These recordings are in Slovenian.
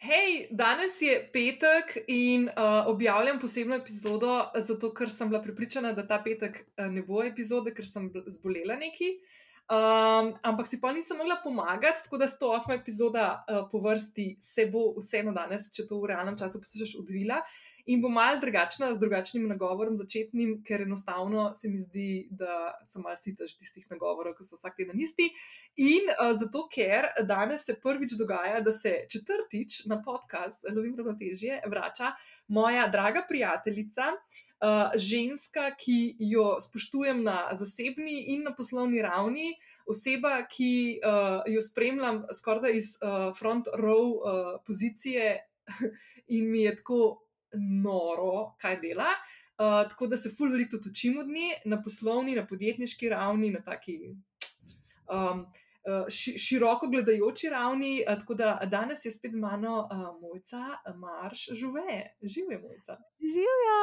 Hej, danes je petek in uh, objavljam posebno epizodo, zato ker sem bila pripričana, da ta petek uh, ne bo epizode, ker sem zbolela neki. Um, ampak si pa nisem mogla pomagati, tako da 108. epizoda uh, po vrsti se bo vseeno danes, če to v realnem času poslušaš, odvila. In bo mal drugačna, z drugačnim nagovorom, začetnim, ker enostavno se mi zdi, da sem mal sitaš tistih nagovorov, ki so vsak teden isti. In uh, zato, ker danes se prvič dogaja, da se četrtič na podcast Lovim ravnotežje vrača moja draga prijateljica. Uh, ženska, ki jo spoštujem na zasebni in na poslovni ravni, oseba, ki uh, jo spremljam skoraj iz uh, front row uh, pozicije in mi je tako noro, kaj dela. Uh, tako da se fully veliko učim od nje na poslovni, na podjetniški ravni, na taki um, ši, široko gledajoči ravni. Uh, tako da danes je spet z mano uh, mojca, marš, žive, žive mojca. Živijo.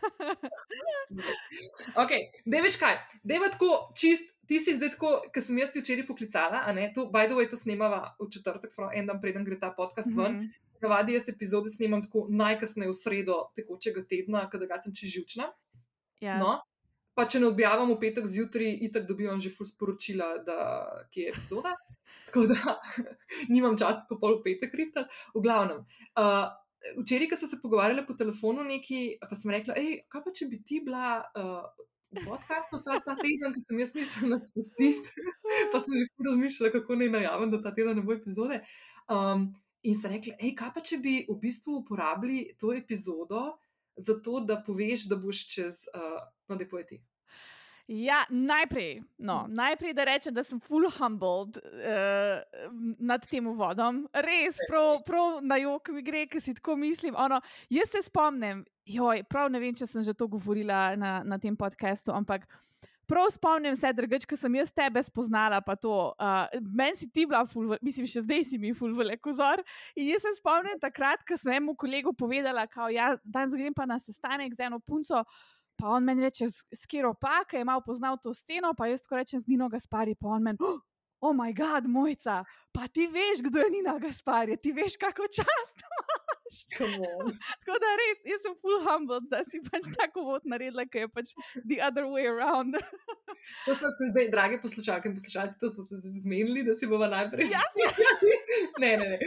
ok, da veš kaj, da je tako čist. Ti si zdaj tako, ker sem jaz ti včeraj poklicala, a ne, to, by the way, to snemava v četrtek, spravo en dan preden gre ta podcast ven. Mm -hmm. Navadi jaz epizode snimam tako najkasneje v sredo tekočega tedna, kadar sem čez živčna. Ja. No, pa če ne objavim v petek zjutraj, itak dobivam že ful sporočila, da je epizoda. Tako da nimam časa to pol v petek rihta. V glavnem. Uh, včeraj, ko smo se pogovarjali po telefonu, neki, pa sem rekla, hej, kaj pa če bi ti bila. Uh, V podkastu ta, ta teden, ki sem jaz mislila spustiti, pa sem že razmišljala, kako naj najavim, da ta teden ne bo epizode. Um, In sem rekla, hej, kaj pa če bi v bistvu uporabili to epizodo za to, da poveš, da boš čez, uh, no, da pojeti. Ja, najprej, no, najprej, da rečem, da sem full humbled uh, nad tem uvodom. Res, prav, prav na jok mi gre, ker si tako mislim. Ono, jaz se spomnim, joj, prav ne vem, če sem že to govorila na, na tem podkastu, ampak prav spomnim se, drugač, ko sem jaz tebe spoznala, pa to. Uh, Meni si ti bila, ful, mislim, še zdaj si mi ful velik ozor. In jaz se spomnim takrat, ko sem mu kolegu povedala, da ja, danes grem pa na sestanek z eno punco. Pa on meni reče, skero pa, ki je malo poznal to sceno, pa jaz ko rečem z Nino Gaspari, pa on meni, oh moj bog, mojca, pa ti veš, kdo je Nina Gaspari, ti veš, kako čast Tako da res, jaz sem full humble, da si pač tako vod naredila, ker je pač the other way around. to smo se zdaj, drage poslušalke in poslušalci, to smo se zmenili, da si bomo najprej. Ja. ne, ne, ne,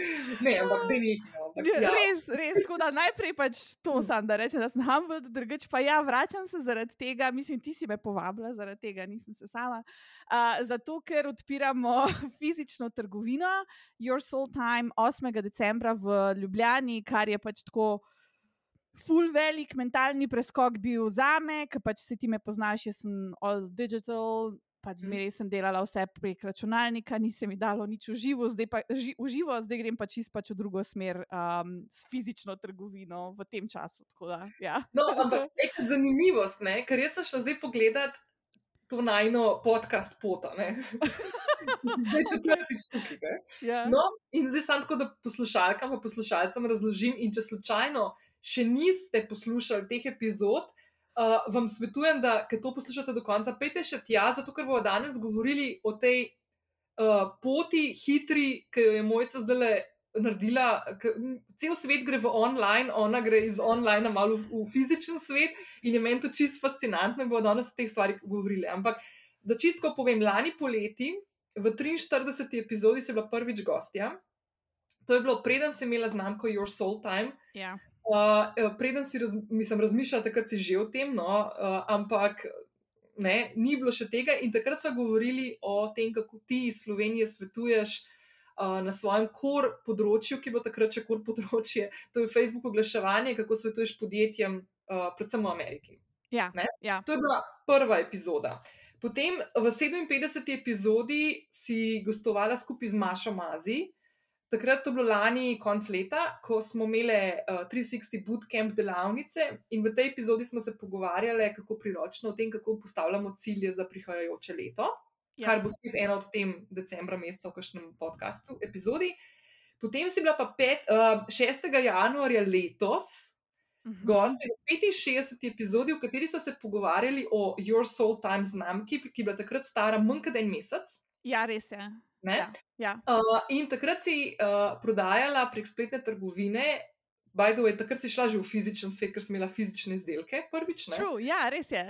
ne, ampak da ni. Ja, ja. Res, res. Tako da najprej pač to sam, da rečem, da sem humble, drugače pa ja, vračam se zaradi tega, mislim, ti si me povabila zaradi tega, nisem se sama. Uh, zato, ker odpiramo fizično trgovino Your Soul Time 8. decembra v Ljubljani kar je pač tako. Ful velik mentalni preskok bil za me, ker pač se ti me poznaš, jaz sem all digital, pač mhm. zmeraj sem delala vse prek računalnika, nisem mi dalo nič v živo, zdaj pa ži, v živo, zdaj grem pač čist pač v drugo smer um, s fizično trgovino v tem času. Da, ja. No, ampak je zanimivost, ne? ker jaz sem šla zdaj pogledat to najno podcast pota. Zdaj, četrtič tukaj. Ja. No, in zdaj sem tako, da poslušalkam in poslušalcem razložim. In če slučajno še niste poslušali teh epizod, uh, vam svetujem, da to poslušate do konca. Pejte še tja, zato ker bomo danes govorili o tej uh, poti, hitri, ki jo je mojca zdaj le. Naredila, cel svet gre v online, ona gre iz online, malo v, v fizičen svet, in je meni to čisto fascinantno, da bomo danes o teh stvarih govorili. Ampak, da čisto povem, lani poleti, v 43. epizodi si bila prvič gostja. To je bilo, preden si imela znamko Your Soul Time. Ja. Uh, preden si, raz, mislim, razmišljala, takrat si že o tem, no, uh, ampak ne, ni bilo še tega. In takrat smo govorili o tem, kako ti iz Slovenije svetuješ uh, na svojem kor področju, ki bo takrat še kor področje, to je Facebook oglaševanje, kako svetuješ podjetjem, uh, predvsem v Ameriki. Ja, ja. To je bila prva epizoda. Potem v 57. epizodi si gostovala skupaj z Mašo Mazi. Takrat to bilo lani, konc leta, ko smo imeli uh, 360 bootcamp delavnice in v tej epizodi smo se pogovarjali, kako priročno o tem, kako postavljamo cilje za prihajajoče leto, ja. kar bo spet eno od tem decembra meseca v kažem podkastu, epizodi. Potem si bila pa pet, uh, 6. januarja letos, -hmm. gosti v 65. epizodi, v kateri so se pogovarjali o Your Soul Time znamki, ki je bila takrat stara manj kot en mesec. Ja, res je. Ne? Ja, ja. Uh, in takrat si uh, prodajala prek spletne trgovine, by the way, takrat si šla že v fizičen svet, ker si imela fizične izdelke, prvič. Ne? True, ja, res je.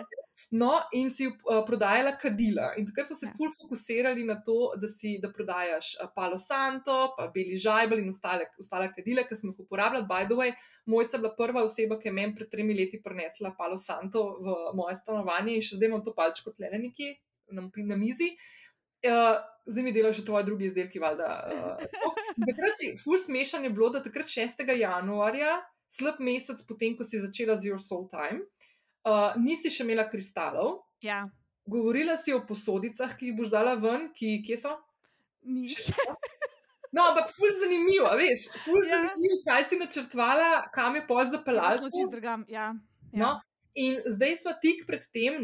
No, in si uh, prodajala kadila. In takrat so se Ja. ful fokusirali na to, da, si, da prodajaš uh, Palo Santo, pa Beli Žajbel in ostale, ostale kadile, ki sem jih uporabljala. By the way, mojca bila prva oseba, ki je meni pred tremi leti prinesla Palo Santo v moje stanovanje in še zdaj imam to palčko tlene nekje na, na mizi. Uh, zdaj mi delajo še tvoji drugi izdelki, valjda. Uh, takrat si, ful smešan je bilo, da takrat 6. januarja, slab mesec potem, ko si začela z Your Soul Time, uh, nisi še imela kristalov, Ja, govorila si o posodicah, ki jih boš dala ven, ki kje so. ni Še še. so? No, ampak ful zanimivo, veš, ful Ja. zanimivo, kaj si načrtovala, kam je pol zapeljala. Ja, ja. No, in zdaj smo tik pred tem,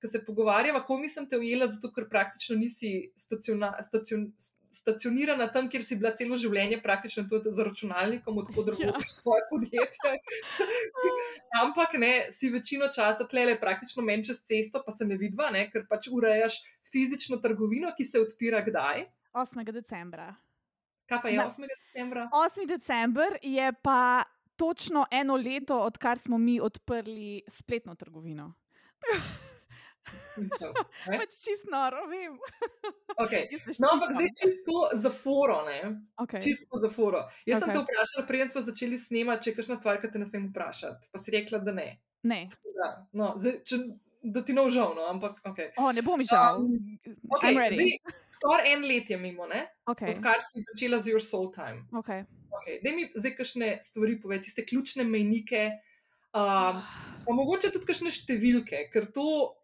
ko se pogovarjava, kako nisem te ujela, zato ker praktično nisi staciona, stacion, stacionirana tam, kjer si bila celo življenje, praktično tudi za računalnikom, odkud Ja. vodiš svoje podjetje. Ampak ne, si večino časa tlele praktično meni čez cesto, pa se ne vidva, ne, ker pač urejaš fizično trgovino, ki se odpira kdaj. 8. decembra. Kaj pa je Na- 8. decembra? 8. december je pa točno eno leto, odkar smo mi odprli spletno trgovino. Ne? Pač čist noro, vem. Okay. No, ampak zdaj čisto za foro, ne? Okay. Čisto za foro. Jaz okay. sem te vprašala, preden smo začeli snemati, če je kakšna stvar, ki te ne smem vprašati. Pa si rekla, da ne. Ne, Da, no, zdaj, če, da ti navžal, no, ampak ok. oh, ne bo mi žal. Um, okay zdaj, skoraj en let je mimo, ne? Okay. odkar si začela z Your Soul Time. Okay. Okay. Daj mi zdaj kakšne stvari povedi, tiste ključne mejnike, um, pa mogoče tudi kakšne številke, ker to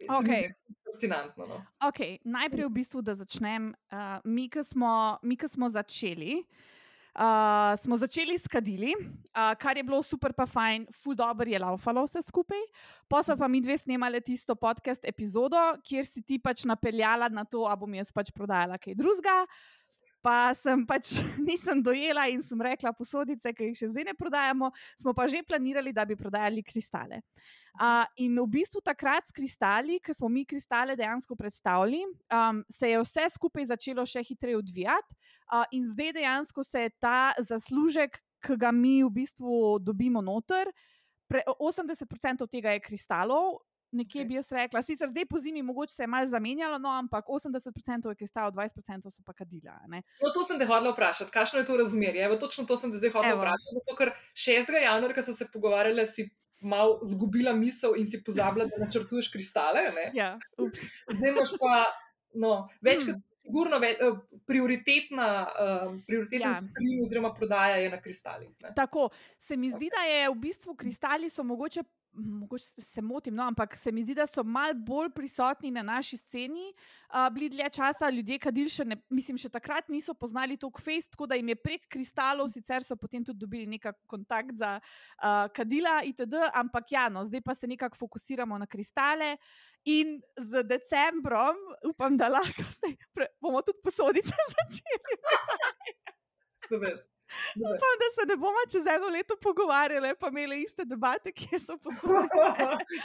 zdi fascinantno. No. Okay, najprej, v bistvu, da začnem. Uh, mi, ki smo, mi, smo začeli, uh, smo začeli s kadili, uh, kar je bilo super, pa fajn, full dobro je laufalo vse skupaj. Pa smo pa mi dve snemali tisto podcast epizodo, kjer si ti pač napeljala na to, a bom jaz pač prodajala kaj drugega. Pa sem pač nisem dojela in sem rekla, posodice, ki jih še zdaj ne prodajamo, smo pa že planirali, da bi prodajali kristale. Uh, in v bistvu takrat s kristali, ki smo mi kristale dejansko predstavili, um, se je vse skupaj začelo še hitreje odvijati, uh, in zdaj dejansko se je ta zaslužek, ki ga mi v bistvu dobimo noter, pre, 80% tega je kristalov. Nekje Okej. bi jaz rekla, sicer zdaj po zimi mogoče se je malo zamenjalo, no, ampak 80% je kristal, 20% so pa kadila. ne. No, to sem te hodila vprašati, kakšno je to razmerje. Evo, točno to sem te zdaj hodila Evo. vprašati. Zato, ker 6. januarja, ko so se pogovarjali, si malo zgubila misel in si pozabila, da načrtuješ kristale. Ne? Ja, ups. Zdaj imaš pa no, večkrat, Mm. sigurno, ve, eh, prioritetna, uh, prioriteten Ja. ja. stream oziroma prodaja je na kristalih. Ne? Tako, se mi zdi, da je v bistvu kristali so mogoče. Mogoče se- motim, no, ampak se mi zdi, da so malo bolj prisotni na naši sceni. Uh, bili dlje časa ljudje, kadil še ne, mislim, še takrat niso poznali to kfejs, tako da jim je prek kristalov, sicer so potem tudi dobili nek kontakt za uh, kadila itd., ampak ja, no, zdaj pa se nekako fokusiramo na kristale in z decembrom, upam, da lahko zdaj bomo tudi posodice začeli. Upam, da se ne bomo čez eno leto pogovarjali, pa imeli iste debate, kje so posodice.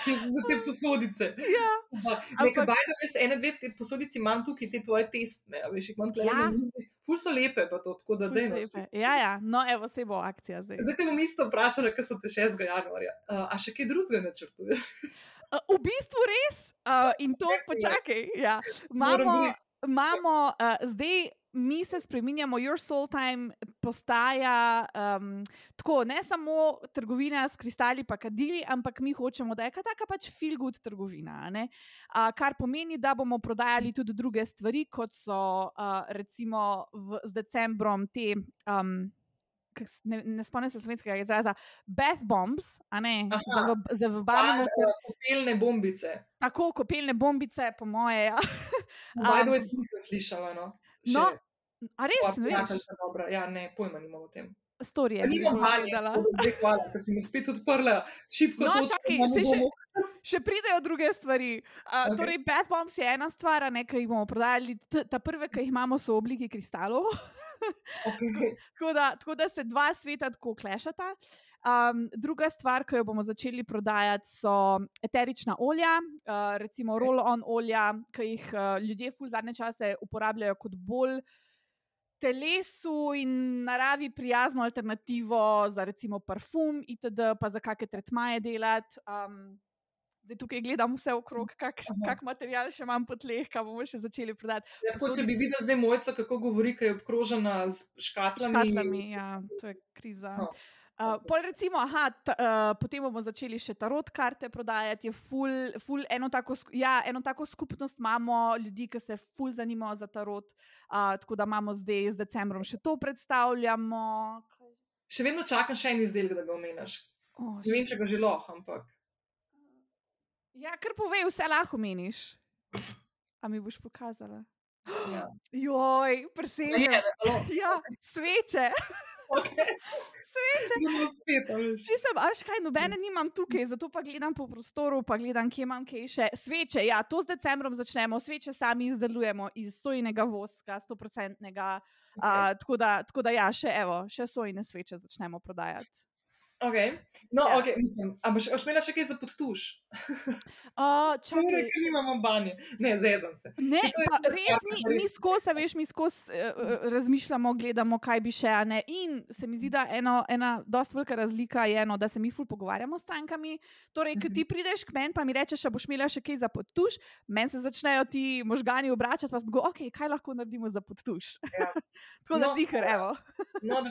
Za te posodice. ja. Nekaj Ampak- bajda, veš, ene, dve te posodici imam tukaj, te tvoje testne, a veš, jih imam tle Ja. mizi. Ful so lepe, pa to, tako da Ful dej. slepe. Ja, ja, no, evo se bo akcija zdaj. Zdaj te bom isto vprašala, kaj so te 6. januarja. Uh, a še kaj drugega načrtuješ? Uh, v bistvu res, uh, in to počakaj. Ja. Imamo, biti. imamo uh, zdaj. Mi se spremenjamo, Your Soul Time postaja um, tako, ne samo trgovina s kristali, pa kadili, ampak mi hočemo, da je taka pač feel good trgovina. Uh, kar pomeni, da bomo prodajali tudi druge stvari, kot so uh, recimo v, z decembrom te. Um, Ne, ne spomnim se slovenskega izraza, bath bombs, a ne, Aha. za, v, za vabalno Pa, uh, Kopelne bombice. Tako, kopelne bombice, po moje. Ja. Bajdo Um, je nisem slišala. No. Še no, A res, ne. Ja, ne, pojma nimam o tem. storije. Ja, nimam da zdaj hvala, ker si mi spet odprla šipko No, točko čakaj, saj še-. Še pridejo druge stvari. Uh, okay. Torej, Bad Bombs je ena stvar, ne, ki jih bomo prodajali. T ta prve, ki jih imamo, so v obliki kristalov. Okay. tako, da, tako da se dva sveta tako klešata. Um, druga stvar, ki jo bomo začeli prodajati, so eterična olja, uh, recimo roll-on olja, ki jih uh, ljudje v zadnje čase uporabljajo kot bolj telesu in naravi prijazno alternativo za recimo parfum, itd., pa za kakšne tretmaje delati. Um, Zdaj, tukaj gledam vse okrog, kakšen kak material še imam po tleh, kaj bomo še začeli prodati. Ja, tako, če bi videl zdaj mojco, kako govori, kaj je obkrožena z škatlami. škatlami, ja, to je kriza. No. Uh, pol recimo, aha, t, uh, potem bomo začeli še tarot karte prodajati. Ful, ful eno, tako, ja, eno tako skupnost imamo ljudi, ki se ful zanimajo za tarot. Uh, tako da imamo zdaj z decembrom še to predstavljamo. Še vedno čakam še en izdelek, da ga omeniš. Oh, Ne vem, če ga že lahko, ampak. ja, kar povej, vse lahko meniš. A mi boš pokazala? Ja. Joj, Je, presenečen. Ja, sveče. okay. Sveče. Bomo spet, a. Če sem, aš kaj, nobene nimam tukaj, zato pa gledam po prostoru, pa gledam, kje imam kaj še. Sveče, ja, to z decembrom začnemo, sveče sami izdelujemo iz sojnega voska, 100-odstotnega. Okay. Tako, da, tako da, ja, še, evo, še sojne sveče začnemo prodajati. Okay. No, Ja. okay, mislim, a boš boš imela še kaj za podtuš? Uh, Ure, čakaj, ki nimamo banje. Ne, zezam se. Ne, Ker pa res mi, mi skozi, veš, mi skozi uh, razmišljamo, gledamo, kaj bi še. Ne. In se mi zdi, da eno, ena dosta velika razlika je, eno, da se mi ful pogovarjamo s strankami. Torej, ki Mhm. ti prideš k meni, pa mi rečeš, a boš imela še kaj za podtuš, meni se začnejo ti možgani obračati, pa tako, ok, kaj lahko naredimo za podtuš. Ja. Tako da No, zihar, ja. evo. No.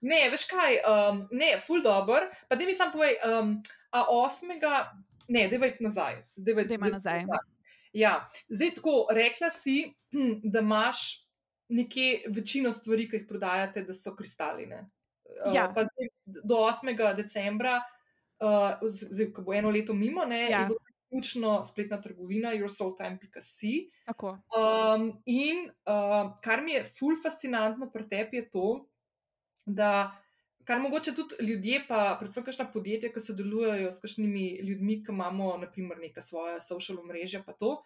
Ne, veš kaj, um, ne, full dobr. Pa da mi sam povej, um, a osmega, ne, devet nazaj. Devet, Dajva nazaj. Ja, zdaj tako, rekla si, da imaš nekje večino stvari, ki jih prodajate, da so kristaline. Uh, Ja. Pa zdaj do 8. decembra, uh, zdaj, ko bo eno leto mimo, ne, Ja. je bo ključno spletna trgovina yoursoultime.com. Tako. Um, in uh, kar mi je ful fascinantno pri tebi je to, da kar mogoče tudi ljudje, pa predvsem kakšna podjetja, ki sodelujejo s kakšnimi ljudmi, ki imamo naprimer neka svoja social omrežja, pa to.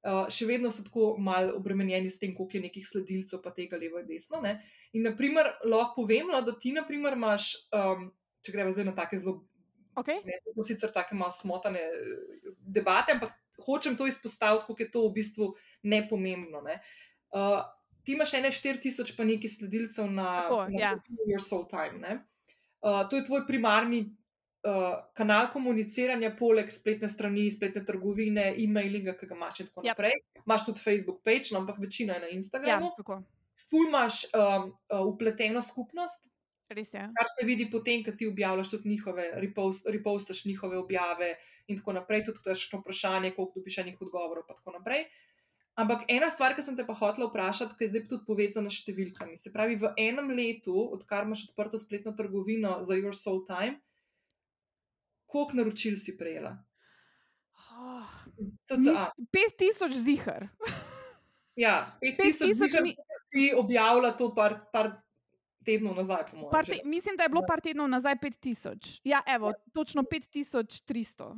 Uh, še vedno so tako malo obremenjeni s tem, koliko je nekih sledilcev, pa tega levo in desno. Ne? In, naprimer, lahko povem, no, da ti, naprimer, imaš, um, če gremo zdaj na take zelo Okay. Ne, so sicer tako malo smotane eh, debate, ampak hočem to izpostaviti, kako je to v bistvu nepomembno. Ne. Uh, ti imaš ene 4000 pa nekaj sledilcev na, Tako, na ja. Your Soul Time. Ne. Uh, to je tvoj primarni uh, kanal komuniciranja, poleg spletne strani, spletne trgovine, e-mailinga, ki ga imaš in tako Yep. naprej. Imaš tudi Facebook page, no, ampak večina je na Ja, Instagramu. tako. Ful imaš um, uh, upleteno skupnost, Res je. kar se vidi potem, ko ti objavljaš tudi njihove, repost, repostaš njihove objave in tako naprej, tudi kakšno vprašanje, koliko dobiš enih odgovorov, in tako naprej. Ampak ena stvar, ki sem te pa hotela vprašati, ki je zdaj tudi povezana s številkami. Se pravi, v enem letu, odkar imaš odprto spletno trgovino za Your Soul Time, koliko naročil si prejela? Oh, CCA. 5000 zihar. Ja, 5000 5000 zikrat mi- si objavila to par, par tednov nazaj, mojem. Par te, mislim, da je bilo Ja. par tednov nazaj 5000. Ja, evo, točno 5300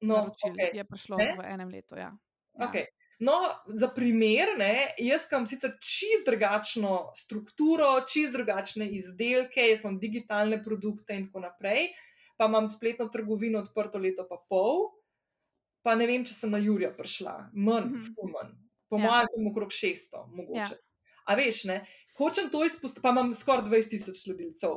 No, naročil okej. je prišlo Ne? v enem letu. Ja. Ja. Okay. No, za primer, ne, jaz imam sicer čist drugačno strukturo, čist drugačne izdelke, jaz imam digitalne produkte in tako naprej, pa imam spletno trgovino odprto leto pa pol, pa ne vem, če sem na Jurija prišla, manj, mm -hmm. manj. Po Ja. mojem, okrog 600, mogoče. Ja. A veš, ne, hočem to izpostaviti, pa imam skoraj 20 tisoč sledilcev.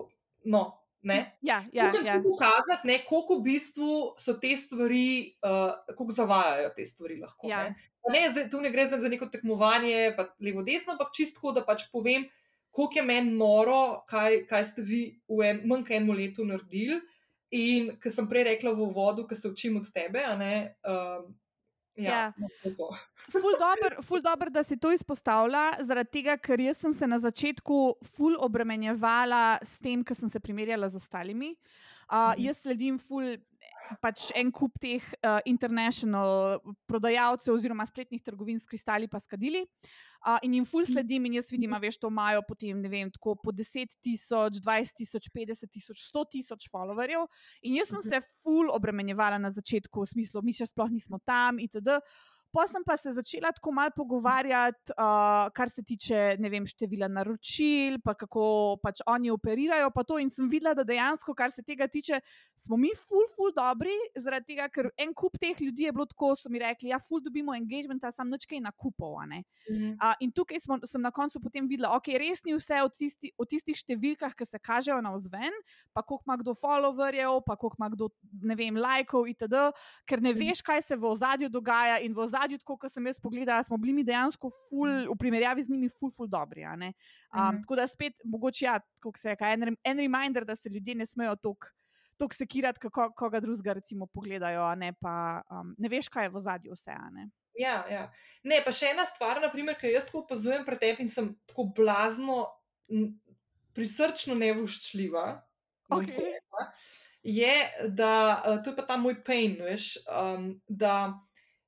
No, ne. Ja, ja, Hočem ja. pokazati, ne, koliko v bistvu so te stvari, uh, koliko zavajajo te stvari. Lahko, Ja. ne. Pa ne, zdaj, tu ne gre za, neko tekmovanje, pa levo-desno, ampak čistko, da pač povem, koliko je meni noro, kaj, kaj ste vi v en, manj kot enem letu naredili. In ker sem prej rekla v uvodu, ker se učim od tebe, ne. Um, ja, Ja. no. Ful dober, ful dober, da si to izpostavlja, zaradi tega, ker jaz sem se na začetku ful obremenjevala s tem, ker sem se primerjala z ostalimi. Uh, jaz sledim ful. Pač en kup teh uh, international prodajalcev, oziroma spletnih trgovin s kristali, pa skadili. Uh, in jim ful sledim, in jaz vidim, a veš, to imajo potem, ne vem, tako po 10 tisoč, 20 tisoč, 50 tisoč, 100 tisoč followerjev. In jaz sem Mhm. se ful obremenjevala na začetku, v smislu, mi še sploh nismo tam, itd. pa sem pa se začela tako malo pogovarjati, uh, kar se tiče vem, števila naročil, pa kako pač oni operirajo. To, in sem videla, da dejansko, kar se tega tiče, smo mi ful, ful dobri, zaradi tega, ker en kup teh ljudi je bilo tako, so mi rekli, ja, ful dobimo engagement, a sam nočkaj nakupov. Mhm. Uh, in tukaj smo, sem na koncu potem videla, okay, res ni vse od, tisti, od tistih številkah, ki se kažejo na vzven, pa koliko ima kdo followerjev, pa koliko ima kdo, ne vem, lajkov itd., ker ne mhm. veš, kaj se v ozadju dogaja. In v ozadju, kot sem jaz pogledala, smo bili mi dejansko ful, v primerjavi z njimi, ful, ful dobri. Um, mhm. Tako da spet, mogoče, ja, kako se reče, en, en reminder, da se ljudje ne smejo toliko. To sekirati, kako koga drugega recimo pogledajo, ne, pa um, ne veš, kaj je v zadju vse. Ja, ja. Ne, pa še ena stvar, naprimer, ki jo jaz tako opazujem pred tebi in sem tako blazno, prisrčno nevoščljiva. Okay je, da uh, to je pa ta moj pain, veš, um, da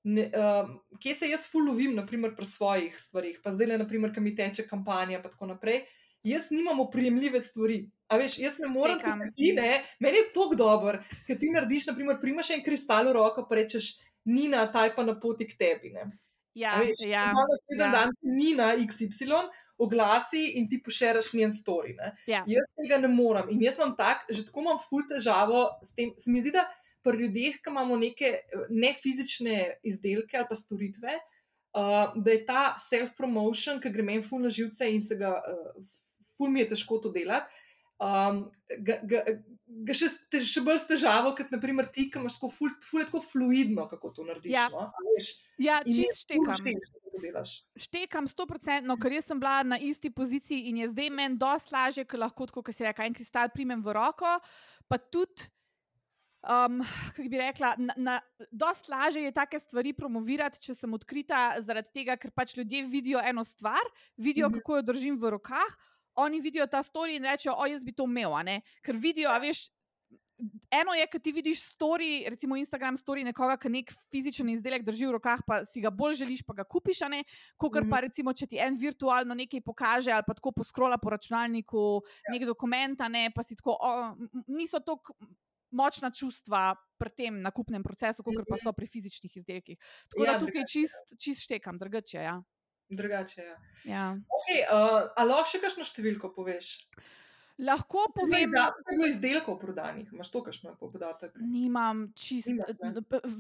ne, um, kje se jaz fulovim, naprimer pri svojih stvarih, pa zdaj le, naprimer, kam mi teče kampanja, pa tako naprej. Jaz nimam oprijemljive stvari. A veš, jaz ne morem tako ti, ne, meni je to dobro, ker ti narediš, naprimer, primaš en kristal v roko, pa rečeš, Nina, taj pa na poti k tebi. Ne. Ja, veš, ja. ja. Dan si Nina XY, oglasi in ti pošeraš njen story. Ja. Jaz tega ne morem in jaz imam tak, že tako imam ful težavo s tem. Se mi zdi, da pri ljudeh, ki imamo neke ne fizične izdelke ali pa storitve, uh, da je ta self-promotion, ki gre meni ful na živce in se ga, uh, ful mi je težko to delati. Um, ga, ga, ga še, te, še bolj s težavo, kot naprimer ti, ki imaš tako, ful, ful, tako fluidno, kako to narediš. Ja, no? ja čist štekam. Štekam sto procentno, ker jaz sem bila na isti poziciji in je zdaj meni dosti lažje, ker lahko, kot se reče, en kristal primem v roko. Pa tudi, um, kako bi rekla, na, na, dosti lažje je take stvari promovirati, če sem odkrita, zaradi tega, ker pač ljudje vidijo eno stvar, vidijo, mhm. kako jo držim v rokah oni vidijo ta story in rečejo, o, jaz bi to imel. Ker vidijo, a veš. Eno je, ki ti vidiš story, recimo Instagram story nekoga, ki nek fizičen izdelek drži v rokah, pa si ga bolj želiš, pa ga kupiš, ne, kot -hmm. pa recimo, če ti en virtualno nekaj pokaže ali pa tako poskrola po računalniku, ja. nek dokument, ne, pa si tako, o, niso tako močna čustva pri tem nakupnem procesu, kot pa mhm. so pri fizičnih izdelkih. Tako ja, da tukaj čist, čist štekam, drugače. Ja. Drugače je. Ja. Ja. Okay, uh, ali lahko še kakšno številko poveš? Lahko povem, da je izdelkov prodanih. Imáš to, kakšno je podatek? Nimam čist.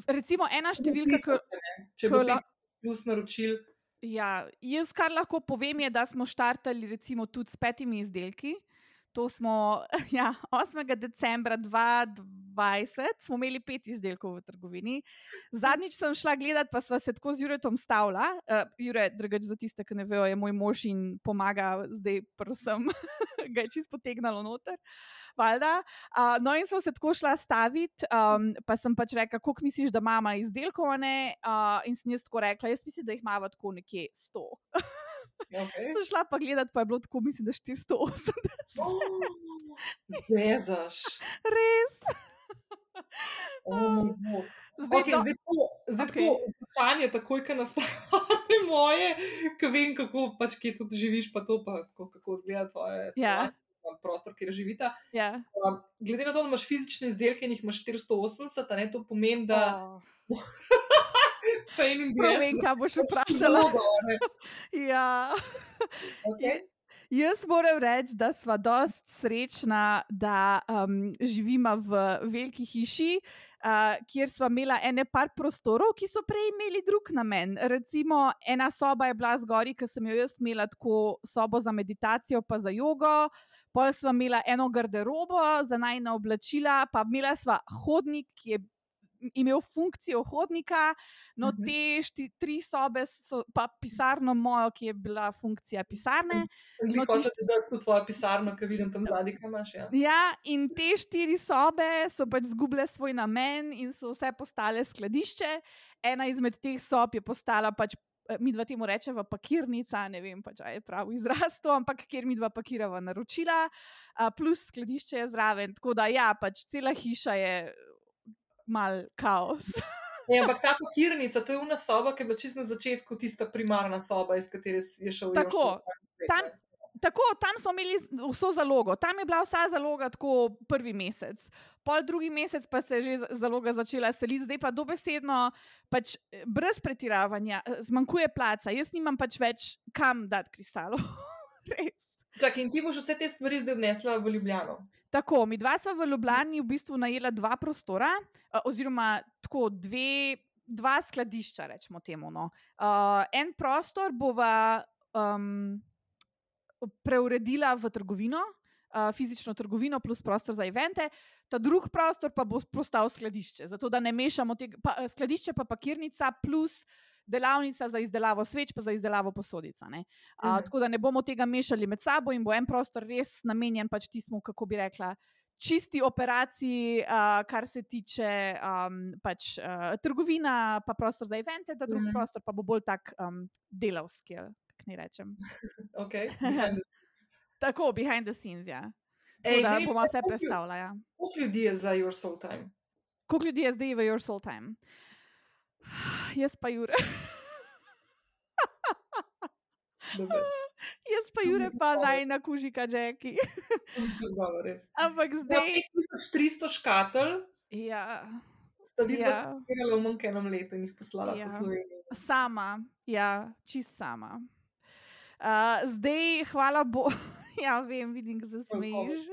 Recimo ena številka, ki če bo la... plus naročil. Ja, jaz kar lahko povem, je, da smo štartali recimo tudi s petimi izdelki. To smo ja, 8. decembra 2020, smo imeli pet izdelkov v trgovini. Zadnjič sem šla gledat, pa smo se tako z Juretom stavila. Uh, Jure, drugač za tiste, ki ne vejo, je moj mož in pomaga zdaj, prosim, ga je čisto potegnalo noter. Uh, no, in smo se tako šla staviti, um, pa sem pač rekla, koliko misliš, da ima izdelkov, uh, in sem jaz tako rekla, jaz mislim, da jih ima tako nekje 100. Okay. Sem šla pa gledat, pa je bilo tako, mislim, da 480. Zvezaš. Res. Oh, zdaj, okay, zdaj, tako, zdaj okay. tako vprašanje, takoj, ko nastane moje, ko vem, kako pač kje tudi živiš, pa to, pa kako, kako izgleda tvoje ja. prostor, kjer živite. Ja. Um, glede na to, da imaš fizične izdelke in jih imaš 480, ne, to pomeni, da. Oh. Povej, kaj boš vprašala. ja. okay. Jaz moram reči, da smo dost srečna, da um, živimo v veliki hiši, uh, kjer smo imeli ene par prostorov, ki so prej imeli drug namen. Recimo, ena soba je bila zgori, ki sem jo jaz imela tako sobo za meditacijo, pa za jogo. Pol smo imeli eno garderobo za najna oblačila, pa imeli smo hodnik, ki je imel funkcijo hodnika, no, uh mhm. -huh. te šti, tri sobe so pa pisarno mojo, ki je bila funkcija pisarne. No, kot ti... da je tvoja pisarna, ki vidim tam zadaj, kaj imaš. Ja. ja, in te štiri sobe so pač zgubile svoj namen in so vse postale skladišče. Ena izmed teh sob je postala pač. Eh, mi dva temu rečemo pakirnica, ne vem, če je pravi izraz to, ampak kjer mi dva pakirava naročila, plus skladišče je zraven. Tako da, ja, pač cela hiša je mal kaos. Ne, ampak ta pakirnica, to je ena soba, ki je bila čisto na začetku tista primarna soba, iz katere je šel Tako, tam, tako, tam smo imeli vso zalogo, tam je bila vsa zaloga, tako prvi mesec. Pol drugi mesec pa se je že zaloga začela seliti, zdaj pa dobesedno, pač brez pretiravanja, zmanjkuje placa. Jaz nimam pač več kam dati kristalov. Res. Čak, in ti boš vse te stvari zdaj vnesla v Ljubljano. Tako, mi dva smo v Ljubljani v bistvu najela dva prostora, oziroma tako dve. Dva skladišča, rečemo temu. No. Uh, en prostor bova um, preuredila v trgovino, uh, fizično trgovino, plus prostor za evente, ta drugi prostor pa bo postal skladišče. Zato, da ne mešamo tega, pa, skladišče pa pakirnica, plus delavnica za izdelavo sveč, pa za izdelavo posodica. Uh, mhm. Tako da ne bomo tega mešali med sabo in bo en prostor res namenjen pač tistmu, kako bi rekla. Čisti operaciji, uh, kar se tiče um, pač, uh, trgovina, pa prostor za evente, ta drugi mm. prostor pa bo bolj tak um, delovski, ne rečem. Okay. Tako, behind the scenes. Ja. Ej, da bomo vse predstavljali. Ja. Koliko ljudi je za Your Soul Time? Koliko ljudi je zdaj v Your Soul Time? Jaz pa Jure. Jaz pa Jure pa naj na kužika, Jackie. Ampak zdaj. 300 škatl. Ja. Sta vi ja. pa spirala v manjkem enem letu in jih poslala ja. po Sloveniji. Sama, ja, čist sama. Uh, zdaj, hvala Bogu. Ja, vem, vidim, da se smeješ.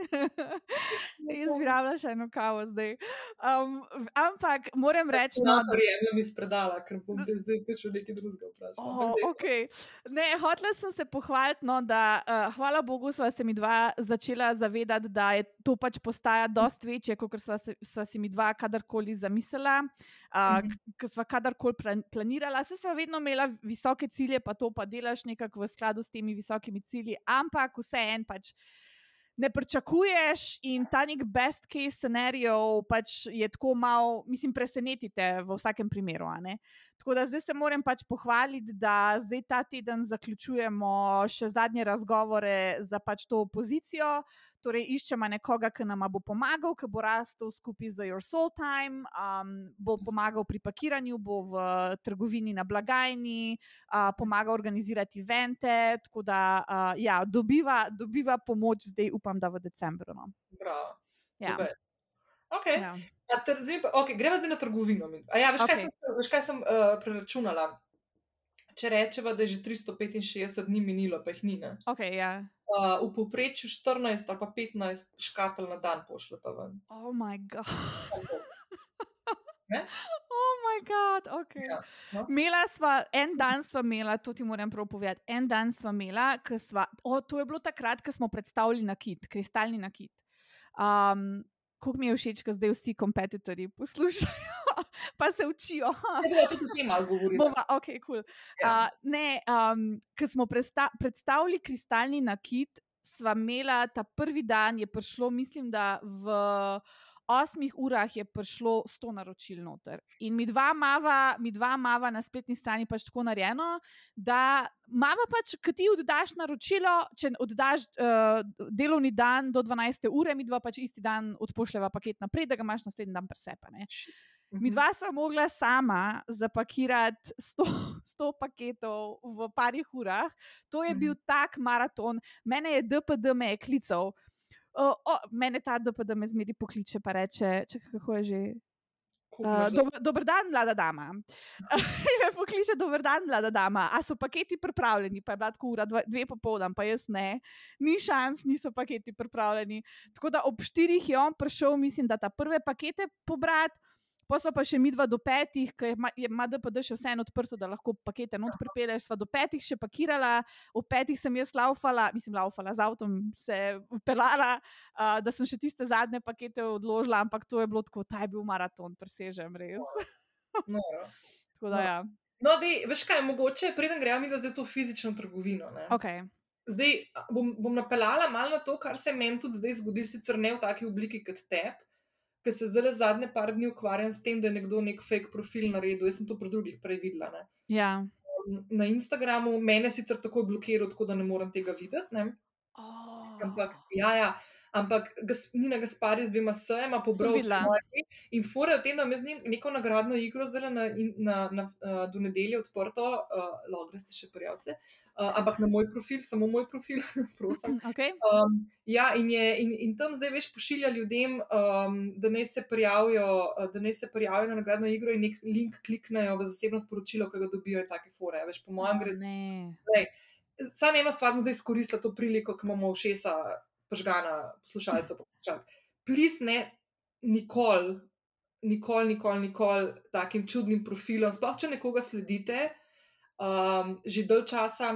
Jaz bi rabila še eno kavo zdaj. Um, ampak moram reči, da. No, Prijemno mi spredala, ker bom te zdaj teče nekaj drugega vprašati. Oh, okay. Ne, hotela sem se pohvaliti, no, da uh, hvala Bogu sva se mi dva začela zavedati, da je to pač postaja dost večje, kot sva, sva si mi dva kadarkoli zamislila. Uh, Ker smo kadarkoli planirali, se smo vedno imeli visoke cilje, pa to pa delaš nekako v skladu s temi visokimi cilji, ampak vse en pač ne pričakuješ in ta nek best case scenarijo pač je tako malo, mislim, presenetite v vsakem primeru. Tako da zdaj se moram pač pohvaliti, da zdaj ta teden zaključujemo še zadnje razgovore za pač to opozicijo. Torej, iščemo nekoga, ki nam bo pomagal, ki bo rastel skupaj z Your Soul Time, um, bo pomagal pri pakiranju, bo v trgovini na blagajni, uh, pomaga organizirati evente. Tako da, uh, ja, dobiva, dobiva pomoč zdaj, upam, da v decembru. No. Bravo. Ja. Okay. Ja. Okay, gremo zdaj na trgovino. Ja, veš, okay. kaj sem, veš, kaj sem uh, preračunala? Če rečemo, da je že 365 dni minilo, pa jih ni. Okay, ja. uh, v povprečju 14 ali pa 15 škatl na dan pošljete ven. Oh, moj bog. Oh, moj bog, ok. Ja, no? Mela sva, en dan sva imela, to ti moram prav povedati. En dan sva imela, ker sva, oh, to je bilo takrat, ko smo predstavili nakit, kristalni nakit. Um, kako mi je všeč, da zdaj vsi kompetitorji poslušajo, pa se učijo. Ne, tudi o tem malo govorimo. Okay, cool. ja. uh, ne, um, ko smo predsta predstavili kristalni nakit, sva imela ta prvi dan, je prišlo, mislim, da v osmih urah je prišlo sto naročil noter. In mi dva mava, mi dva mava na spletni strani pač tako narejeno, da mava pač, ki ti oddaš naročilo, če oddaš uh, delovni dan do 12. ure, mi dva pač isti dan odpošljeva paket naprej, da ga imaš naslednji dan presepane. Mi mhm. dva sva mogla sama zapakirati 100, 100 paketov v parih urah. To je bil tak maraton. Mene je DPD me je klical, Uh, oh, mene ta DPD me zmeri pokliče, pa reče: če, kako je že. Uh, dober, dober dan, mlada dama. Me pokliče, dober dan, mlada dama. A so paketi pripravljeni? Pa je bila tako ura, dve, dve popoldan, pa jaz ne. Ni šans, niso paketi pripravljeni. Tako da ob štirih je on prišel, mislim, da ta prve pakete pobrati. Pa smo pa še mi dva do petih, ki ima DPD še vseeno odprto, da lahko pakete not pripeleš. Sva do petih še pakirala, v petih sem jaz laufala, mislim, laufala z avtom, se upeljala, uh, da sem še tiste zadnje pakete odložila, ampak to je bilo tako, ta je bil maraton, presežem res. No, tako da, ja. No, dej, veš kaj, mogoče preden gremo mi zdaj to fizično trgovino. Okay. Zdaj bom, bom napeljala malo na to, kar se meni tudi zdaj zgodi, sicer ne v taki obliki kot tebi ker se zdaj le zadnje par dni ukvarjam s tem, da je nekdo nek fake profil naredil. Jaz sem to pri drugih prej videla. Ja. Na Instagramu mene sicer tako blokirajo, tako da ne morem tega videti. Oh. Ampak, ja, ja. Ampak gas, Nina Gaspari z dvema sejema pobral. In fore v tem, da jaz z njim neko nagradno igro zdaj na, in- na, na, uh, do nedelje odprto, uh, lahko ste še prijavce, uh, ampak na moj profil, samo moj profil, prosim. Okay. Um, ja, in, je, in, in tam zdaj veš pošilja ljudem, um, da naj se prijavijo, da naj se prijavijo na nagradno igro in nek link kliknejo v zasebno sporočilo, ki ga dobijo, je take fore. Veš, po mojem, gre Ne. Sam eno stvar bom zdaj izkoristila to priliko, ko imamo všesa požgana poslušalca. Plis ne nikoli, nikoli, nikoli, nikoli takim čudnim profilom, sploh če nekoga sledite, um, že dalj časa.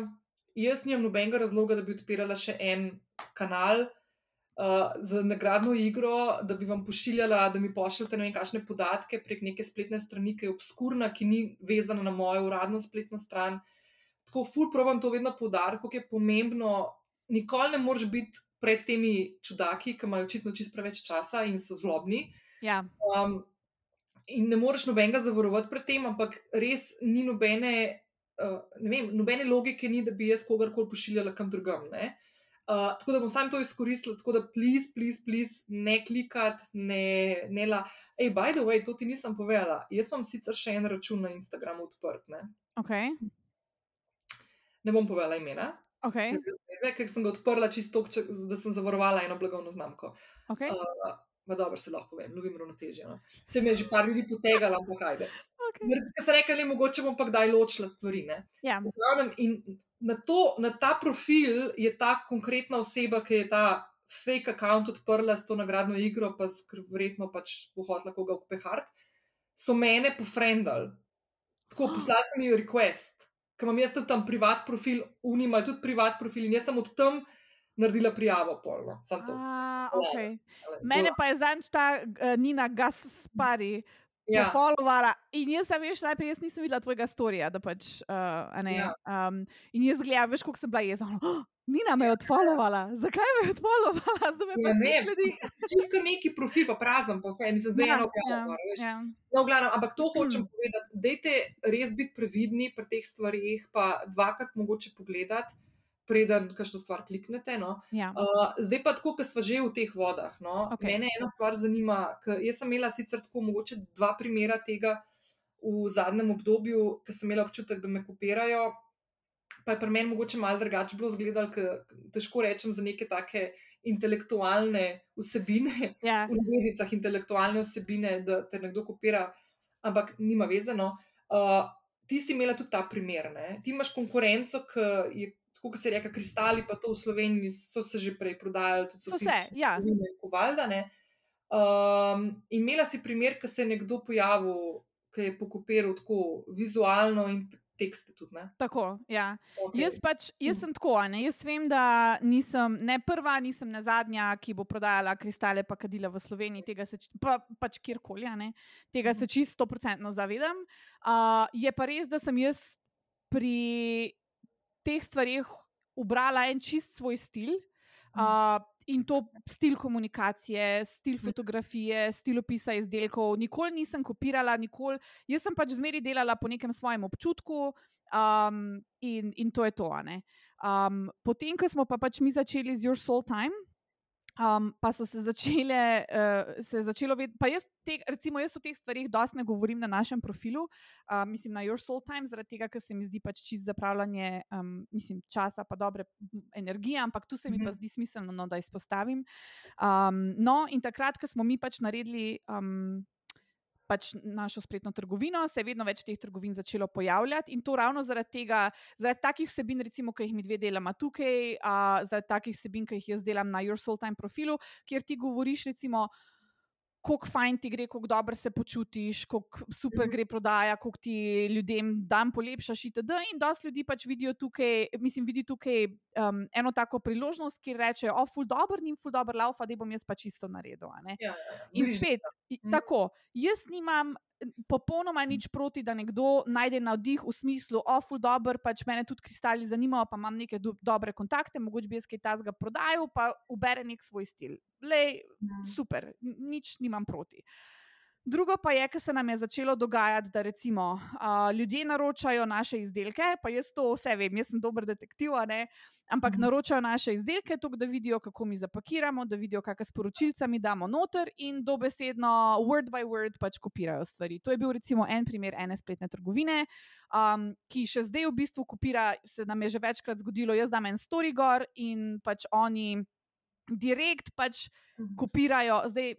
Jaz nimam nobenega razloga, da bi odpirala še en kanal uh, za nagradno igro, da bi vam pošiljala, da mi pošljete ne vem, kakšne podatke prek neke spletne strani, ki je obskurna, ki ni vezana na mojo uradno spletno stran. Tako ful provam to vedno poudariti, kako je pomembno. Nikoli ne moreš biti pred temi čudaki, ki imajo očitno čist preveč časa in so zlobni. Ja. Um, in ne moreš nobenega zavarovati pred tem, ampak res ni nobene, uh, ne vem, nobene logike, ni, da bi jaz kogarkoli pošiljala kam drugam. ne. Uh, tako da bom sam to izkoristila, tako da, please, please, please, ne klikati, ne, ne la. Ej, by the way, to ti nisem povedala. Jaz imam sicer še en račun na Instagramu odprt. Ne, Okay. ne bom povedala imena, Okay. ker brez veze, ker sem ga odprla čisto, da sem zavarovala eno blagovno znamko. Okay. Uh, Ma dobro, se lahko povem, lovim ravnotežje. No. Se mi je že par ljudi potegalo, ampak ajde. Okay. Ker sem rekla, le mogoče bom pa kdaj ločila stvari. Ne? Ja. V glavnem, in na, to, na ta profil je ta konkretna oseba, ki je ta fake account odprla s to nagradno igro, pa verjetno pač bo hotela koga upehati, so mene pofrendali. Tako, poslali so mi request, ker imam jaz tudi tam privat profil, oni imajo tudi privat profil in jaz sem od tam naredila prijavo polno. Sam to. A, Ja, okay. Ale, Mene pa je zanč ta uh, Nina Gaspari ja, pofolovala. In jaz sem, veš, najprej jaz nisem videla tvojega storija, da pač, uh, a ne. Ja. Um, in jaz gledam, veš, koliko sem bila jezna. Oh, Nina me je odfolovala. Zakaj me je odfolovala? Zdaj me Ja, ne. sledi. čisto neki profil, pa prazen, pa vse, mislim, zdaj Ja, eno ja, objavljamo. ja. No, v glavnem, ampak to hočem Hmm. povedati. Dajte res biti previdni pri teh stvarih, pa dvakrat mogoče pogledati, preden kakšno stvar kliknete. No. Ja. Uh, zdaj pa tako, ker smo že v teh vodah. No. Okej. Mene ena stvar zanima, ker jaz sem imela sicer tako mogoče dva primera tega v zadnjem obdobju, ker sem imela občutek, da me kopirajo. Pa je pri meni mogoče malo drugače bilo izgledalo, ker težko rečem za neke take intelektualne vsebine, Ja. v navednicah intelektualne vsebine, da te nekdo kopira, ampak nima vezano. Uh, ti si imela tudi ta primer. Ne? Ti imaš konkurenco, ki je, tako kot se reče, kristali, pa to v Sloveniji so se že prej prodajali, tudi So se, ja. Kovalda. Ne? Um, imela si primer, ki se je nekdo pojavil, ki je pokopiral tako vizualno in tekste tudi. Ne? Tako, ja. Okay. Jaz pač, jaz sem tako, ne. Jaz vem, da nisem ne prva, nisem ne zadnja, ki bo prodajala kristale, pa kadila v Sloveniji, tega se pa, pač kjerkoli, ne. Tega se čisto procentno zavedam. Uh, je pa res, da sem jaz pri teh stvarih ubrala en čist svoj stil. Uh, in to stil komunikacije, stil fotografije, stil opisa izdelkov. Nikoli nisem kopirala, nikoli. Jaz sem pač zmeri delala po nekem svojem občutku, um, in, in to je to. Um, potem, ko smo pa pač mi začeli z Your Soul Time. Um, pa so se začele, uh, se je začelo vedeti, pa jaz, te, recimo, jaz o teh stvarih dosti ne govorim na našem profilu, uh, mislim na Your Soul Time, zaradi tega, ker se mi zdi pač čist zapravljanje um, mislim, časa, pa dobre energije, ampak tu se mi pa Mhm. zdi smiselno, no, da izpostavim. Um, no, in takrat, ko smo mi pač naredili. Um, Pač našo spletno trgovino, se je vedno več teh trgovin začelo pojavljati, in to ravno zaradi tega, zaradi takih vsebin, recimo, ki jih mi dve delamo tukaj, a, zaradi takih vsebin, ki jih jaz delam na Your Soul Time profilu, kjer ti govoriš, recimo, kako fajn ti gre, kako dobro se počutiš, kako super Mhm. gre prodaja, kako ti ljudem dan polepšaš, itd. In dosti ljudi pač vidijo tukaj, mislim, vidi tukaj um, eno tako priložnost, kjer rečejo, o, ful dobr, njim ful dobr laufa, da bom jaz pač isto naredil. a ne." Ja, ja. In spet, Mhm. tako, jaz nimam popolnoma nič proti, da nekdo najde navdih v smislu, o, ful dobr, pač mene tudi kristali zanimajo, pa imam neke do, dobre kontakte, mogoče bi jaz kaj tasga prodajal, pa ubere nek svoj stil. Lej, Mhm. super, nič nimam proti. Drugo pa je, ker se nam je začelo dogajati, da recimo uh, ljudje naročajo naše izdelke, pa jaz to vse vem, jaz sem dober detektiv, ampak mm. naročajo naše izdelke, tako da vidijo, kako mi zapakiramo, da vidijo, kakšne sporočilce mi damo noter in dobesedno, word by word, pač kopirajo stvari. To je bil recimo en primer ene spletne trgovine, um, ki še zdaj v bistvu kopira, se nam je že večkrat zgodilo, jaz dam en story gor in pač oni direkt pač mhm. kopirajo. Zdaj,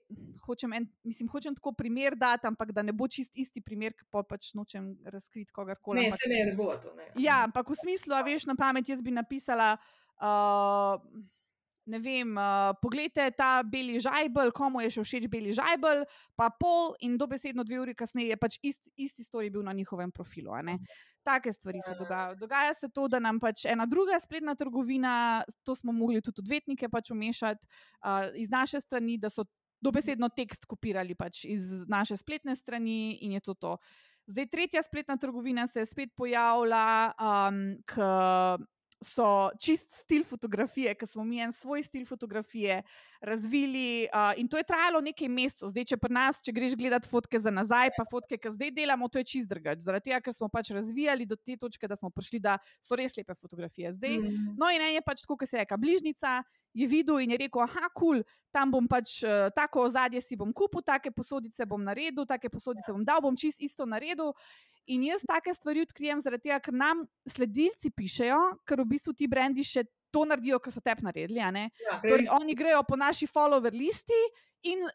hočem, en, mislim, hočem tako primer dati, ampak da ne bo čist isti primer, ki pa pač nočem razkriti kogarkoli. Ne, ampak, se ne, ne bo to. Ne. Ja, ampak v smislu, a veš, na pamet jaz bi napisala. Uh, Ne vem, uh, poglejte ta beli žajbel, komu je še všeč beli žajbel, pa pol, in dobesedno dve uri kasneje je pač ist, isti storij bil na njihovem profilu. Take stvari se dogajajo. Dogaja se to, da nam pač ena druga spletna trgovina, to smo mogli tudi odvetnike pač umešati uh, iz naše strani, da so dobesedno tekst kopirali pač iz naše spletne strani in je to to. Zdaj, tretja spletna trgovina se je spet pojavila, um, ker so čist stil fotografije, ker smo mi en svoj stil fotografije razvili. Uh, in to je trajalo nekaj mesecev. Zdaj, če pri nas, če greš gledati fotke za nazaj, pa fotke, ki zdaj delamo, to je čist drugače. Zaradi tega, ker smo pač razvijali do te točke, da smo prišli, da so res lepe fotografije zdaj. Mm. No, in en je pač tako, ker se je neka bližnica. Je videl in je rekel, ah, kul, cool, tam bom pač uh, tako ozadje si bom kupil, take posodice bom naredil, take posodice bom dal, bom čist isto naredil. In jaz take stvari odkrijem, zaradi tega, ker nam sledilci pišejo, ker v bistvu ti brendi še to naredijo, kar so tep naredili. Ja, torej, oni grejo po naši follower listi in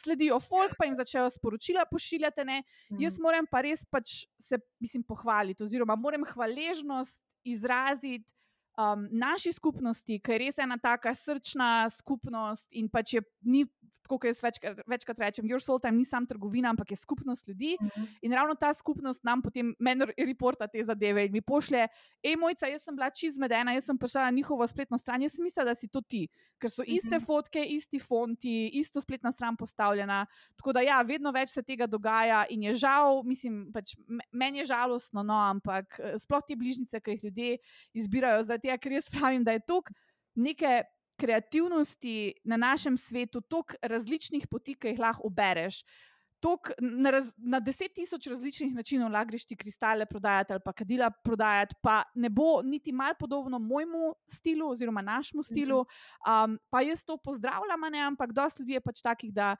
sledijo folk, pa jim začnejo sporočila pošiljati. Mm. Jaz moram pa res pač se mislim, pohvaliti, oziroma moram hvaležnost izraziti um, naši skupnosti, ker je res ena taka srčna skupnost in pač je ni. Tako kot jaz večkrat, večkrat rečem, your soul time ni samo trgovina, ampak je skupnost ljudi. Mhm. -huh. In ravno ta skupnost nam potem meni reporta te zadeve in mi pošlje, hej, mojca, jaz sem bila čizmedena, jaz sem prišla na njihovo spletno stran, jaz sem mislila, da si to ti, ker so iste mhm. -huh. fotke, isti fonti, isto spletna stran postavljena. Tako da ja, vedno več se tega dogaja in je žal, mislim, pač meni je žalostno, no, ampak eh, sploh te bližnjice, ki jih ljudje izbirajo za tega, ker jaz pravim, da je to nekaj kreativnosti na našem svetu, toliko različnih poti, ki jih lahko ubereš. Tok, na, raz, na deset tisoč različnih načinov lahko greš ti kristale prodajati ali pa kadila prodajati, pa ne bo niti malo podobno mojemu stilu oziroma našemu stilu. Um, pa jaz to pozdravljam, ne, ampak dosti ljudi je pač takih, da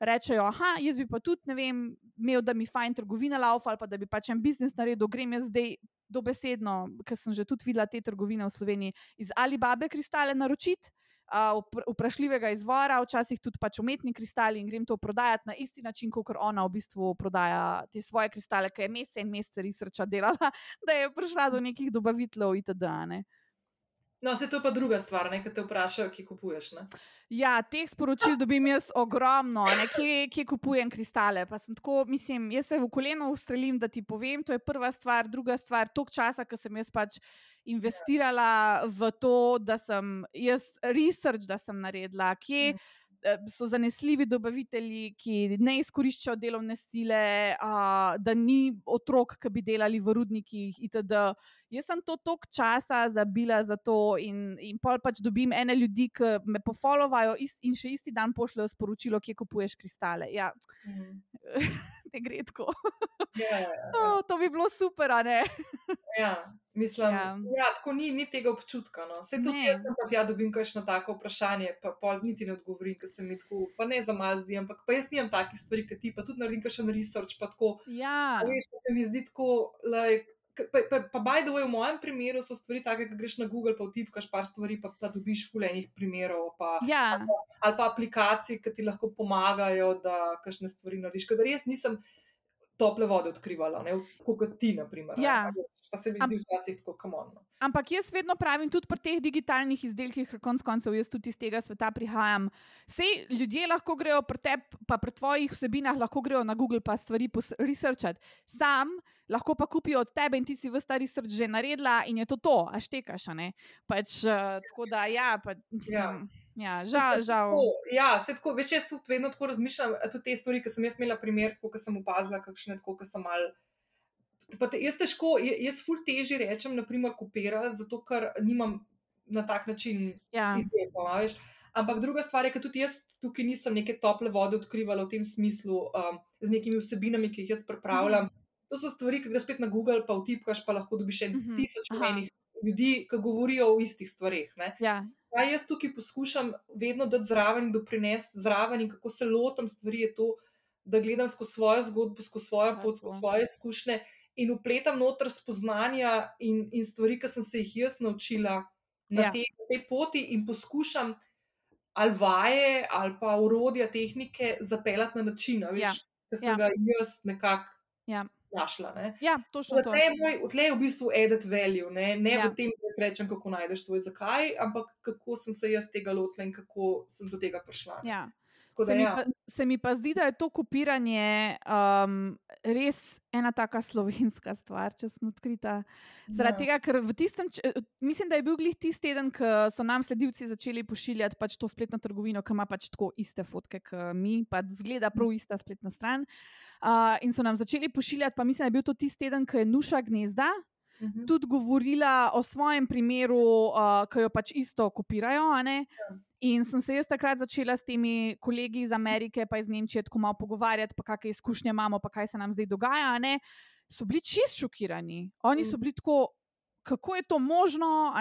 rečejo, ah, jaz bi pa tudi, ne vem, imel, da mi fajn trgovina laufa ali pa da bi pač en biznis naredil, grem jaz zdaj dobesedno, ker sem že tudi videla te trgovine v Sloveniji, iz Alibabe kristale naročiti. Uh, vprašljivega izvora, včasih tudi pač umetni kristali, in grem to prodajati na isti način, kot ona v bistvu prodaja te svoje kristale, ki je mesece in mesece resrča delala, da je prišla do nekih dobaviteljev, itd. Ne? No, se to pa druga stvar, nekaj te vprašajo, ki kupuješ. Ne? Ja, teh sporočil dobim jaz ogromno, kje, kje kupujem kristale. Tako, mislim, jaz se v koleno ustrelim, da ti povem, to je prva stvar, druga stvar, tok časa, ki sem jaz pač investirala v to, da sem jaz research, da sem naredila, kje. Mm. Eh, so zanesljivi dobavitelji, ki ne izkoriščajo delovne sile, a, da ni otrok, ki bi delali v rudnikih. Itd. Jaz sem to toliko časa zabila za to, in, in pol pač dobim ene ljudi, ki me pofolovajo in še isti dan pošljajo sporočilo, kje kupuješ kristale. Ja. Mm. ne gre tako. Ja, ja, ja. Oh, to bi bilo super, a ne? ja. Mislim, ja. Ja, tako ni, ni tega občutka. No. Se tudi jaz, pa ja, dobim kakšno tako vprašanje, pa pol niti ne odgovorim, ker se mi tako, pa ne za mal zdi, ampak pa jaz nimam takih stvari, kot ti, pa tudi naredim kakšen research, pa tako. Ja. Veš, se mi zdi tako, like, pa, pa, pa by the way, v mojem primeru so stvari take, ki greš na Google, pa vtipkaš par stvari, pa, pa dobiš fulejnih primerov, pa, ja. ali, pa, ali pa aplikacij, ki ti lahko pomagajo, da kakšne stvari narediš. Ker res nisem tople vode odkrivala, kot ti, na primer. Ja. Ne, pa se mi zdi včasih tako kamorno. Ampak jaz vedno pravim, tudi pri teh digitalnih izdelkih, ker konec koncev jaz tudi iz tega sveta prihajam. Sej ljudje lahko grejo pri tebi, pa pri tvojih vsebinah, lahko grejo na Google pa stvari researchati. Sam lahko pa kupijo od tebe in ti si v stari srč že naredila in je to to, a štekaš. Pač, uh, tako da, ja, pa, mislim, ja. Ja žal, žal. Tako, ja, se tako, veš, jaz tudi vedno tako razmišljam, tudi te stvari, ki sem jaz imela primer, ko sem opazila, kakšne, tako, ko sem mal. Te, jaz težko, jaz ful teži rečem, naprimer, kopirati, zato ker nimam na tak način ja. izdelka. Ampak druga stvar je, da tudi jaz tukaj nisem neke tople vode odkrivala v tem smislu um, z nekimi vsebinami, ki jih jaz pripravljam. Mm. To so stvari, ki greš spet na Google, pa vtipkaš, pa lahko dobiš še mm -hmm. tisoč menih ljudi, ki govorijo o istih stvarih. Ja. Kaj jaz tukaj poskušam vedno dati zraven in doprinesti zraven, in kako se lotim stvari, je to, da gledam skozi svojo zgodbo, skozi svojo pot, skozi svoje izkušnje in upletam noter spoznanja in, in stvari, ki sem se jih jaz naučila na ja. tej te poti, in poskušam ali vaje ali pa urodja, tehnike zapeljati na način, ja. da sem ja. ga jaz nekako. Ja. Našla, ja, to je to. Tle je v bistvu edit value, ne, ne ja. v tem, da se rečem, kako najdeš svoj zakaj, ampak kako sem se jaz tega lotila in kako sem do tega prišla. Ja. Se, mi ja. pa, se mi pa zdi, da je to kopiranje um, res ena taka slovenska stvar, če sem odkrita. Zaradi ja. tega, ker v tistem, mislim, da je bil glih tisti teden, ko so nam sledilci začeli pošiljati pač to spletno trgovino, ki ima pač tako iste fotke, kot mi, pa zgleda prav ista spletna stran. Uh, in so nam začeli pošiljati, pa mislim, da je bil to tisti teden, ko je Nuša gnezda. Uh mhm. -huh. Tudi govorila o svojem primeru, uh, ki jo pač isto kopirajo. Ja. In sem se jaz takrat začela s temi kolegi iz Amerike, pa iz Nemčije, tako malo pogovarjati, pa kakšne izkušnje imamo, pa kaj se nam zdaj dogaja. Ne? So bili čist šokirani. Oni so mm. bili tako, kako je to možno,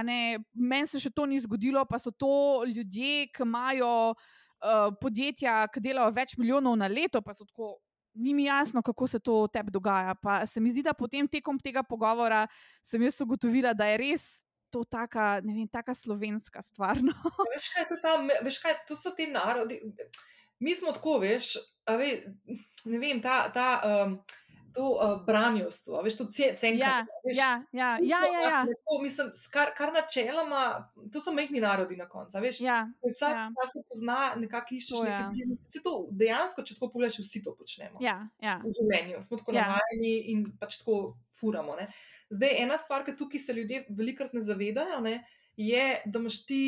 meni se še to ni zgodilo, pa so to ljudje, ki imajo uh, podjetja, ki delajo več milijonov na leto, pa so tako. Ni mi jasno, kako se to tebi dogaja. Pa se mi zdi, da potem tekom tega pogovora sem jaz ugotovila, da je res to taka, ne vem, taka slovenska stvar. No. Ja, veš, kaj to, ta, veš, kaj, to so ti narodi. Mi smo tako, veš, ve, ne vem, ta. ta um, To uh, branjostvo, veš, to cenjenje. Ja, ja, ja, ja, ja, ja. Mislim, kar, kar načeloma, to so mehki narodi na koncu. Ja, vsak ja. se pozna, nekako iščeš to, ja. nekaj. To, dejansko, če tako pogledaš, vsi to počnemo. Ja, ja. V življenju smo tako ja. navajeni in pač tako furamo. Ne? Zdaj, ena stvar, ki tukaj se ljudje velikokrat ne zavedajo, ne, je, da imaš ti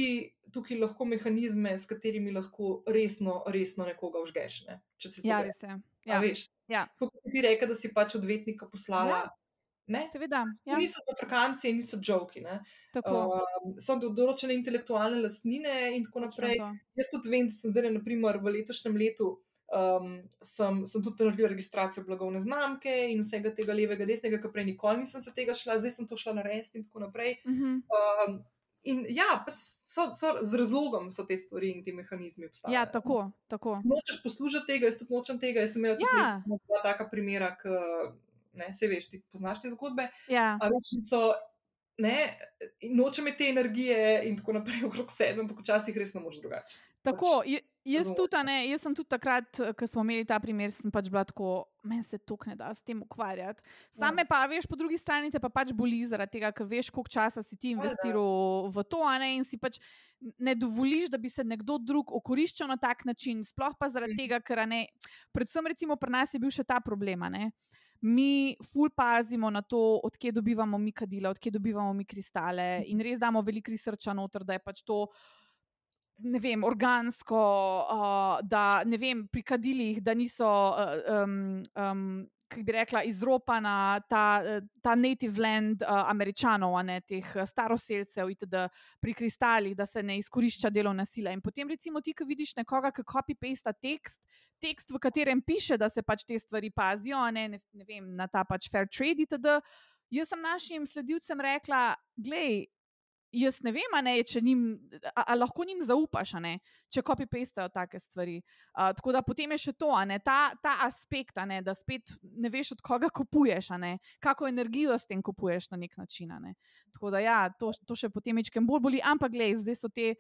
tukaj lahko mehanizme, s katerimi lahko resno, resno nekoga užgeš. Ne, ja, res je. Ja. Veš, ja. Kot ti reče, da si pač odvetnika poslala. Ja. Ne? Seveda. Ja. Niso za frakanci, niso žoki. Um, so do določene intelektualne lastnine in tako naprej. Jaz tudi vem, da sem zdaj, naprimer, v letošnjem letu Um, sem, sem tudi naredila registracijo blagovne znamke in vsega tega levega, desnega, ki prej nikoli nisem se tega šla, zdaj sem to šla narediti in tako naprej. Uh -huh. um, in ja, pač so, so, z razlogom so te stvari in ti mehanizmi obstajajo. Ja, tako. tako. Nočeš poslušati tega, jaz tudi nočem tega. Jaz sem imela tudi ja. dva taka primera, ki ne, se veš, ti poznaš te zgodbe. Ja. So, ne, nočem te energije in tako naprej, okrog sebe, ampak včasih res ne moreš drugače. Tako. Jaz, tudi, ne, jaz sem tudi takrat, ko smo imeli ta primer, sem pač bila tako, meni se to ne da s tem ukvarjati. Same ja. pa, veš, po drugi strani te pa pač boli zaradi tega, ker veš, koliko časa si ti investiral v to, ne, in si pač ne dovoliš, da bi se nekdo drug okoriščal na tak način. Sploh pa zaradi mhm. tega, ker ne, predvsem recimo pri nas je bil še ta problem. Mi ful pazimo na to, odkje dobivamo mi kadila, odkje dobivamo mi kristale, in res damo veliko srca noter, da je pač to ne vem, organsko, uh, da ne vem, pri kadilih, da niso. Uh, um, um, Kaj bi rekla, izropana ta, ta native land uh, američanov, ne teh staroseljcev, itd. pri kristalih, da se ne izkorišča delovna sila. In potem, recimo, ti, ki vidiš nekoga, ki copy-paste tekst, tekst, v katerem piše, da se pač te stvari pazijo, ne, ne, ne vem, na ta pač fair trade, itd. Jaz sem našim sledilcem rekla, gledaj, jaz ne vem, ne, če njim, a, a lahko njim zaupaš, ne, če copy-pastejo take stvari. A, tako da potem je še to, ne, ta, ta aspekt, ne, da spet ne veš, od koga kupuješ, ne, kako energijo s tem kupuješ na nek način. Ne. Tako da ja, to, to še potem večkrat bolj boli, ampak gledaj, zdaj so te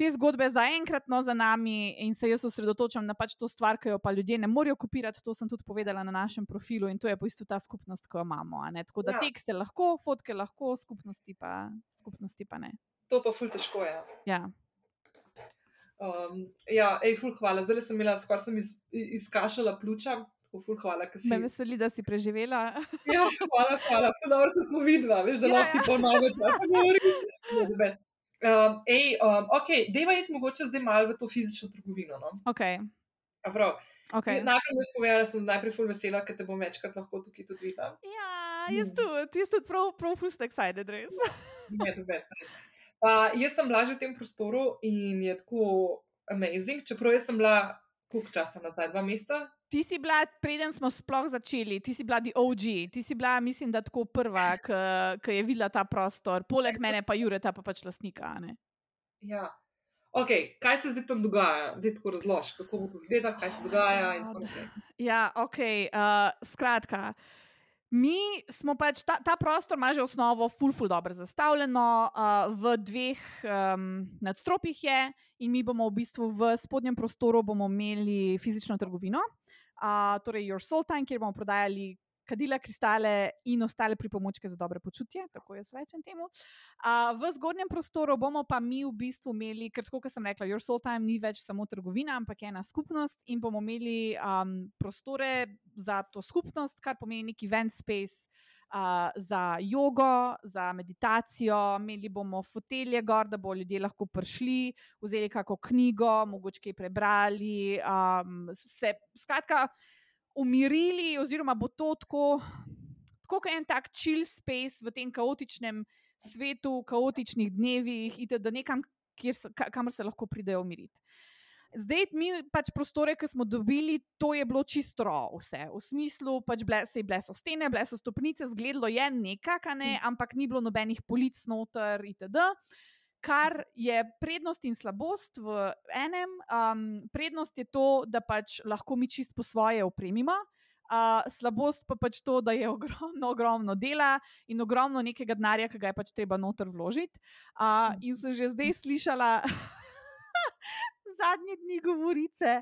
te zgodbe zaenkrat no, za nami in se jaz osredotočam na pač to stvar, ki jo pa ljudje ne morejo kopirati. To sem tudi povedala na našem profilu in to je po isto ta skupnost, ki jo imamo. Tako da ja. tekste lahko, fotke lahko, skupnosti pa, skupnosti pa ne. To pa ful težko je. Ja. Um, ja, ej, ful, hvala. Zdaj sem imela, skoraj sem iz, izkašala pljuča. Ful, hvala, si... Me veseli, da si preživela. ja, hvala, hvala. Dobro se to vidva, veš, da ja, lahko ja. ponovno časa govorim. Um, ej, um, ok, deva je mogoče zdaj malo v to fizično trgovino. No? Ok. okay. Najprej mi spovedi, da sem najprej ful vesela, ker te bom večkrat lahko tukaj tudi videla. Ja, jaz tudi, jaz tudi prav, prav ful ste excited, res. ne, to best. Pa jaz sem bila že v tem prostoru in je tako amazing, čeprav jaz sem bila koliko časa nazaj, dva meseca. Ti si bila, preden smo sploh začeli, ti si bila di OG, ti si bila, mislim, da tako prva, ki je videla ta prostor, poleg mene pa Jureta, pa pač lastnika. Ne? Ja. Okay, kaj se zdaj tam dogaja? Da ti tako razložiš, kako bo to izgledalo, kaj se dogaja. Ja, ok. Uh, skratka. Mi smo pač ta, ta prostor, ima že osnovo, full, full, dobro zastavljeno, uh, v dveh um, nadstropjih je, in mi bomo v bistvu v spodnjem prostoru imeli fizično trgovino uh, torej Your Soul Time, kjer bomo prodajali kadila, kristale in ostale pripomočke za dobre počutje, tako jaz rečem temu. Uh, v zgornjem prostoru bomo pa mi v bistvu imeli, ker tako kot sem rekla, Your Soul Time ni več samo trgovina, ampak ena skupnost in bomo imeli um, prostore za to skupnost, kar pomeni neki event space uh, za jogo, za meditacijo, imeli bomo fotelje gor, da bo ljudje lahko prišli, vzeli kako knjigo, mogoče kaj prebrali, um, se skratka umirili, oziroma bo to tako, tako kot en tak chill space v tem kaotičnem svetu, kaotičnih dnevih, da nekam, se, kamor se lahko pridejo umiriti. Zdaj, mi pač prostore, ki smo dobili, to je bilo čisto vse. V smislu, pač ble, se je bile so stene, bile so stopnice, zgledalo je nekaj, ne, mm. ampak ni bilo nobenih polic noter itd. Kar je prednost in slabost v enem. Um, prednost je to, da pač lahko mi čist po svoje opremimo. Uh, slabost pa pač to, da je ogromno, ogromno dela in ogromno nekega denarja, ki ga je pač treba noter vložiti. Uh, in sem že zdaj slišala, zadnji dni govorice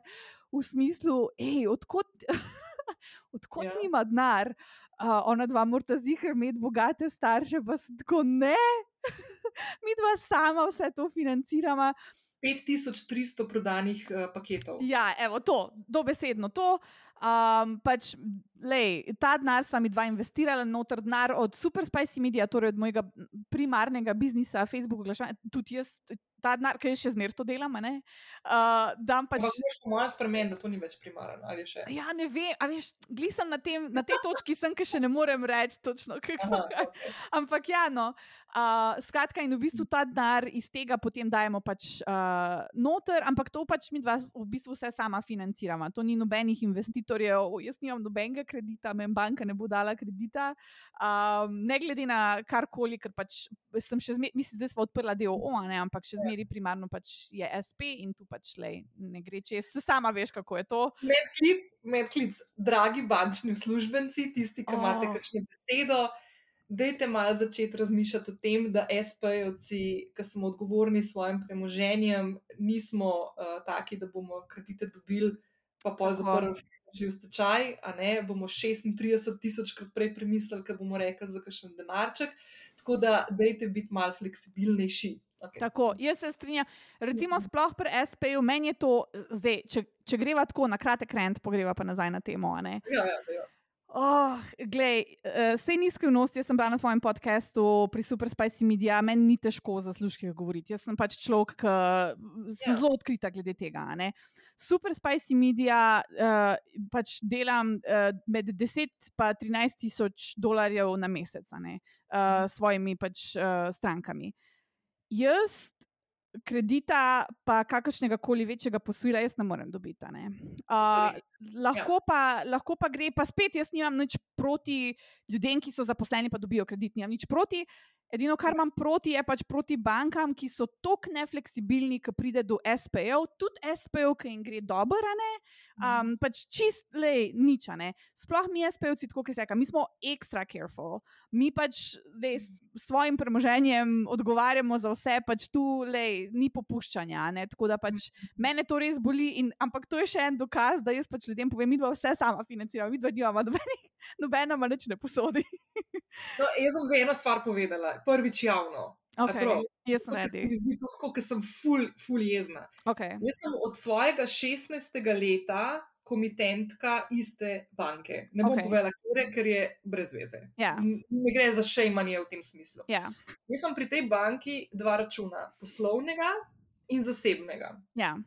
v smislu, hej, odkot, odkot ja. nima denar. Uh, ona dva morata zihar imeti bogate starše, pa se tako ne, mi dva sama vse to financiramo. 5300 prodanih uh, paketov. Ja, evo, to, dobesedno to. Um, pač, lej, ta denar sva mi dva investirala, noter denar od Super Spicy Media, torej od mojega primarnega biznisa, Facebook, oglašanja, tudi jaz ta denar, ki še zmeraj to delam. Ne? Uh, pač... Ampak, malo spremeniti, da to ni več primarno. Ja, ne vem, veš, sem na, tem, na tej točki, sem, ki še ne morem reči točno. Aha, okay. Ampak, ja, no. Uh, skratka, in v bistvu ta denar iz tega potem dajemo pač uh, noter, ampak to pač mi dva v bistvu vse sama financiramo. To ni nobenih investitorjev, jaz nimam nobenega kredita, meni banka ne bo dala kredita. Um, ne glede na karkoli, ker pač sem še zmeraj, mislim, da smo odprla del OA, ne, ampak še zmeraj zmeri primarno pač je SP in tu pač lej, ne gre čez. Sama veš, kako je to. Medklic, medklic, dragi bančni uslužbenci, tisti, ki oh. imate kakšno besedo. Dajte malo začeti razmišljati o tem, da SP-jevci, ki smo odgovorni s svojim premoženjem, nismo uh, taki, da bomo kredite dobili, pa pol zaprli že v stečaj, a ne bomo 36 tisoč krat prej premislili, ker bomo rekli za kakšen denarček. Tako da, dajte biti malo fleksibilnejši. Okay. Tako, jaz se strinjam. Recimo, mhm. sploh pri SP-ju, meni je to, zdaj, če, če greva tako na kratek rent, pogreva pa nazaj na temo. Ja, ja, ja. Oh, glej, uh, sej ni skrivnost, jaz sem bila na svojem podkastu pri Super Spicy Media, meni ni težko za služke govoriti. Jaz sem pač človek, ki sem ja. zelo odkrita glede tega. Ne? Super Spicy Media uh, pač delam uh, med 10 in 13 tisoč dolarjev na mesec s uh, svojimi pač, uh, strankami jaz kredita, pa kakršnega koli večjega posojila, jaz ne morem dobiti. Ne? Uh, lahko, pa, lahko pa gre, pa spet jaz nimam nič proti ljudem, ki so zaposleni, pa dobijo kredit. Nimam nič proti. Edino, kar imam proti, je pač proti bankam, ki so tako nefleksibilni, ko pride do SPO, tudi SPO, ki jim gre dobro, ne. Um, pač čist, le, nič, ne. Sploh mi SPO-ci, tako se reče, mi smo extra careful, mi pač le, s svojim premoženjem odgovarjamo za vse, pač tu le, ni popuščanja. Ne? Tako da pač mene to res boli, in, ampak to je še en dokaz, da jaz pač ljudem povem, mi dva vse sama financiramo, mi dva nimamo, nobena ma nič ne posodi. no, jaz sem za eno stvar povedala prvič javno. Okay, jaz sem redi. Zdi se, kot sem ful, ful jezna. Okay. Jaz sem od svojega 16. leta komitentka iste banke. Ne bom okay. povedala, kere, ker je brez veze. Yeah. Ne gre za šejmanje v tem smislu. Yeah. Jaz sem pri tej banki dva računa, poslovnega in zasebnega. Yeah.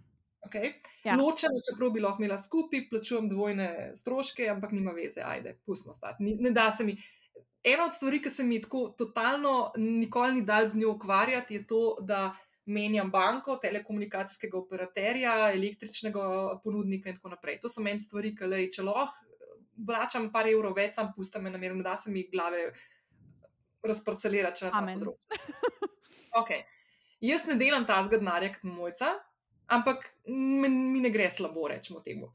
Okay? Ja. Ločeno, čeprav bi lahko imela skupaj, plačujem dvojne stroške, ampak nima veze, ajde, pustimo stati. Ne da se mi, ena od stvari, ki se mi tako totalno nikoli ni dal z njo ukvarjati, je to, da menjam banko, telekomunikacijskega operaterja, električnega ponudnika in tako naprej. To so meni stvari, ki le, če lahko vračam par evrov več, sam pustim na miru, da se mi glave razparcelira, če na to področje. Okay. Jaz ne delam ta zgodnarja kot mojca, ampak mi ne gre slabo, rečemo temu.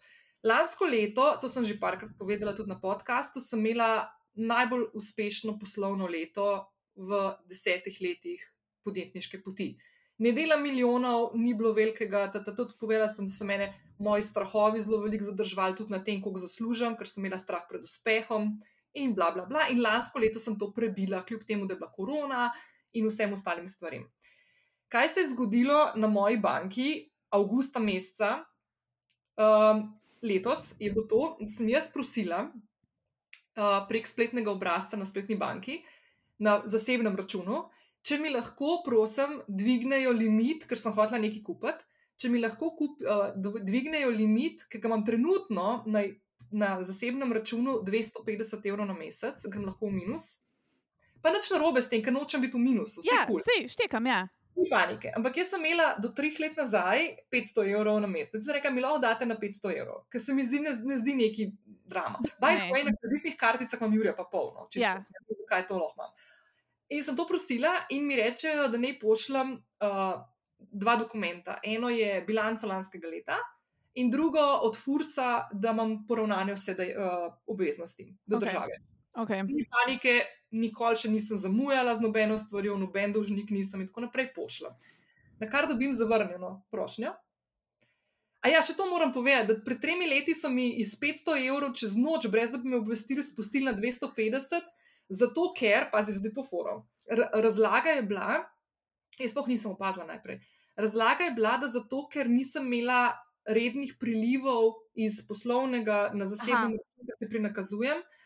Lansko leto, to sem že parkrat povedala tudi na podkastu, sem imela najbolj uspešno poslovno leto v desetih letih podjetniške poti. Ne delam milijonov, ni bilo velikega, tudi povedala sem, da so mene moji strahovi zelo veliko zadržali, tudi na tem, koliko zaslužim, ker sem imela strah pred uspehom in bla, bla, bla. In lansko leto sem to prebila, kljub temu, da je bila korona in vsem ostalim stvarem. Kaj se je zgodilo na moji banki avgusta meseca um, letos, je bilo to, da sem jaz prosila prek spletnega obrazca na spletni banki, na zasebnem računu, če mi lahko, prosim, dvignejo limit, ker sem hotela nekaj kupiti če mi lahko kup, uh, dvignejo limit, ki ga imam trenutno na, na zasebnem računu 250 evrov na mesec, grem lahko v minus. Pa nič na robe s tem, ker nočem biti v minusu. Ja, cool. sej, štekam, ja. Ni panike. Ampak jaz sem imela do treh let nazaj 500 evrov na mesec. Zdaj reka, mi lahko date na 500 evrov, ker se mi zdi, ne, ne zdi neki drama. Baj, ne. na kreditnih karticah imam Jurija pa polno, če ja. ne vem, kaj to lahko imam. In sem to prosila in mi rečejo, da ne pošljem. Uh, dva dokumenta. Eno je bilanco lanskega leta, in drugo od Fursa, da imam poravnane vse dej, uh, obveznosti do okay. države. Okay. Ni panike, nikoli še nisem zamujala z nobeno stvarjo, noben dolžnik nisem in tako naprej pošla. Na kar dobim zavrnjeno prošnjo. A ja, še to moram povedati, da pred tremi leti so mi iz 500 evrov čez noč, brez da bi me obvestili, spustili na 250, zato ker, pazi, zdaj to forum. Razlaga je bila, jaz sploh nisem opazila najprej. Razlaga je bila, da zato, ker nisem imela rednih prilivov iz poslovnega na zasebnem računu, da se prinakazujem, uh,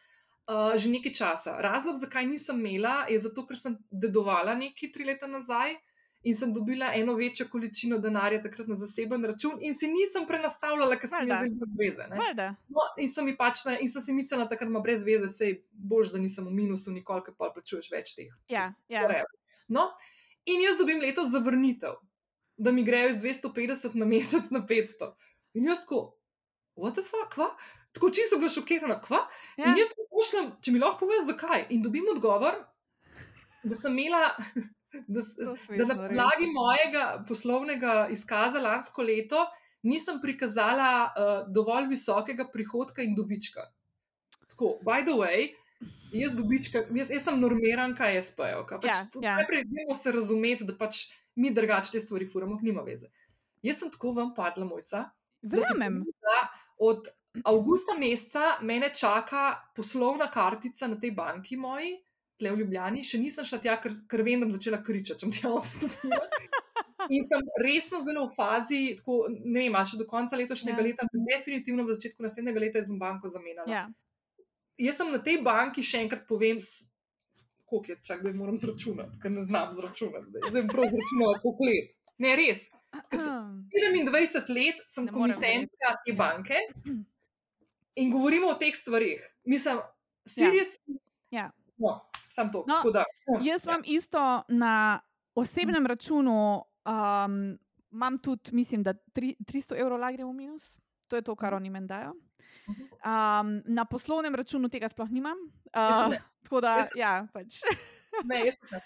že nekaj časa. Razlog, zakaj nisem imela, je zato, ker sem dedovala nekaj tri leta nazaj. In sem dobila eno večjo količino denarja takrat na zaseben račun, in si nisem prenastavljala, ker sem imela brez veze. No, in, sem pač, in sem si mislila, da ima brez veze, sej bož, da nisem v minusu, nikoli pa plačuješ več teh. Ja, ja. No, in jaz dobim letos zavrnitev da mi grejo iz 250 na mesec na 500. In jaz tako, what the fuck, kva? Tako čisto bila šokirana, kva? Ja. In jaz tako pošljem, če mi lahko poveš, zakaj. In dobim odgovor, da sem imela. Da, da na podlagi mojega poslovnega izkaza lansko leto nisem prikazala uh, dovolj visokega prihodka in dobička. Tako, by the way, jaz, dobička, jaz, jaz sem normiran, kaj jaz. Pač, ja, ja. Najprej moramo se razumeti, da pač mi drugače te stvari furamo, nima veze. Jaz sem tako vam padla, mojca. Verjamem. Od avgusta meseca mene čaka poslovna kartica na tej banki moji, tle v Ljubljani, še nisem šla tja, ker, ker vem, da bom začela kričati, če bom tja odstopila. In sem resno zdaj v fazi, tako, ne vem, še do konca letošnjega ja. leta, definitivno v začetku naslednjega leta, bom banko zamenjala. Ja. Jaz sem na tej banki, še enkrat povem, koliko je čak, da moram zračunati, ker ne znam zračunati, zdaj sem prav zračunala, koliko let. Ne, res. 27 let sem komitentka te banke in govorimo o teh stvarih. Mislim, seriously. Ja. Ja. No, sam to. No, da, no. Jaz imam ja. isto na osebnem računu, um, imam tudi, mislim, da tri, 300 evrov lagre v minus. To je to, kar oni meni dajo. Um, na poslovnem računu tega sploh nimam. Uh, tako da, jaz, ja, pač. ne, jaz ne.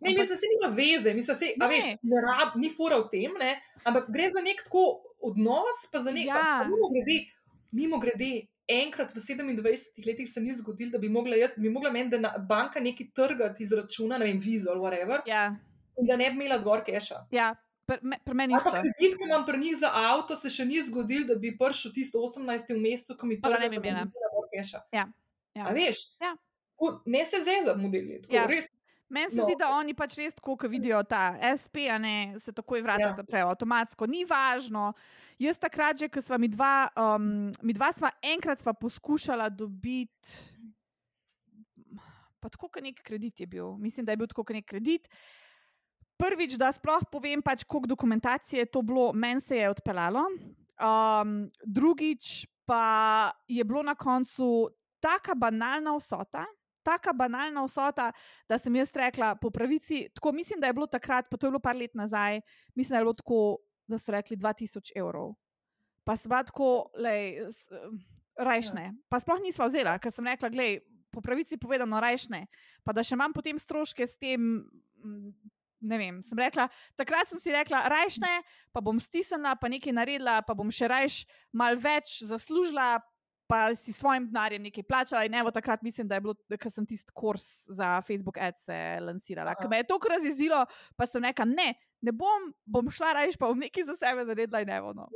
Ne, mi se nima veze, mi se a veš, ne rab, ni fura v tem, ne, ampak gre za nek tako odnos, pa za nek, ja. mimo grede, mimo grede, enkrat v 27 letih se ni zgodilo, da bi mogla jaz, bi mogla meni, da na, banka nekaj trgati iz računa, ne vem, vizo ali whatever, ja. in da ne bi imela gor keša. Ja, Pri meni je to. Kredit, ki imam pri njih za avto, se še ni zgodil, da bi prišel tisto 18. mesecu, ko mi to ne bi bilo. Ja. Ja. Veš? Ja. Ne se za modeli. Ja. Meni se no. zdi, da oni pač res tako, ko vidijo ta SP, ne se takoj vrata ja. zaprejo, avtomatsko. Ni važno. Jaz takrat, že, ko smo mi dva, um, mi dva sva enkrat sva poskušala dobiti, pa tako, kot nek kredit je bil. Mislim, da je bil tako, kot nek kredit. Prvič, da sploh povem, pač, koliko dokumentacije je to bilo, meni se je odpeljalo. Um, drugič, pa je bilo na koncu tako banalna vsota, taka banalna vsota, da sem jaz rekla po pravici. Tako mislim, da je bilo takrat, pa to je bilo par let nazaj, mislim, da je bilo tako, da so rekli 2000 evrov. Pa sem bila tako, lej, rajšne. Ja. Pa sploh nisva vzela, ker sem rekla, gledaj, po pravici povedano, rajšne. Pa da še imam potem stroške s tem. Ne vem, sem rekla, takrat sem si rekla, rajšne, pa bom stisnila, pa nekaj naredila, pa bom še rajš mal več zaslužila, pa si svojim denarjem nekaj plačala. In evo, takrat mislim, da je bilo, ker sem tisti kurs za Facebook Ads lansirala. Ker me je to razjezilo, pa sem rekla, ne, ne bom, bom šla rajš, pa bom nekaj za sebe naredila in evo. No.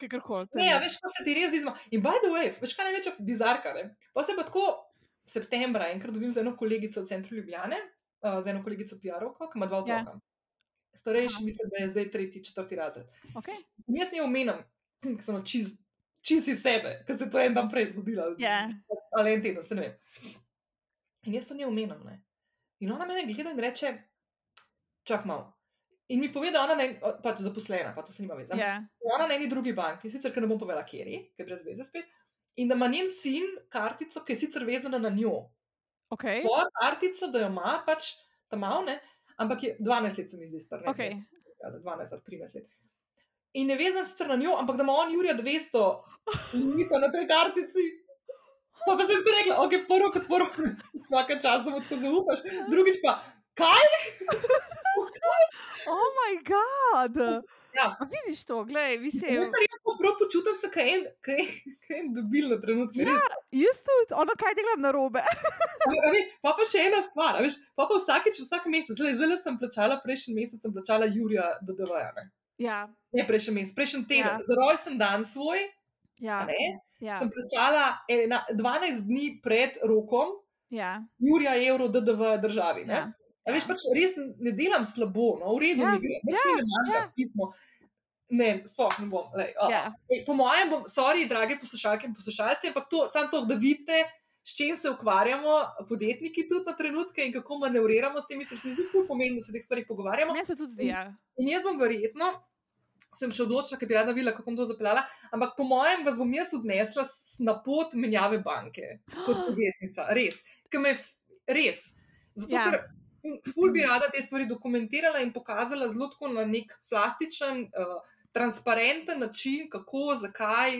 Kakorkoli. Ne, ja, veš, ko se ti res zdi, in by the way, veš, kaj največja bizarka. Ne? Pa se pa tako septembra enkrat dobim z eno kolegico v centru Ljubljane, uh, z eno kolegico PR-ovko, ki ima dva ja. otroka. Yeah. Starejši, Aha. mislim, da je zdaj tretji, četrti razred. Okay. Jaz ne omenjam, ker sem čist čisi sebe, ker se to en dan prej zgodilo. Yeah. Ali en teden, se ne vem. In jaz to ne omenjam. Ne? In ona me gleda in reče: čak malo. In mi pove, da ona ne, pač zaposlena, pa to se nima veze. Yeah. Ona na eni drugi banki, sicer, ker ne bom povedala, kje je, ker je brez veze spet. In da ima njen sin kartico, ki je sicer vezana na njo. Okay. Svojo kartico, da jo ima, pač tam malo, ampak je 12 let, se mi zdi, star. Okay. Ja, za 12 ali 13 let in ne vezan sicer na njo, ampak da ima on Jurija 200 limita na tej kartici. Pa, pa sem ti rekla, ok, prvo kot prvo, vsake čas, da mu to zaupaš, drugič pa, kaj? oh moj bog! Ja. Vidiš to, gledaj, vi se. Jaz sem res prav počutil, da je en, en dobil na trenutek. Ja, jaz tudi, ono kaj delam na robe. pa pa še ena stvar, veš, pa pa vsakeč, vsak mesec, zdaj, zdaj sem plačala, prejšnji mesec sem plačala Jurija DDV. Ja. Ne prejšnji mesec, prejšnji teden, ja. za rojsten dan svoj. Ja. Ja. Sem plačala ena, 12 dni pred rokom, ja. Jurija evro DDV državi. Ja. Ja. Veš, pač res ne delam slabo, no, v redu ja. mi gre, več ja. mi ne manjka ja. pismo. Ne, sploh ne bom. Lej, oh. ja. Ej, po mojem, bom, sorry, drage poslušalke in poslušalci, ampak to, samo to, da vidite, s čim se ukvarjamo, podjetniki tudi na trenutke in kako manevriramo s temi stvarmi. Zdi se mi pomembno, da se teh stvarih pogovarjamo. Meni se tudi zdi. Ja. In, in jaz bom verjetno sem še odločila, ker bi rada videla, kako bom to zapeljala. Ampak po mojem, vas bom jaz odnesla na pot menjave banke kot podjetnica. Res, ker me res. Zato, ja. ker ful bi rada te stvari dokumentirala in pokazala zelo tako na nek plastičen, uh, transparenten način, kako, zakaj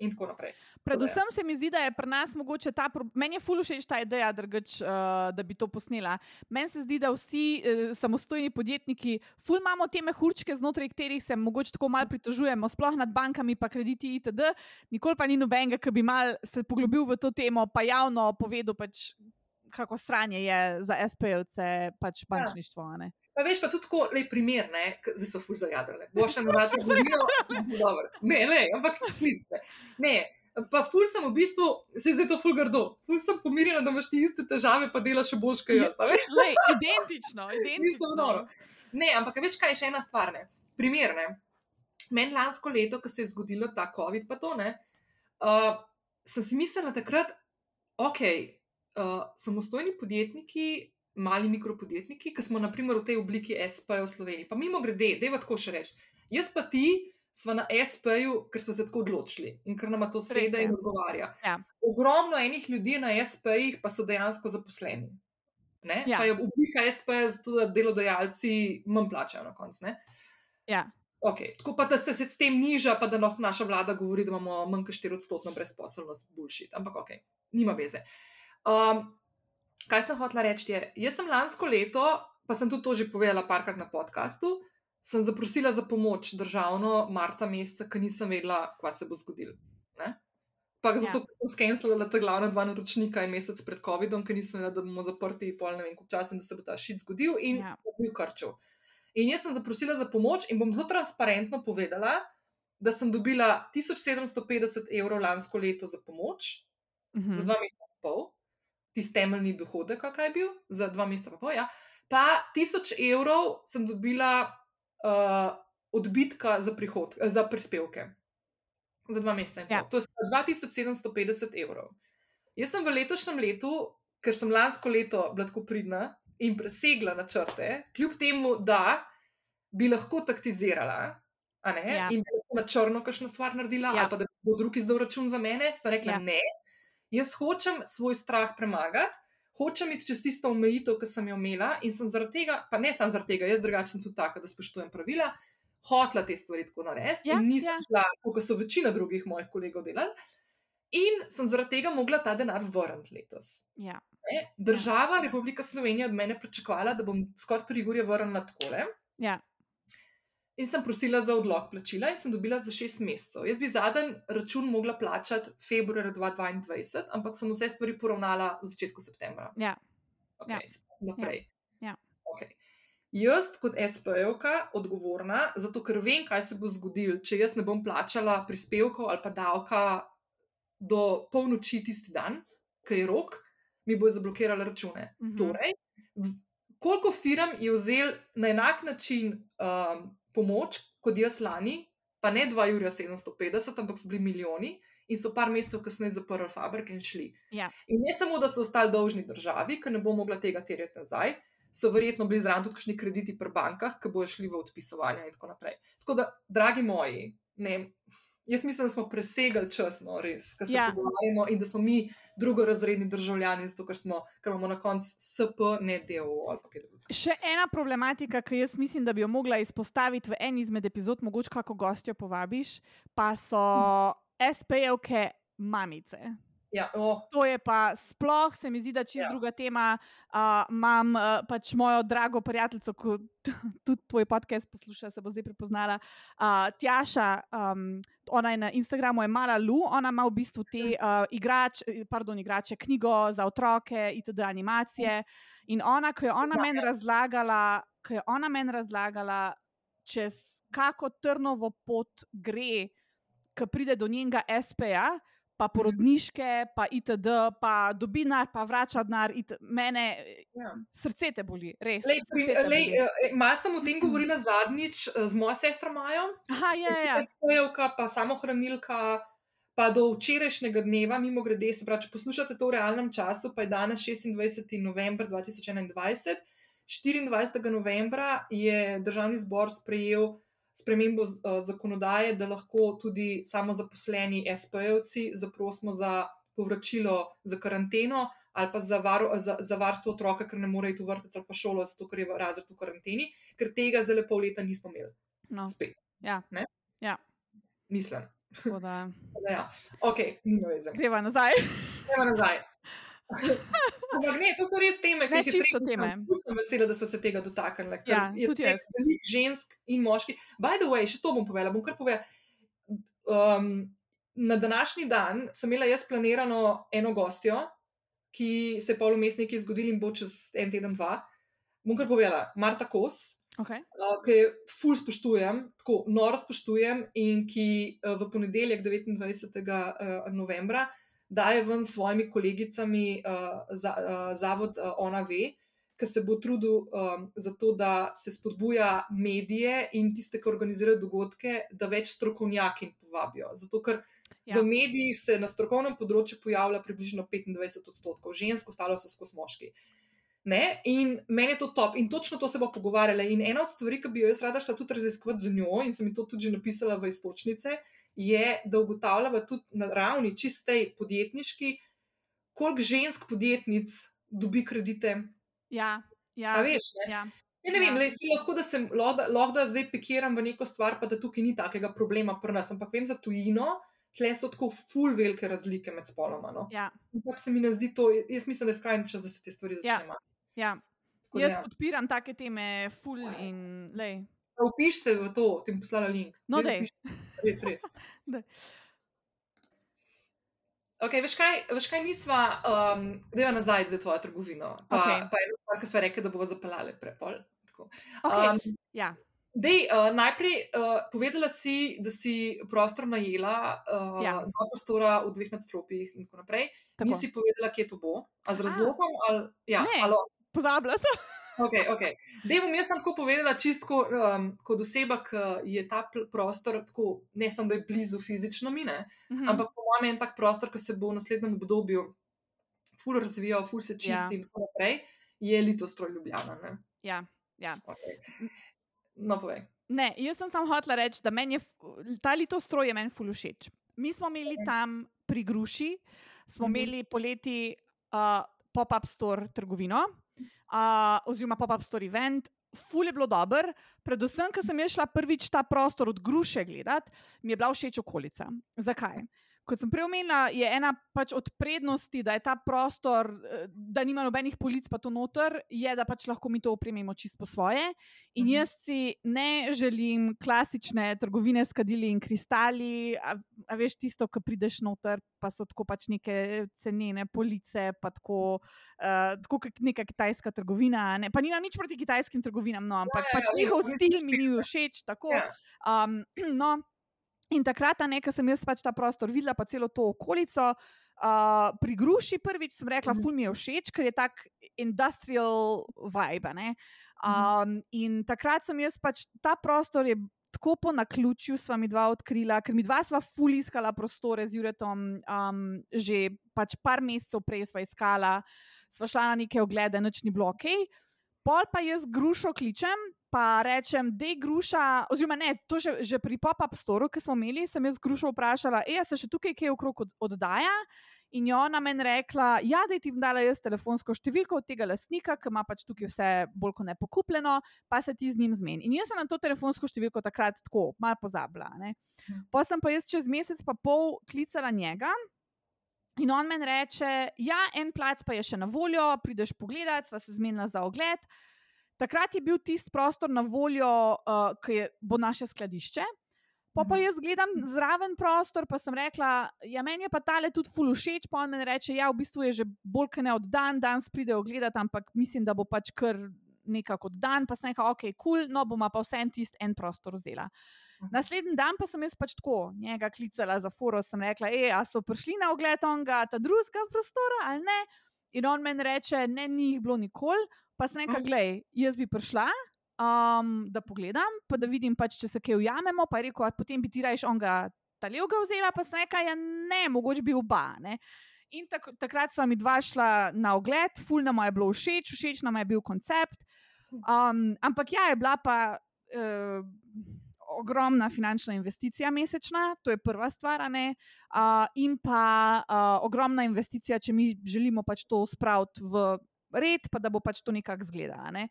in tako naprej. Predvsem se mi zdi, da je pri nas mogoče ta, meni je fully všeč ta ideja, drgač, uh, da bi to posnela. Meni se zdi, da vsi uh, samostojni podjetniki, fully imamo te mehurčke, znotraj katerih se mogoče tako malo pritožujemo, sploh nad bankami, pa krediti itd. Nikoli pa ni nobenega, ki bi mal se poglobil v to temo, pa javno povedal, pač, kako stranje je za SP-jevce pač ja. bančništvo. Ja. Pa veš, pa tudi tako le primer, ne? zdaj so fuz zajadrale. Bo še na zadnjem govorilo, ne, ne, ampak klice. Ne, Pa ful sem v bistvu, se zdaj to ful grdo, ful sem pomirjena, da imaš ti iste težave, pa delaš še boljš, kot jaz. Lej, identično, identično. Ne, ampak veš, kaj je še ena stvar, ne? primer. Ne? Meni lansko leto, ko se je zgodilo ta COVID, pa to ne, uh, sem si mislila takrat, ok, uh, samostojni podjetniki, mali mikropodjetniki, ki smo naprimer v tej obliki SP v Sloveniji, pa mimo grede, da je tako še reči. Jaz pa ti smo na SP-ju, ker smo se tako odločili in ker nam to sedi in odgovarja. Ja. Ogromno enih ljudi na SP-jih pa so dejansko zaposleni. Ja. Pa je oblika SP, zato da delodajalci manj plačajo na koncu. Ja. Okay. Tako pa, da se s tem niža, pa da lahko naša vlada govori, da imamo manj kot 4-odstotno brezposelnost, bullshit. Ampak ok, nima veze. Um, kaj sem hotela reči? Je, jaz sem lansko leto, pa sem tudi to že povedala parkrat na podkastu, sem zaprosila za pomoč državno marca meseca, ker nisem vedela, kaj se bo zgodilo. Pa zato ja. sem skenirala ta glavna dva naročnika en mesec pred COVID-om, ker nisem vedela, da bomo zaprti pol ne vem, koliko časa in da se bo ta šit zgodil in ja. sem bil krčev. In jaz sem zaprosila za pomoč in bom zelo transparentno povedala, da sem dobila 1750 evrov lansko leto za pomoč, uh -huh. za mhm. dva meseca in pol, tisti temeljni dohodek, kaj je bil, za dva meseca in pol, ja. Pa 1000 evrov sem dobila uh, odbitka za, prihod, za prispevke. Za dva meseca. Ja. To je 2750 evrov. Jaz sem v letošnjem letu, ker sem lansko leto bila tako pridna in presegla načrte, kljub temu, da bi lahko taktizirala. Ja. In bi lahko na črno kakšno stvar naredila, ja. ali pa da bi bo drugi izdal račun za mene, sem rekla: ja. Ne, jaz hočem svoj strah premagati, hočem iti čez tisto omejitev, ki sem jo imela in sem zaradi tega, pa ne samo zaradi tega, jaz drugačen tudi tako, da spoštujem pravila, hotla te stvari tako narediti Ja, in nisem ja. šla, kot so večina drugih mojih kolegov delali. In sem zaradi tega mogla ta denar vrniti letos. Ja. Ne? Država, Republika Slovenija od mene pričakovala, da bom skoraj tri ure vrnila takole. Ja. In sem prosila za odlog plačila in sem dobila za šest mesecev. Jaz bi zadnji račun mogla plačati februarja 2022, ampak sem vse stvari poravnala v začetku septembra. Ja. Okay, Ja. Naprej. Ja. Okay. Jaz, kot SPO-ka, odgovorna, zato ker vem, kaj se bo zgodilo, če jaz ne bom plačala prispevkov ali pa davka do polnoči tisti dan, ki je rok, mi bo zablokirala račune. Mhm. Torej, koliko firm je vzel na enak način um, pomoč kot jaz lani, pa ne 2 ure 750, ampak so bili milijoni. In so par mesecev kasneje zaprli fabrike in šli. Ja. In ne samo, da so ostali dolžni državi, ker ne bo mogla tega terjati nazaj, so verjetno bili zraven tudi kakšni krediti pri bankah, ki bojo šli v odpisovanje in tako naprej. Tako da, dragi moji, ne, jaz mislim, da smo presegali čas, no, res, ker se Ja. ja. pogovarjamo in da smo mi drugorazredni državljani, zato ker, smo, ker imamo na koncu SP, ne del. Še ena problematika, ki jaz mislim, da bi jo mogla izpostaviti v eni izmed epizod, mogoče kako gostjo povabiš, pa so SPL-ke mamice. Ja, oh, To je pa sploh, se mi zdi, da čist ja. Ja. druga tema. Uh, Imam uh, pač mojo drago prijateljico, ki tudi tvoj podcast posluša, se bo zdaj prepoznala. Uh, Tjaša, um, ona je na Instagramu, je mala Lu, ona ima v bistvu te uh, igrač, pardon, igrače, knjigo za otroke, itd. animacije. In ona, ko je ona Ja, meni ja. razlagala, ko je ona meni razlagala, čez kako trnovo pot gre, ko pride do njenega SPA, pa Mhm. porodniške, pa itd., pa dobi denar, pa vrača denar. Mene ja. srce te boli, res. Lej, pri, te lej, boli. eh, malo sem o tem govorila zadnjič eh, z mojo sestro Majo. Aha, ja, ja, ja. SPO-ka, pa samohranilka, pa do včerajšnjega dneva, mimo grede, se pravi, če poslušate to v realnem času, pa je danes 26. november 2021. 24. novembra je državni zbor sprejel spremembo eh, zakonodaje, da lahko tudi samozaposleni SPO-ci zaprosimo za povračilo za karanteno ali pa za, varo, za, za varstvo otroka, ker ne more iti v vrtec ali pa šolo, zato ker je razred v karanteni, ker tega zdaj le pol leta nismo imeli. No, Spet, ja. Ne? ja. mislim. Da, Da, ja. Ok, nima veze. greva nazaj. Gremo nazaj. Ampak ne, to so res teme, ki Ne, jih čisto teme. ful Sem vesela, da so se tega dotaknili. Ja, je tudi jaz. veliko žensk in moški. By the way, še to bom povedala, bom kar povedala. Um, na današnji dan sem imela jaz planirano eno gostjo, ki se je pol vmes nekaj zgodil in bo čez en teden, dva. Bom kar povedala, Marta Kos, Okay. uh, ki jo ful spoštujem, tako noro spoštujem in ki uh, v ponedeljek, 29. Uh, novembra, daje ven s svojimi kolegicami uh, za, uh, zavod uh, Ona ve, ki se bo trudil um, za to, da se spodbuja medije in tiste, ki organizirajo dogodke, da več strokovnjakin povabijo. Zato, ker Ja. v medijih se na strokovnem področju pojavlja približno 25 odstotkov žensk, ostalo so skozi moški. Ne? In meni je to top, in točno to se bo pogovarjala. In ena od stvari, ki bi jo jaz rada šla tudi raziskovati z njo, in sem ji to tudi napisala v istočnice, je, da ugotavljava tudi na ravni čistej podjetniški, koliko žensk podjetnic dobi kredite. Ja, ja, A veš, ne? ja. Ja, ne vem, Ja. le, lahko, da, sem, lahko, da, zdaj pikiram v neko stvar, pa da tukaj ni takega problema pri nas, ampak vem za tujino, tle so tako ful velike razlike med spoloma. No? ja, Ampak se mi ne zdi to, jaz mislim, da je skrajni čas, da se te stvari Ja. začnejo. ja. Tako da Jaz ja. podpiram take teme, ful in lej. Upiš se v to, ti bom poslala link. No, daj. vpiši. Res, res. Daj. Okay, veš, kaj, veš kaj, nisva, um, deva nazaj za tvojo trgovino. Pa, okay. pa eno stvar, ki sva rekli, da bomo zapeljali prepol. Tako. Okay. Um, ja, Dej, uh, najprej uh, povedala si, da si prostor najela, uh, Ja. dva prostora v dveh nadstropjih in tako naprej. tako. Nisi povedala, kje to bo, a z A. razlogom ali ja, Ne. ali Pozabila sem. Okay, okay. Dej bom jaz sem tako povedala, čisto um, kot oseba, ki je ta prostor, tako, ne samo da je blizu fizično mine, mm. ampak po mojem je en tak prostor, ki se bo v naslednjem obdobju ful razvijal, ful se čisti Ja. ja. in tako naprej, je litostroj Ljubljana. Ne? Ja, ja. Okay. No, povej. Ne, jaz sem samo hotela reči, da meni je ta litostroj je meni ful všeč. Mi smo imeli tam pri Gruši, smo Mhm. imeli poleti uh, pop-up store trgovino, uh, oziroma pop-up store event. Ful je bilo dober, predvsem, ker sem šla prvič ta prostor od Gruše gledati, mi je bila všeč okolica. Zakaj? Kot sem prej omenila, je ena pač od prednosti, da je ta prostor, eh, da nima nobenih polic, pa to noter, je, da pač lahko mi to opremimo čisto po svoje. In mhm. jaz si ne želim klasične trgovine s kadili in kristali, a, a veš tisto, ki prideš noter, pa so tako pač neke cenene police, pa tako, uh, tako kot neka kitajska trgovina. Ne? Pa nima nič proti kitajskim trgovinam, no, ampak ja, ja, pač ja, njihov stil mi ni všeč. Tako, um, no, In takrat, ko sem jaz pač ta prostor videla, pa celo to okolico. Uh, pri Gruši prvič sem rekla, mhm. mi je všeč, ker je tak industrial vibe. Um, in takrat sem jaz pač ta prostor je tako po naključju, sva mi dva odkrila, ker mi dva sva fuliskala prostore z Juretom, um, že pač par mesecev prej sva iskala, sva šla na neke oglede, noč ni bilo ok. Pol pa jaz Grušo kličem, pa rečem, da je gruša, oziroma ne, to že, že pri pop-up storu, ki smo imeli, sem jaz grušo vprašala, e, se še tukaj kaj okrog od, oddaja. In je ona meni rekla, ja, da ti bom dala jaz telefonsko številko od tega lastnika, ki ima pač tukaj vse bolj kot ne pokupljeno, pa se ti z njim zmeni. In jaz sem na to telefonsko številko takrat tako malo pozabila. Hmm. Pa sem pa jaz čez mesec pa pol klicala njega. In on meni reče, ja, en plac pa je še na voljo, prideš pogledat, sva se zmenila za ogled. Takrat je bil tisti prostor na voljo, uh, ki bo naše skladišče. Pa, pa mhm. jaz gledam zraven prostor, pa sem rekla, ja, meni je pa tale tudi fulušeč. Pa on mi reče, ja, v bistvu je že bolj kot ne od dan, danes pridejo gledati, ampak mislim, da bo pač kar nekako dan. Pa sem rekla, ok, kul, cool, no bomo pa vse en tisti en prostor vzela. Mhm. Naslednji dan pa sem jaz pač tako njega klicala za foro, sem rekla, hej, a so prišli na ogled onega, ta drugega prostora ali ne. In on meni reče, ne, ni jih bilo nikoli. Pa sem rekla, gledaj, jaz bi prišla, um, da pogledam, pa da vidim, pač, če se kaj ujamemo. Pa je rekel, potem bi ti rajš onega taljoga vzela, pa sem rekla, ja, ne, mogoče bi oba. Ne? In tak, takrat smo mi dva šla na ogled, ful nam je bilo všeč, všeč nam je bil koncept. Um, ampak ja, je bila pa. Uh, Ogromna finančna investicija mesečna, to je prva stvar, uh, in pa uh, ogromna investicija, če mi želimo pač to spraviti v red, pa da bo pač to nekako izgledalo. Ne?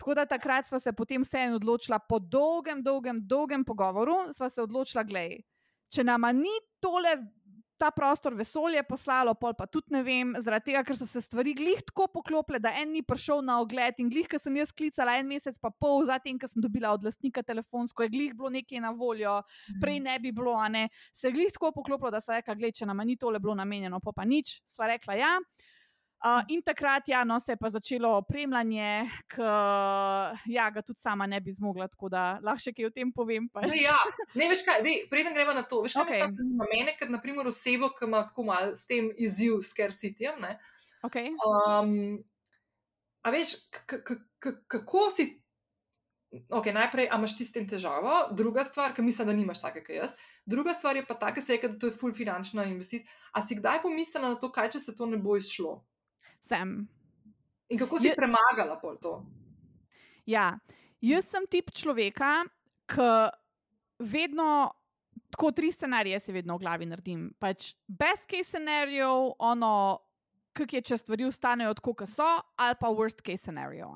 Tako da takrat smo se potem vseeno odločili, po dolgem, dolgem, dolgem pogovoru, smo se odločili, gledaj, če nama ni tole. Ta prostor vesolje poslalo, pol pa tudi ne vem, zaradi tega, ker so se stvari glih tako poklopile, da en ni prišel na ogled in glih, ker sem jaz klicala en mesec, pa pol, zatem, ker sem dobila od lastnika telefonsko, je glih bilo nekaj na voljo, prej ne bi bilo, a ne. Se je glih tako poklopilo, da so rekla, gledaj, če nama ni tole bilo namenjeno, pa pa nič, sva rekla ja. Uh, in takrat ja, no, se je pa začelo opremljanje, ki ja, ga tudi sama ne bi zmogla, tako da lahko še kaj o tem povem. Ne, ja. ne, veš kaj, preden gremo na to, veš kaj, okay. za mene, kot naprimer osebo, ki ima tako mal s tem izziv s Kersitijem. Okay. Um, a veš, kako si. Okay, najprej, imaš ti s tem težavo, druga stvar, ki mislim, da nimaš take, kot jaz. Druga stvar je pa ta, ki se reče, da to je full finančna investicija. A si kdaj pomislila na to, kaj če se to ne bo izšlo? Sem. In kako si je, premagala pol to? Ja, jaz sem tip človeka, ki vedno tako tri scenarije si vedno v glavi naredim. Pač best case scenario, ono, kak je, če stvari ostanejo tako, kot so, ali pa worst case scenario.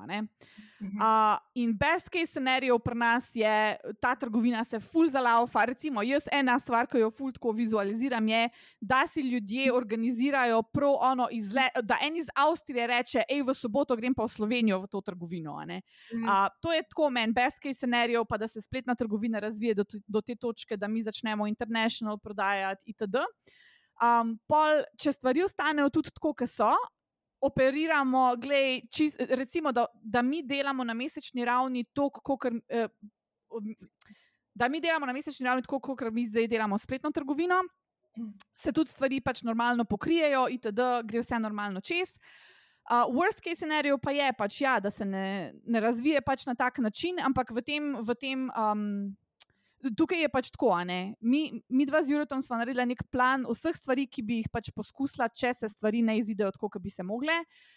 Uh, in best case scenario pri nas je, ta trgovina se full zalaufa. Recimo, jaz ena stvar, ki jo full tako vizualiziram, je, da si ljudje organizirajo pro ono izlet, da en iz Avstrije reče, hej, v soboto grem pa v Slovenijo v to trgovino. Uh, to je tako meni, best case scenario, pa da se spletna trgovina razvije do, do te točke, da mi začnemo international prodajati itd. Um, pol, če stvari ostanejo tudi tako, kot so, operiramo, glej, čist, recimo, da, da mi delamo na mesečni ravni to, kako. Eh, da mi delamo na mesečni ravni tako, kot mi zdaj delamo spletno trgovino, se tudi stvari pač normalno pokrijejo, itd., gre vse normalno čez. Uh, worst case scenario pa je, pač, ja, da se ne, ne razvije pač na tak način, ampak v tem, v tem um, tukaj je pač tako. Mi, mi dva z Jurotom smo naredili nek plan vseh stvari, ki bi jih pač poskusila, če se stvari ne izidejo tako, kot bi se mogle.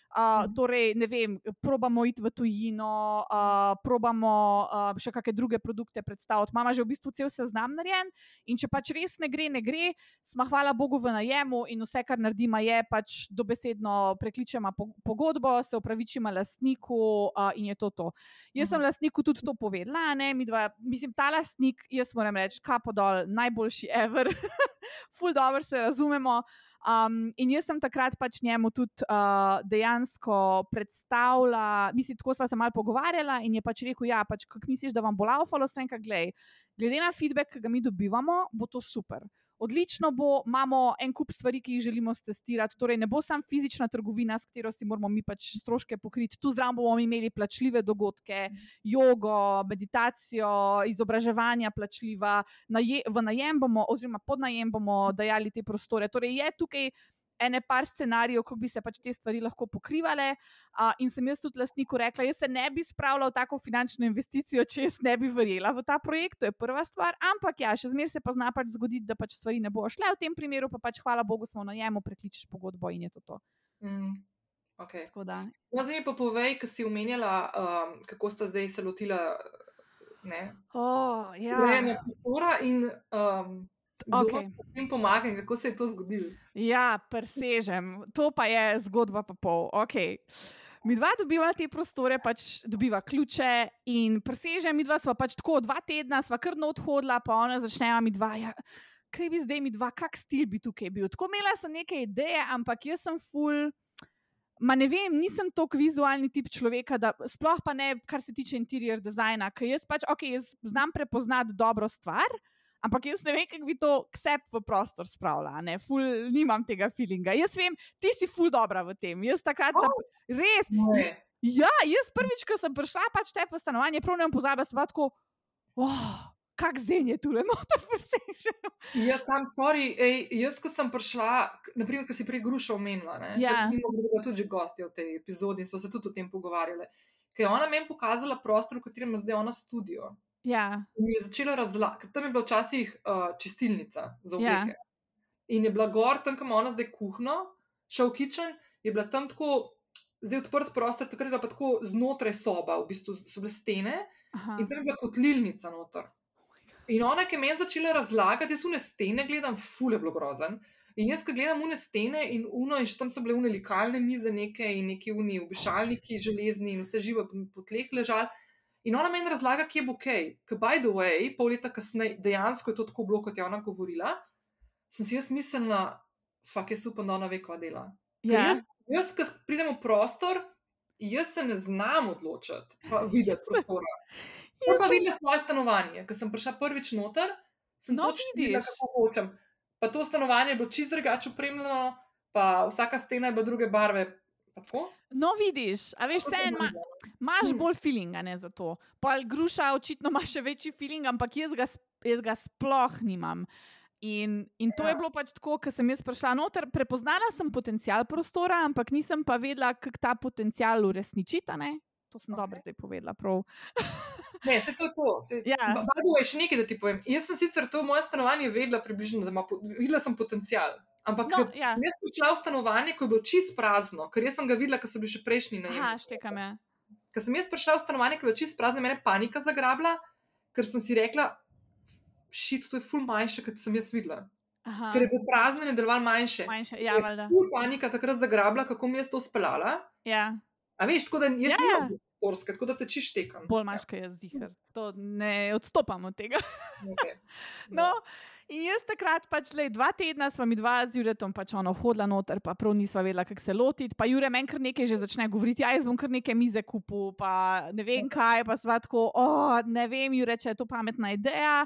Uh, torej, ne vem, probamo iti v tujino, uh, probamo uh, še kakšne druge produkte predstaviti. Mama že v bistvu cel seznam narejen in če pač res ne gre, ne gre, smo hvala Bogu v najemu in vse, kar naredimo, je pač dobesedno prekličemo pogodbo, se upravičimo lastniku uh, in je to to. Jaz sem lastniku tudi to povedala, ne, dva, mislim, ta lastnik, jaz moram reči, kapo dol, najboljši ever, full dobro se razumemo. Um, in jaz sem takrat pač njemu tudi uh, dejansko predstavila, mislim, tako smo se malo pogovarjali in je pač rekel: Ja, pač, kako misliš, da vam bo laufalo, strenka, glede na feedback, ki ga mi dobivamo, bo to super odlično bo, imamo en kup stvari, ki jih želimo testirati. Torej, ne bo samo fizična trgovina, s katero si moramo mi pač stroške pokriti. Tu zraven bomo imeli plačljive dogodke, jogo, meditacijo, izobraževanja plačljiva, naje, v najem bomo, oziroma pod najem bomo dajali te prostore. Torej, je tukaj ene par scenarijev, kako bi se pač te stvari lahko pokrivale. Uh, in sem jaz tudi lastniku rekla, jaz se ne bi spravila v tako finančno investicijo, če jaz ne bi verjela v ta projekt, to je prva stvar. Ampak ja, še zmeraj se pa zna pač zgoditi, da pač stvari ne bo šle. V tem primeru pa pač hvala Bogu, smo na njemu prekličiš pogodbo in je to. to. Mm. Okay. No, zdaj mi pa povej, kaj si omenjala, um, kako sta zdaj se lotila. Ne, oh, ja. ne, in um, Okay. Kako pomaga in kako se je to zgodilo? Ja, presežem. To pa je zgodba pa pol. Okay. Mi dva dobiva te prostore, pač dobiva ključe in presežem, mi dva sva pač tako dva tedna, sva kar not hodila, pa ona začnejo mi dva. Ja, kaj bi zdaj mi dva, kak stil bi tukaj bil? Tako imela sem neke ideje, ampak jaz sem full. Ma ne vem, nisem tako vizualni tip človeka, da sploh pa ne, kar se tiče interior dizajna, ker jaz pač, ok, jaz znam prepoznati dobro stvar, Ampak jaz ne vem, kako bi to ksep v prostor spravila, ne, ful, nimam tega feelinga. Jaz vem, ti si ful dobra v tem. Jaz takrat, oh, ta, res. Ne. Ja, jaz prvič, ko sem prišla pač te v stanovanje, prav ne vem, pozabila sem tako, oh, kak zen je tu, no, to presežem. Jaz sem, sorry, ej, jaz, ko sem prišla, naprimer, ko si prej gruša omenila, ne, ja. mimo grede tudi gosti v tej epizodi in so se tudi o tem pogovarjali, ker je ona meni pokazala prostor, v katerem je zdaj ona studio. Ja. Mi je začela razlagati, tam je bila včasih uh, čistilnica za vse. Ja. In je bila gor, tam, kam ona zdaj kuhno, šel v kičen, je bila tam tako, zdaj odprt prostor, takrat je bila pa tako znotraj soba, v bistvu so bile stene Aha. in tam je bila kotlilnica noter. In ona, ki je meni začela razlagati, jaz une stene gledam, fule bilo grozen. In jaz, ki gledam une stene in uno, in še tam so bile une likalne mize, neke in neki uni, obešalniki železni in vse živo po tleh ležali. In ona meni razlaga, kje bo kaj. Ker, by the way, pol leta kasneje, dejansko je to tako bilo, kot je ona govorila, sem si jaz mislila, fuck je super, da ona ve, kva dela. Ja. Jaz, jaz ko pridem v prostor, jaz se ne znam odločiti, pa videti prostora. Jaz pa vidim svoje stanovanje, ker sem prišla prvič noter, sem no, točno videla, kako hočem. Pa to stanovanje je bilo čist drugače opremljeno, pa vsaka stena je bila druge barve. No, vidiš, a veš, vse ima, imaš hm. bolj feeling za to. Pol gruša, očitno ima še večji feeling, ampak jaz ga, jaz ga sploh nimam. In, in to ja. je bilo pač tako, ker sem jaz prišla noter, prepoznala sem potencial prostora, ampak nisem pa vedela, kako ta potencial uresničiti. To sem okay. dobro zdaj povedala. ne, se to je to. Se, ja. Bago je še nekaj, da ti povem. Jaz sem sicer to moje stanovanje vedela, približno, da ima, videla sem potencial. Ampak no, ja. jaz sem šla v stanovanje, ko je bilo čist prazno, ker sem ga videla, ker so bili še prejšnji na je. Ker sem jaz prišla v stanovanje, ko je bilo čist prazno, mene panika zagrabila, ker sem si rekla, šit, to je ful manjše, kot sem jaz videla. Aha. Ker je bilo prazno in deloval manjše. Manjše, ja. Ful panika takrat zagrabila, kako mi je to speljala. Ja. A veš, tako da jaz ja. nisem gorska, tako da te čiš tekam. Bolj maška jaz dihar. To ne odstopam od tega. Okay. no. no. In jaz takrat, pač, le dva tedna, smo mi dva z Juretom pač ono hodila noter, pa prav nisva vedela, kako se lotiti. Pa Jure meni kar nekaj že začne govoriti, ja, jaz bom kar nekaj mize kupil, pa ne vem kaj, pa sva tako, oh, ne vem, Jure, če je to pametna ideja.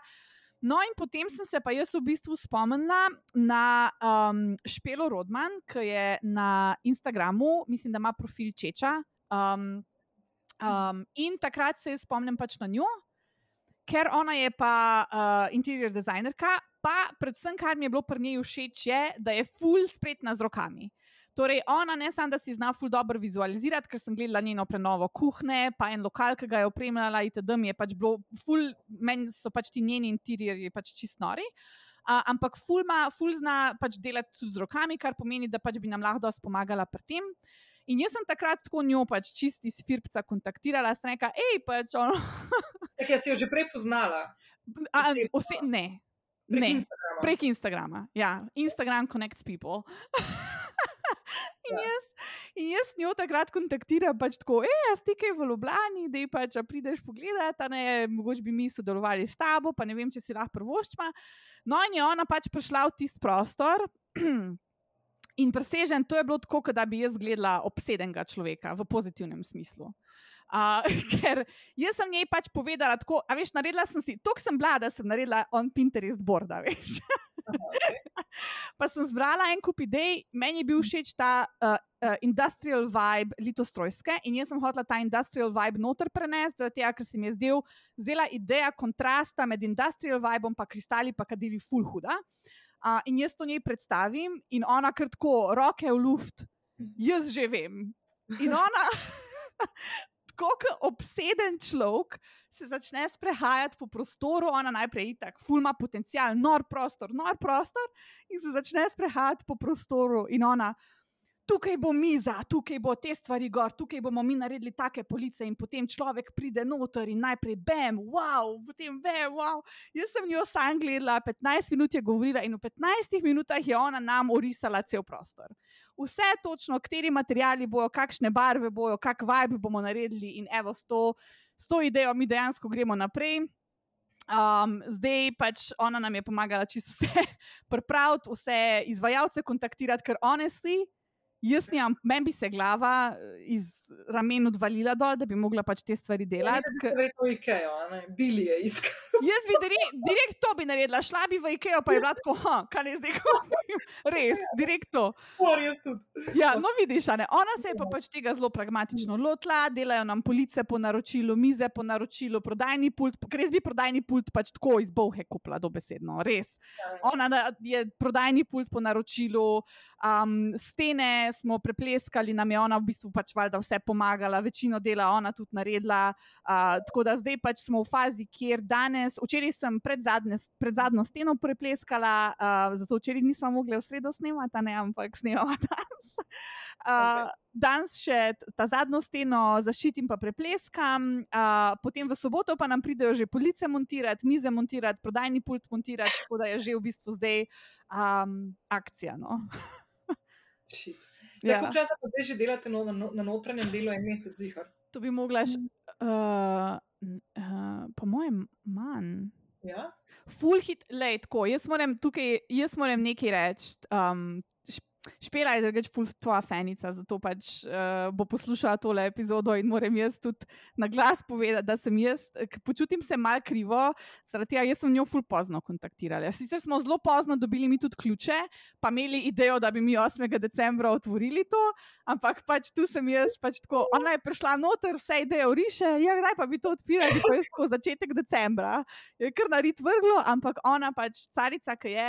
No, in potem sem se pa jaz v bistvu spomnila na um, Špelo Rodman, ki je na Instagramu, mislim, da ima profil Čeča. Um, um, in takrat se spomnim pač na njo, ker ona je pa uh, interior designerka, pa predvsem, kar mi je bilo pri njej všeč, je, da je full spretna z rokami. Torej, ona ne samo, da si zna full dobro vizualizirati, ker sem gledala njeno prenovo kuhne, pa en lokal, ki ga je opremljala, itd. mi je pač bilo full, meni so pač ti njeni interierji pač čist nori. Uh, ampak ful, ma, ful zna pač delati tudi z rokami, kar pomeni, da pač bi nam lahko pomagala pri tem. In jaz sem takrat tako njo pač čisti iz Firpca kontaktirala, sem rekla, hej, pač ono. Tak, jaz si jo že prej poznala. A, ose, ne, Prek ne. Instagrama. Prek Instagrama. Ja, Instagram connects people. in, Ja. jaz, in jaz njo takrat kontaktiram, pač tako, hej, stikaj v Ljubljani, da pač a prideš pogledat, a ne, mogoče bi mi sodelovali s tabo, pa ne vem, če si lahko prvoščma. No, in je ona pač prišla v tisti prostor. In presežen, to je bilo tako, da bi jaz gledala obsedenega človeka v pozitivnem smislu. Uh, ker jaz sem njej pač povedala, tako, a veš, naredila sem si, to sem bila, da sem naredila on Pinterest board, veš. pa sem zbrala en kup idej, meni je bil všeč ta uh, uh, industrial vibe litostrojske in jaz sem hotela ta industrial vibe noter prenesti, zaradi tega, ker se mi je zdel, zdela ideja kontrasta med industrial vibeom pa kristali pa kadili full huda. Uh, in jaz to njej predstavim, in ona kar tako, roke v luft, jaz že vem. In ona, tako kot obseden človek, se začne sprehajati po prostoru, ona najprej itak, fulma potencial, nor prostor, nor prostor, in se začne sprehajati po prostoru, in ona. Tukaj bo miza, tukaj bo te stvari gor, tukaj bomo mi naredili take police, in potem človek pride noter in najprej bam, wow, potem bam, wow. Jaz sem jo sam gledala, 15 minut je govorila in v 15 minutah je ona nam orisala cel prostor. Vse točno, kateri materiali bojo, kakšne barve bojo, kak vibe bomo naredili in evo s to, s to idejo mi dejansko gremo naprej. Um, zdaj pač ona nam je pomagala čisto vse pripraviti, vse izvajalce kontaktirati, ker honestly, jaz nimam, meni bi se glava eh, iz ramen odvalila dol, da bi mogla pač te stvari delati. Ja, ker- Verjetno Ikeo, ne? Bili je iskal. Jaz bi direkt, direkt to bi naredila, šla bi v IKEA, pa je bila tako, ha, kaj ne zdaj govorim. Res, direkt to. Ja, no, vidiš, ne? ona se je pa pač tega zelo pragmatično lotila, delajo nam police po naročilu, mize po naročilu, prodajni pult, ker res bi prodajni pult pač tako iz bohe kupila, dobesedno, res. Ona na- je prodajni pult po naročilu, um, stene smo prepleskali, nam je ona v bistvu pač valjda vse pomagala, večino dela ona tudi naredila. Uh, tako da zdaj pač smo v fazi, kjer danes, včeraj sem pred, zadnje, pred zadnjo steno prepleskala, uh, zato včeraj nismo mogli v sredo snemati, ne, ampak snemamo danes. Uh, danes še ta zadnjo steno zaščitim, pa prepleskam, uh, potem v soboto pa nam pridejo že police montirati, mize montirati, prodajni pult montirati, tako da je že v bistvu zdaj um, akcija. No. Shit. Ja. Ja. Koliko časa pa zdaj že delate no, na, na notranjem delu, en mesec zihar? To bi mogla, š, uh, uh, po mojem, manj. Ja? Full hit, lej, tako. Jaz moram tukaj, jaz moram nekaj reči. Um, Špela je drugač ful tvoja fenica, zato pač uh, bo poslušala tole epizodo in moram jaz tudi na glas povedati, da sem jaz, počutim se mal krivo, zaradi tega jaz sem njo ful pozno kontaktirala. Sicer smo zelo pozno dobili mi tudi ključe, pa imeli idejo, da bi mi 8. decembra otvorili to, ampak pač tu sem jaz, pač tako, ona je prišla noter, vse ideje uriše, ja, kdaj pa bi to odpirali, pa jaz tako začetek decembra je kar narit vrglo, ampak ona pač carica, ki je.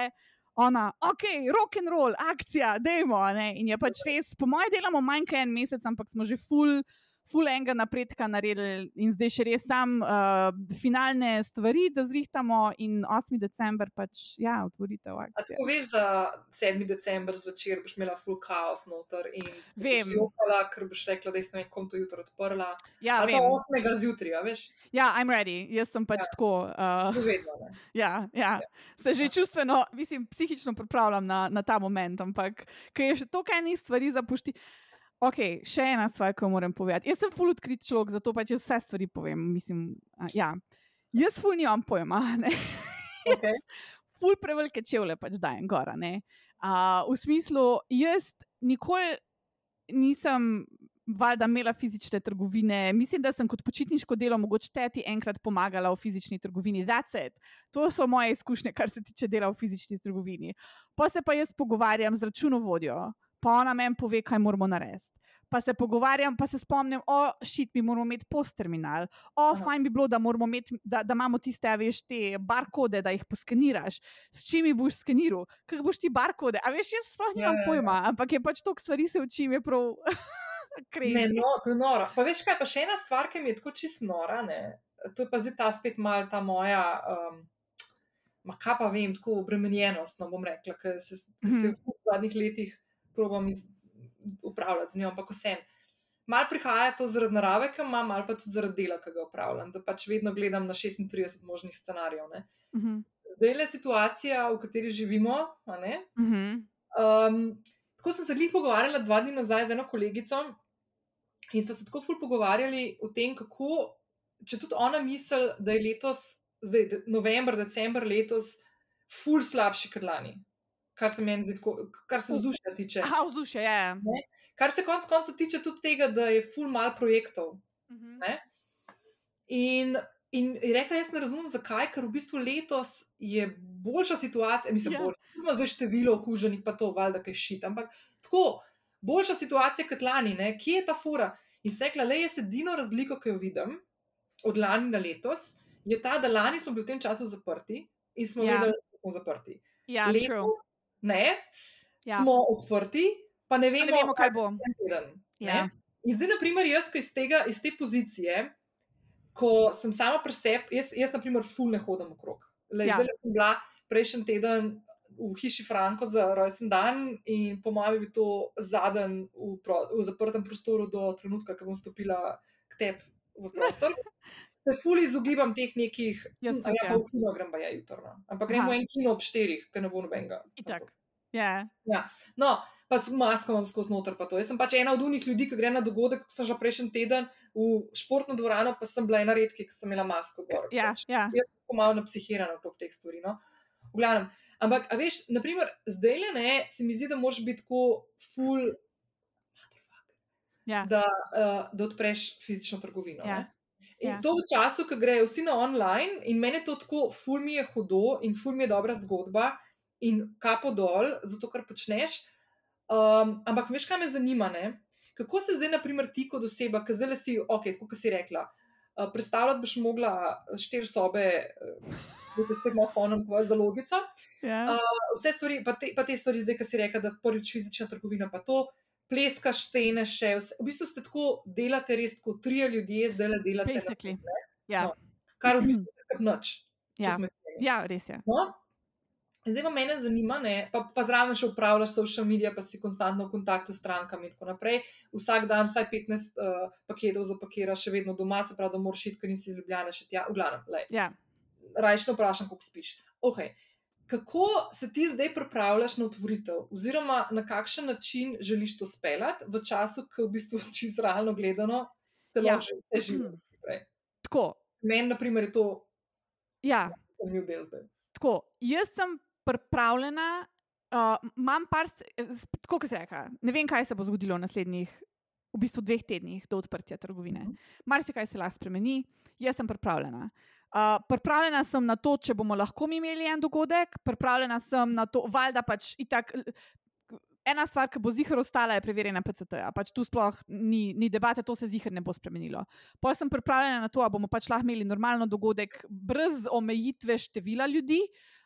Ona, ok, rock and roll, akcija, dajmo. In je pač res, po mojem, delamo manj kot en mesec, ampak smo že full, full enega napredka naredili in zdaj še res sam uh, finalne stvari, da zrihtamo in 8. december pač, ja, otvoritev A akcije. tako veš, da 7. december zvečer boš imela full chaos noter in se Vem. boš jokala, ker boš rekla, da sem nekom to jutro odprla. Ja, Ali pa vem. 8. zjutraj, veš? Ja, I'm ready, jaz sem pač Ja. tako. Uh, vedno. Ne? Ja, ja. se že čustveno, mislim, psihično pripravljam na, na ta moment, ampak ker je še toliko enih stvari zapušti. Ok, še ena stvar, ki jo moram povedati. Jaz sem ful odkrit človek, zato pač jaz vse stvari povem. Mislim, a, ja. Jaz ful nimam pojma, ne. Okay. ful prevelike čevlje pač dajem gora. ne. A, v smislu, jaz nikoli nisem. Valjda imela fizične trgovine, mislim, da sem kot počitniško delo mogoče teti enkrat pomagala v fizični trgovini. That's it. To so moje izkušnje, kar se tiče dela v fizični trgovini. Pa se pa jaz pogovarjam z računovodjo, pa ona meni pove, kaj moramo narediti. Pa se pogovarjam, pa se spomnim, o, šit, mi moramo imeti postterminal, o, Aha. fajn bi bilo, da, imeti, da, da imamo tiste, a veš, te barkode, da jih poskeniraš, s čim jih boš skeniral, kaj boš ti barkode. A veš, jaz sploh Ja, nimam ja, ja. pojma, ampak je pač toliko stvari se učim, je prav. Ne, no, to je noro. Pa veš kaj, pa še ena stvar, ki mi je tako čist nora, ne? to je pa zdaj ta spet mal ta moja, um, ma kaj pa vem, tako obremenjenost, no bom rekla, ker se, se Mhm. v zadnjih letih probam iz, upravljati z njo, ampak vsem. Mal prihaja to zaradi narave, ki imam, ali pa tudi zaradi dela, ki ga upravljam, da pač vedno gledam na 36 možnih scenarijev. Uh -huh. Zdaj je situacija, v kateri živimo. Uh -huh. um, tako sem se jih pogovarjala dva dni nazaj z eno kolegico in smo se tako ful pogovarjali o tem, kako, če tudi ona misli, da je letos, zdaj november, december letos, ful slabši kot lani kar se meni zdi, kar se vzdušja tiče. Aha, vzdušje je. Ja. Kar se konec koncev tiče tudi tega, da je full mal projektov. Uh mhm. -huh. In, in rekla, jaz ne razumem, zakaj, ker v bistvu letos je boljša situacija, mislim, yeah. Ja. boljša. Smo zdaj število okuženih, pa to valjda, kaj šit. Ampak tako, boljša situacija kot lani, ne? kje je ta fora? In se rekla, le jaz edino razliko, ki jo vidim od lani na letos, je ta, da lani smo bili v tem času zaprti in smo yeah. Ja. vedeli, da smo zaprti. Ja, letos, ne, ja. smo odprti, pa ne vemo, ne vemo kaj bo. Ja. In zdaj, na primer, jaz, iz, tega, iz te pozicije, ko sem sama pri sebi, jaz, jaz, na primer, ful ne hodim okrog. Le, ja. Zdaj sem bila prejšnji teden v hiši Franko za rojsten dan in po mojem bi to zadnji v, v zaprtem prostoru do trenutka, ko bom stopila k tebi v prostor. Se fully izogibam teh nekih, jaz sem ja, v kino, grem pa ja jutrno. Ampak gremo en kino ob štirih, ker ne bo nobenega. Yeah. Ja. No, pa s masko imam skozi noter. Jaz sem pač ena od unih ljudi, ki gre na dogodek, ko sem že prejšnji teden v športno dvorano, pa sem bila ena redkih, ki sem imela masko gor. Yeah, pač, yeah. Jaz sem malo napsihirana okrog teh stvari. No? Glavnem, ampak, veš, naprimer, zdaj le ne, se mi zdi, da moraš biti tako full. Yeah. Da, uh, da odpreš fizično trgovino. Yeah. In ja. to v času, ko grejo vsi na online, in meni to tako, ful mi je hudo in ful mi je dobra zgodba, in kapo dol, zato kar počneš. Um, ampak veš, kaj me zanima? Ne? Kako se zdaj, na primer, ti kot oseba, ki zdaj si, ok, kot si rekla, uh, predstavljati boš mogla štiri sobe. Uh, Da spet malo spomnim, tvoja zalogica. Yeah. Ja. Uh, vse stvari, pa te, pa te stvari, zdaj, ki si rekel, da prvič fizična trgovina, pa to, pleskaš, stene še. Vse. V bistvu ste tako delate, res kot tri ljudje, zdaj le delate. Basically. Ja. No, kar v bistvu je kot noč. Ja. ja, res je. No? Zdaj pa mene zanima, ne, pa, pa zraven še upravljaš social medije, pa si konstantno v kontaktu s strankami in tako naprej. Vsak dan vsaj 15 uh, eh, paketov zapakiraš, še vedno doma, se pravi, da moraš iti, ker nisi izljubljena še tja. V glavnem, ja. rajšno vprašam, koliko spiš. Okay kako se ti zdaj pripravljaš na otvoritev, oziroma na kakšen način želiš to speljati v času, ki v bistvu čisto realno gledano se ja. lahko že živi. Tako. Meni, na primer, je to ja. zanimiv del zdaj. Tako. Jaz sem pripravljena. Uh, imam par, tako kot se reka, ne vem, kaj se bo zgodilo v naslednjih, v bistvu dveh tednih do odprtja trgovine. Mhm. Mar se kaj se lahko spremeni, jaz sem pripravljena. Uh, pripravljena sem na to, če bomo lahko imeli en dogodek, pripravljena sem na to, valjda pač itak. Ena stvar, ki bo zihar ostala, je preverjena PCT. -ja. Pač tu sploh ni, ni debate, to se zihar ne bo spremenilo. Potem sem pripravljena na to, da bomo pač lahko imeli normalno dogodek brez omejitve števila ljudi.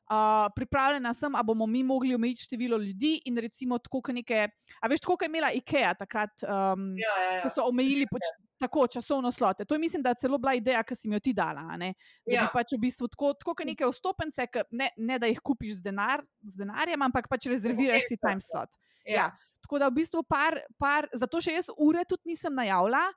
Uh, pripravljena sem, da bomo mi mogli omejiti število ljudi in recimo tako, kot nekaj. A veš, tako je imela IKEA takrat, um, ja, ja, ja. ko so omejili. Poč, tako časovno slote. To je, mislim, da je celo bila ideja, ki si mi jo ti dala. Da ja. pač v bistvu tako, tako kot neke vstopence, ne, ne da jih kupiš z, denar, z denarjem, ampak pač rezerviraš si time slot. Ja. Ja. Tako da v bistvu par, par, zato še jaz ure tudi nisem najavila.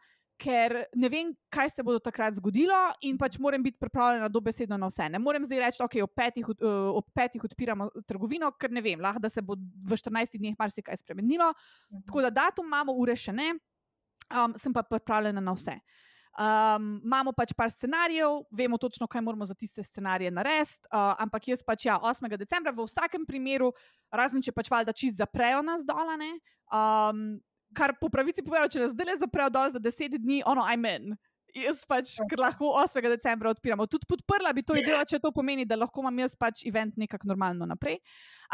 Ker ne vem, kaj se bo takrat zgodilo, in pač moram biti pripravljena dobesedno na vse. Ne morem zdaj reči, da okay, ob, uh, ob petih odpiramo trgovino, ker ne vem, lahko da se bo v 14 dneh marsikaj spremenilo. -huh. Tako da datum imamo, ure še ne, um, sem pa pripravljena na vse. Um, imamo pač par scenarijev, vemo točno, kaj moramo za tiste scenarije narediti, uh, ampak jaz pač ja, 8. decembra v vsakem primeru, razen če pač valjda čist zaprejo nas dolane. Um, kar po pravici povedo, če nas zdaj le zaprejo dol za 10 dni, ono, I'm in. Jaz pač, ker lahko 8. decembra odpiramo. Tudi podprla bi to idejo, če to pomeni, da lahko imam jaz pač event nekako normalno naprej.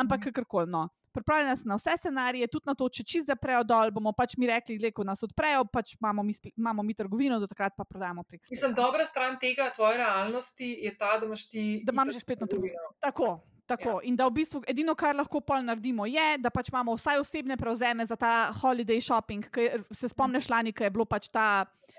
Ampak mhm. kakorkoli. No pripravljena sem na vse scenarije, tudi na to, če čist zaprejo dol, bomo pač mi rekli, da nas odprejo, pač imamo mi, imamo mi trgovino, do takrat pa prodajamo prek sebe. Mislim, dobra stran tega tvoje realnosti je ta, da imaš ti. Da imaš že spletno trgovino. Tako. Tako. Ja. In da v bistvu edino, kar lahko pol naredimo, je, da pač imamo vsaj osebne prevzeme za ta holiday shopping. Se spomniš lani, ko je bilo pač ta uh,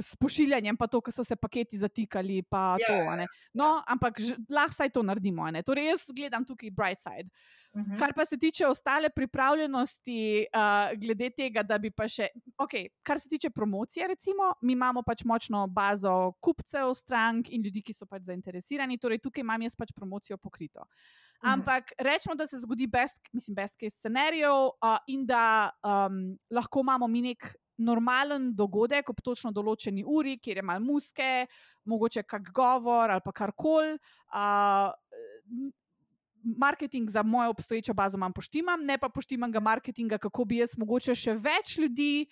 s pošiljanjem, pa to, ko so se paketi zatikali. Ja, to, ja. no, ampak lahko saj to naredimo. Torej, jaz gledam tukaj bright side. Uh mhm. -huh. Kar pa se tiče ostale pripravljenosti, uh, glede tega, da bi pa še, okay, kar se tiče promocije, recimo, mi imamo pač močno bazo kupcev, strank in ljudi, ki so pač zainteresirani. Torej, tukaj imam jaz pač promocijo pokrito. Mhm. Ampak rečemo, da se zgodi best, mislim, best case scenarijo uh, in da um, lahko imamo mi nek normalen dogodek ob točno določeni uri, kjer je malo muske, mogoče kak govor ali pa karkoli. Uh, marketing za mojo obstoječo bazo imam poštimam, ne pa poštimam ga marketinga, kako bi jaz mogoče še več ljudi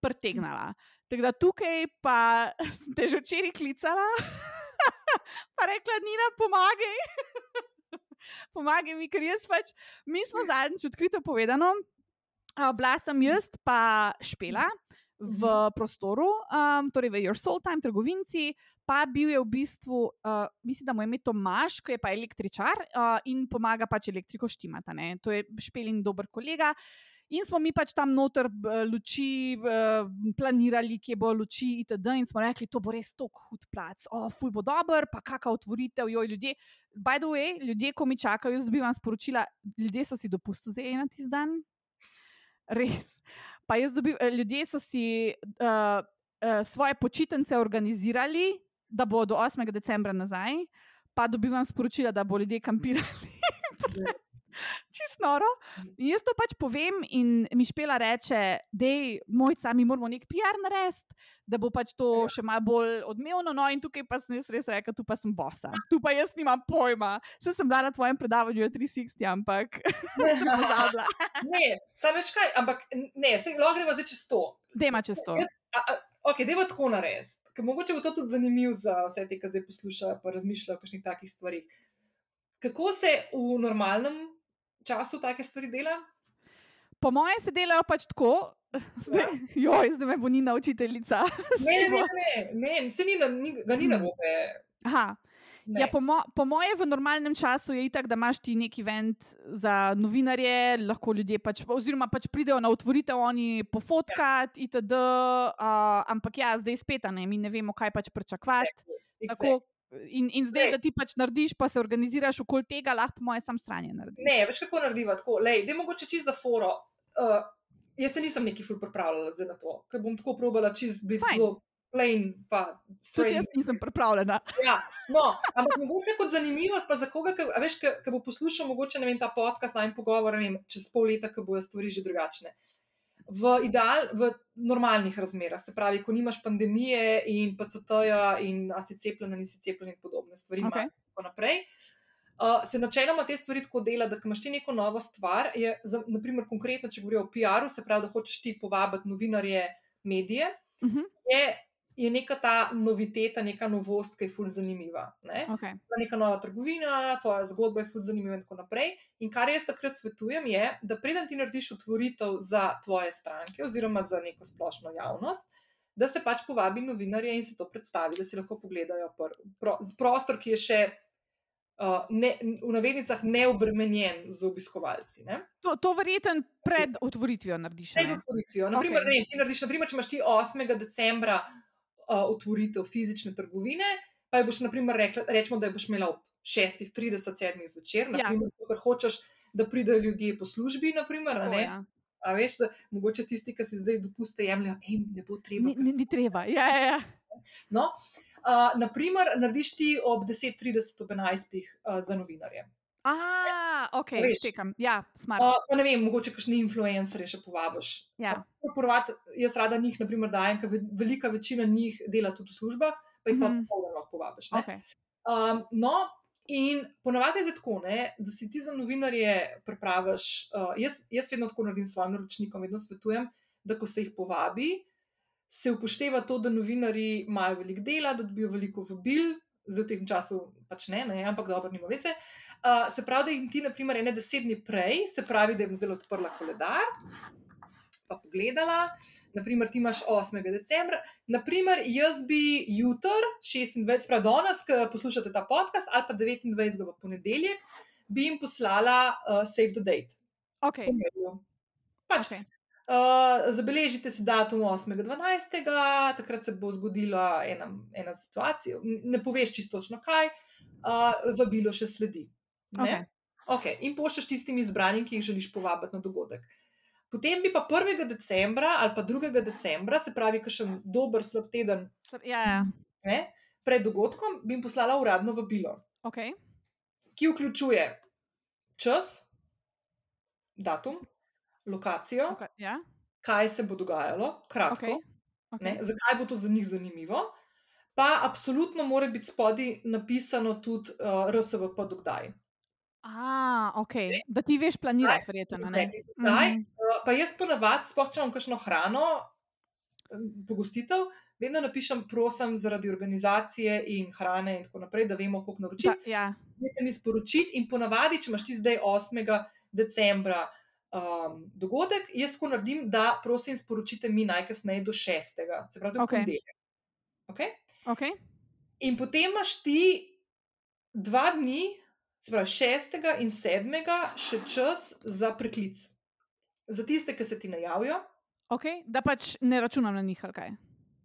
pritegnala. Tako da tukaj pa ste že včeraj klicala, pa rekla, Nina, pomagaj. pomagaj mi, ker jaz pač, mi smo zadnjič odkrito povedano, bila sem jaz, pa špela v mhm. prostoru, um, torej v Your Soul Time, trgovinci, pa bil je v bistvu, uh, mislim, da mu je ime Tomaš, ki je pa električar uh, in pomaga pač elektriko štimata. Ne? To je špelin dober kolega. In smo mi pač tam noter luči, planirali, kje bo luči, itd. In smo rekli, to bo res tako hud plac, oh, ful bo dober, pa kakšna otvoritev, joj ljudje. By the way, ljudje, ko mi čakajo, jaz dobivam sporočila, ljudje so si dopustili zdaj na tisti dan. Res. Pa jaz dobivam, ljudje so si uh, uh, svoje počitnice organizirali, da bo do 8. decembra nazaj, pa dobivam sporočila, da bo ljudje kampirali. Čisto noro. In jaz to pač povem, in mi špela reče, da je mojca, mi moramo nek PR narediti, da bo pač to ja. še malo bolj odmevno. No, in tukaj pa sem res res rekel, tu pa sem bosa. Tu pa jaz nimam pojma. Vse sem bila na tvojem predavanju 360, ampak ne sem pozabila. ne, sam več kaj, ampak ne, se lahko gremo zdaj čez to. Dema čez to. Jaz, a, a, ok, deva tako narediti. Mogoče bo to tudi zanimivo za vse te, ki zdaj poslušajo in razmišljajo o kakšnih takih stvarih. Kako se v normalnem času take stvari dela? Po mojem se delajo pač tako. Zdaj, ja. joj, zdaj me bo Nina učiteljica. Ne, ne, ne, ne, se ni, ni, ga ni na robe. Ja, po, mo po mojem, v normalnem času je itak, da imaš ti neki event za novinarje, lahko ljudje pač, oziroma pač pridejo na otvoritev, oni pofotkati, ja. itd. Uh, ampak ja, zdaj spet, ne, mi ne vemo, kaj pač pričakovati. Tako, In, in zdaj, ne. da ti pač narediš, pa se organiziraš okoli tega, lahko moje sam stranje narediš. Ne, veš kako narediva tako. Lej, da je mogoče čist za foro. Uh, jaz se nisem neki ful pripravljala na to, ker bom tako probala čist biti zelo plain. Tudi jaz nisem pripravljena. Ja, no, ampak mogoče kot zanimivost, pa za koga, ki bo poslušal mogoče vem, ta podcast, naj pogovor, ne vem, čez pol leta, ko bojo stvari že drugačne. V, ideal, v normalnih razmerah, se pravi, ko nimaš pandemije in PCT-ja, in si cepljen, nisi cepljen, in podobne stvari. Okay. In tako naprej. Uh, se načeloma te stvari tako dela, da imaš ti neko novo stvar. Je, za, naprimer, konkretno, če govorijo o PR-u, se pravi, da hočeš ti povabiti novinarje, medije, uh mhm. -huh. je je neka ta noviteta, neka novost, ki je fully zanimiva. Ne? Okay. Neka nova trgovina, tvoja zgodba je fully zanimiva in tako naprej. In kar jaz takrat svetujem, je, da preden ti narediš otvoritev za tvoje stranke oziroma za neko splošno javnost. Da se pač povabi novinarje in se to predstavi, da si lahko pogledajo pr pro prostor, ki je še uh, ne, v navednicah neobremenjen z obiskovalci. Ne? To, to verjetno pred otvoritvijo narediš. Pred otvoritvijo. Naprimer, okay. ne, ti narediš, naprimer, če imaš ti 8. decembra uh, otvoritev fizične trgovine, pa je boš, naprimer, rekla, rečemo, da je boš imela ob 6:37 zvečer, ja. naprimer, ker hočeš, da pridejo ljudje po službi, naprimer, Tako, ja. A veš, da mogoče tisti, ki si zdaj dopuste jemljajo, ne bo treba. Ni, ni, ni treba, ja, ja. ja. No, uh, naprimer, narediš ti ob 10:30 ob 11 uh, za novinarje. Ah, ok, čekam. Ja, smart. Uh, ne vem, mogoče kakšni influencerje še povabiš. Ja. Prvat, jaz rada njih, naprimer, dajem, ker velika večina njih dela tudi v službah, pa jih mm -hmm. pa mhm. lahko povabiš. Okay. Um, no, in ponavadi je tako, ne, da si ti za novinarje pripraviš. Uh, jaz, jaz vedno tako naredim s svojim naročnikom, vedno svetujem, da ko se jih povabi, se upošteva to, da novinari imajo veliko dela, da dobijo veliko vabil, zdaj v tem času pač ne, ne ampak dobro, nima veze. Uh, se pravi, da jim ti, na primer, ene deset dni prej, se pravi, da jim zdaj odprla koledar. Pa pogledala, naprimer, ti imaš 8. decembra, naprimer, jaz bi jutr, 26. pravi danes, ki poslušate ta podcast, ali pa 29. v ponedeljek, bi jim poslala uh, Save the Date. Okay. Pač, okay. Uh, zabeležite si datum 8.12., takrat se bo zgodila ena, ena situacija, ne poveš čisto točno kaj, uh, vabilo še sledi. Okay. Okay. In pošlješ tistim izbranim, ki jih želiš povabiti na dogodek. Potem bi pa 1. decembra ali pa 2. decembra, se pravi, kar še en dober, slab teden Ja, ja. ne, pred dogodkom, bi jim poslala uradno vabilo, Okay. ki vključuje čas, datum, lokacijo, Okay. Ja. kaj se bo dogajalo, kratko, Okay. ne, Okay. zakaj bo to za njih zanimivo. Pa absolutno mora biti spodaj napisano tudi uh, RSVP, dokdaj. A, okay. Da ti veš planirati, verjetno. Mhm. Uh, pa jaz ponavadi, sploh če imam kakšno hrano, em, pogostitev, vedno napišem, prosim, zaradi organizacije in hrane in tako naprej, da vemo, koliko naročiti. Ja. Dajte mi sporočiti, in ponavadi, če imaš ti zdaj 8. decembra um, dogodek, jaz tako naredim, da prosim, sporočite mi najkasneje do 6. se pravi, do Okej. ponedeljka. Okay? Okay. In potem imaš ti dva dni, se pravi 6. in 7. še čas za preklic. Za tiste, ki se ti najavijo. Okay. Da pač ne računam na njih, ali kaj.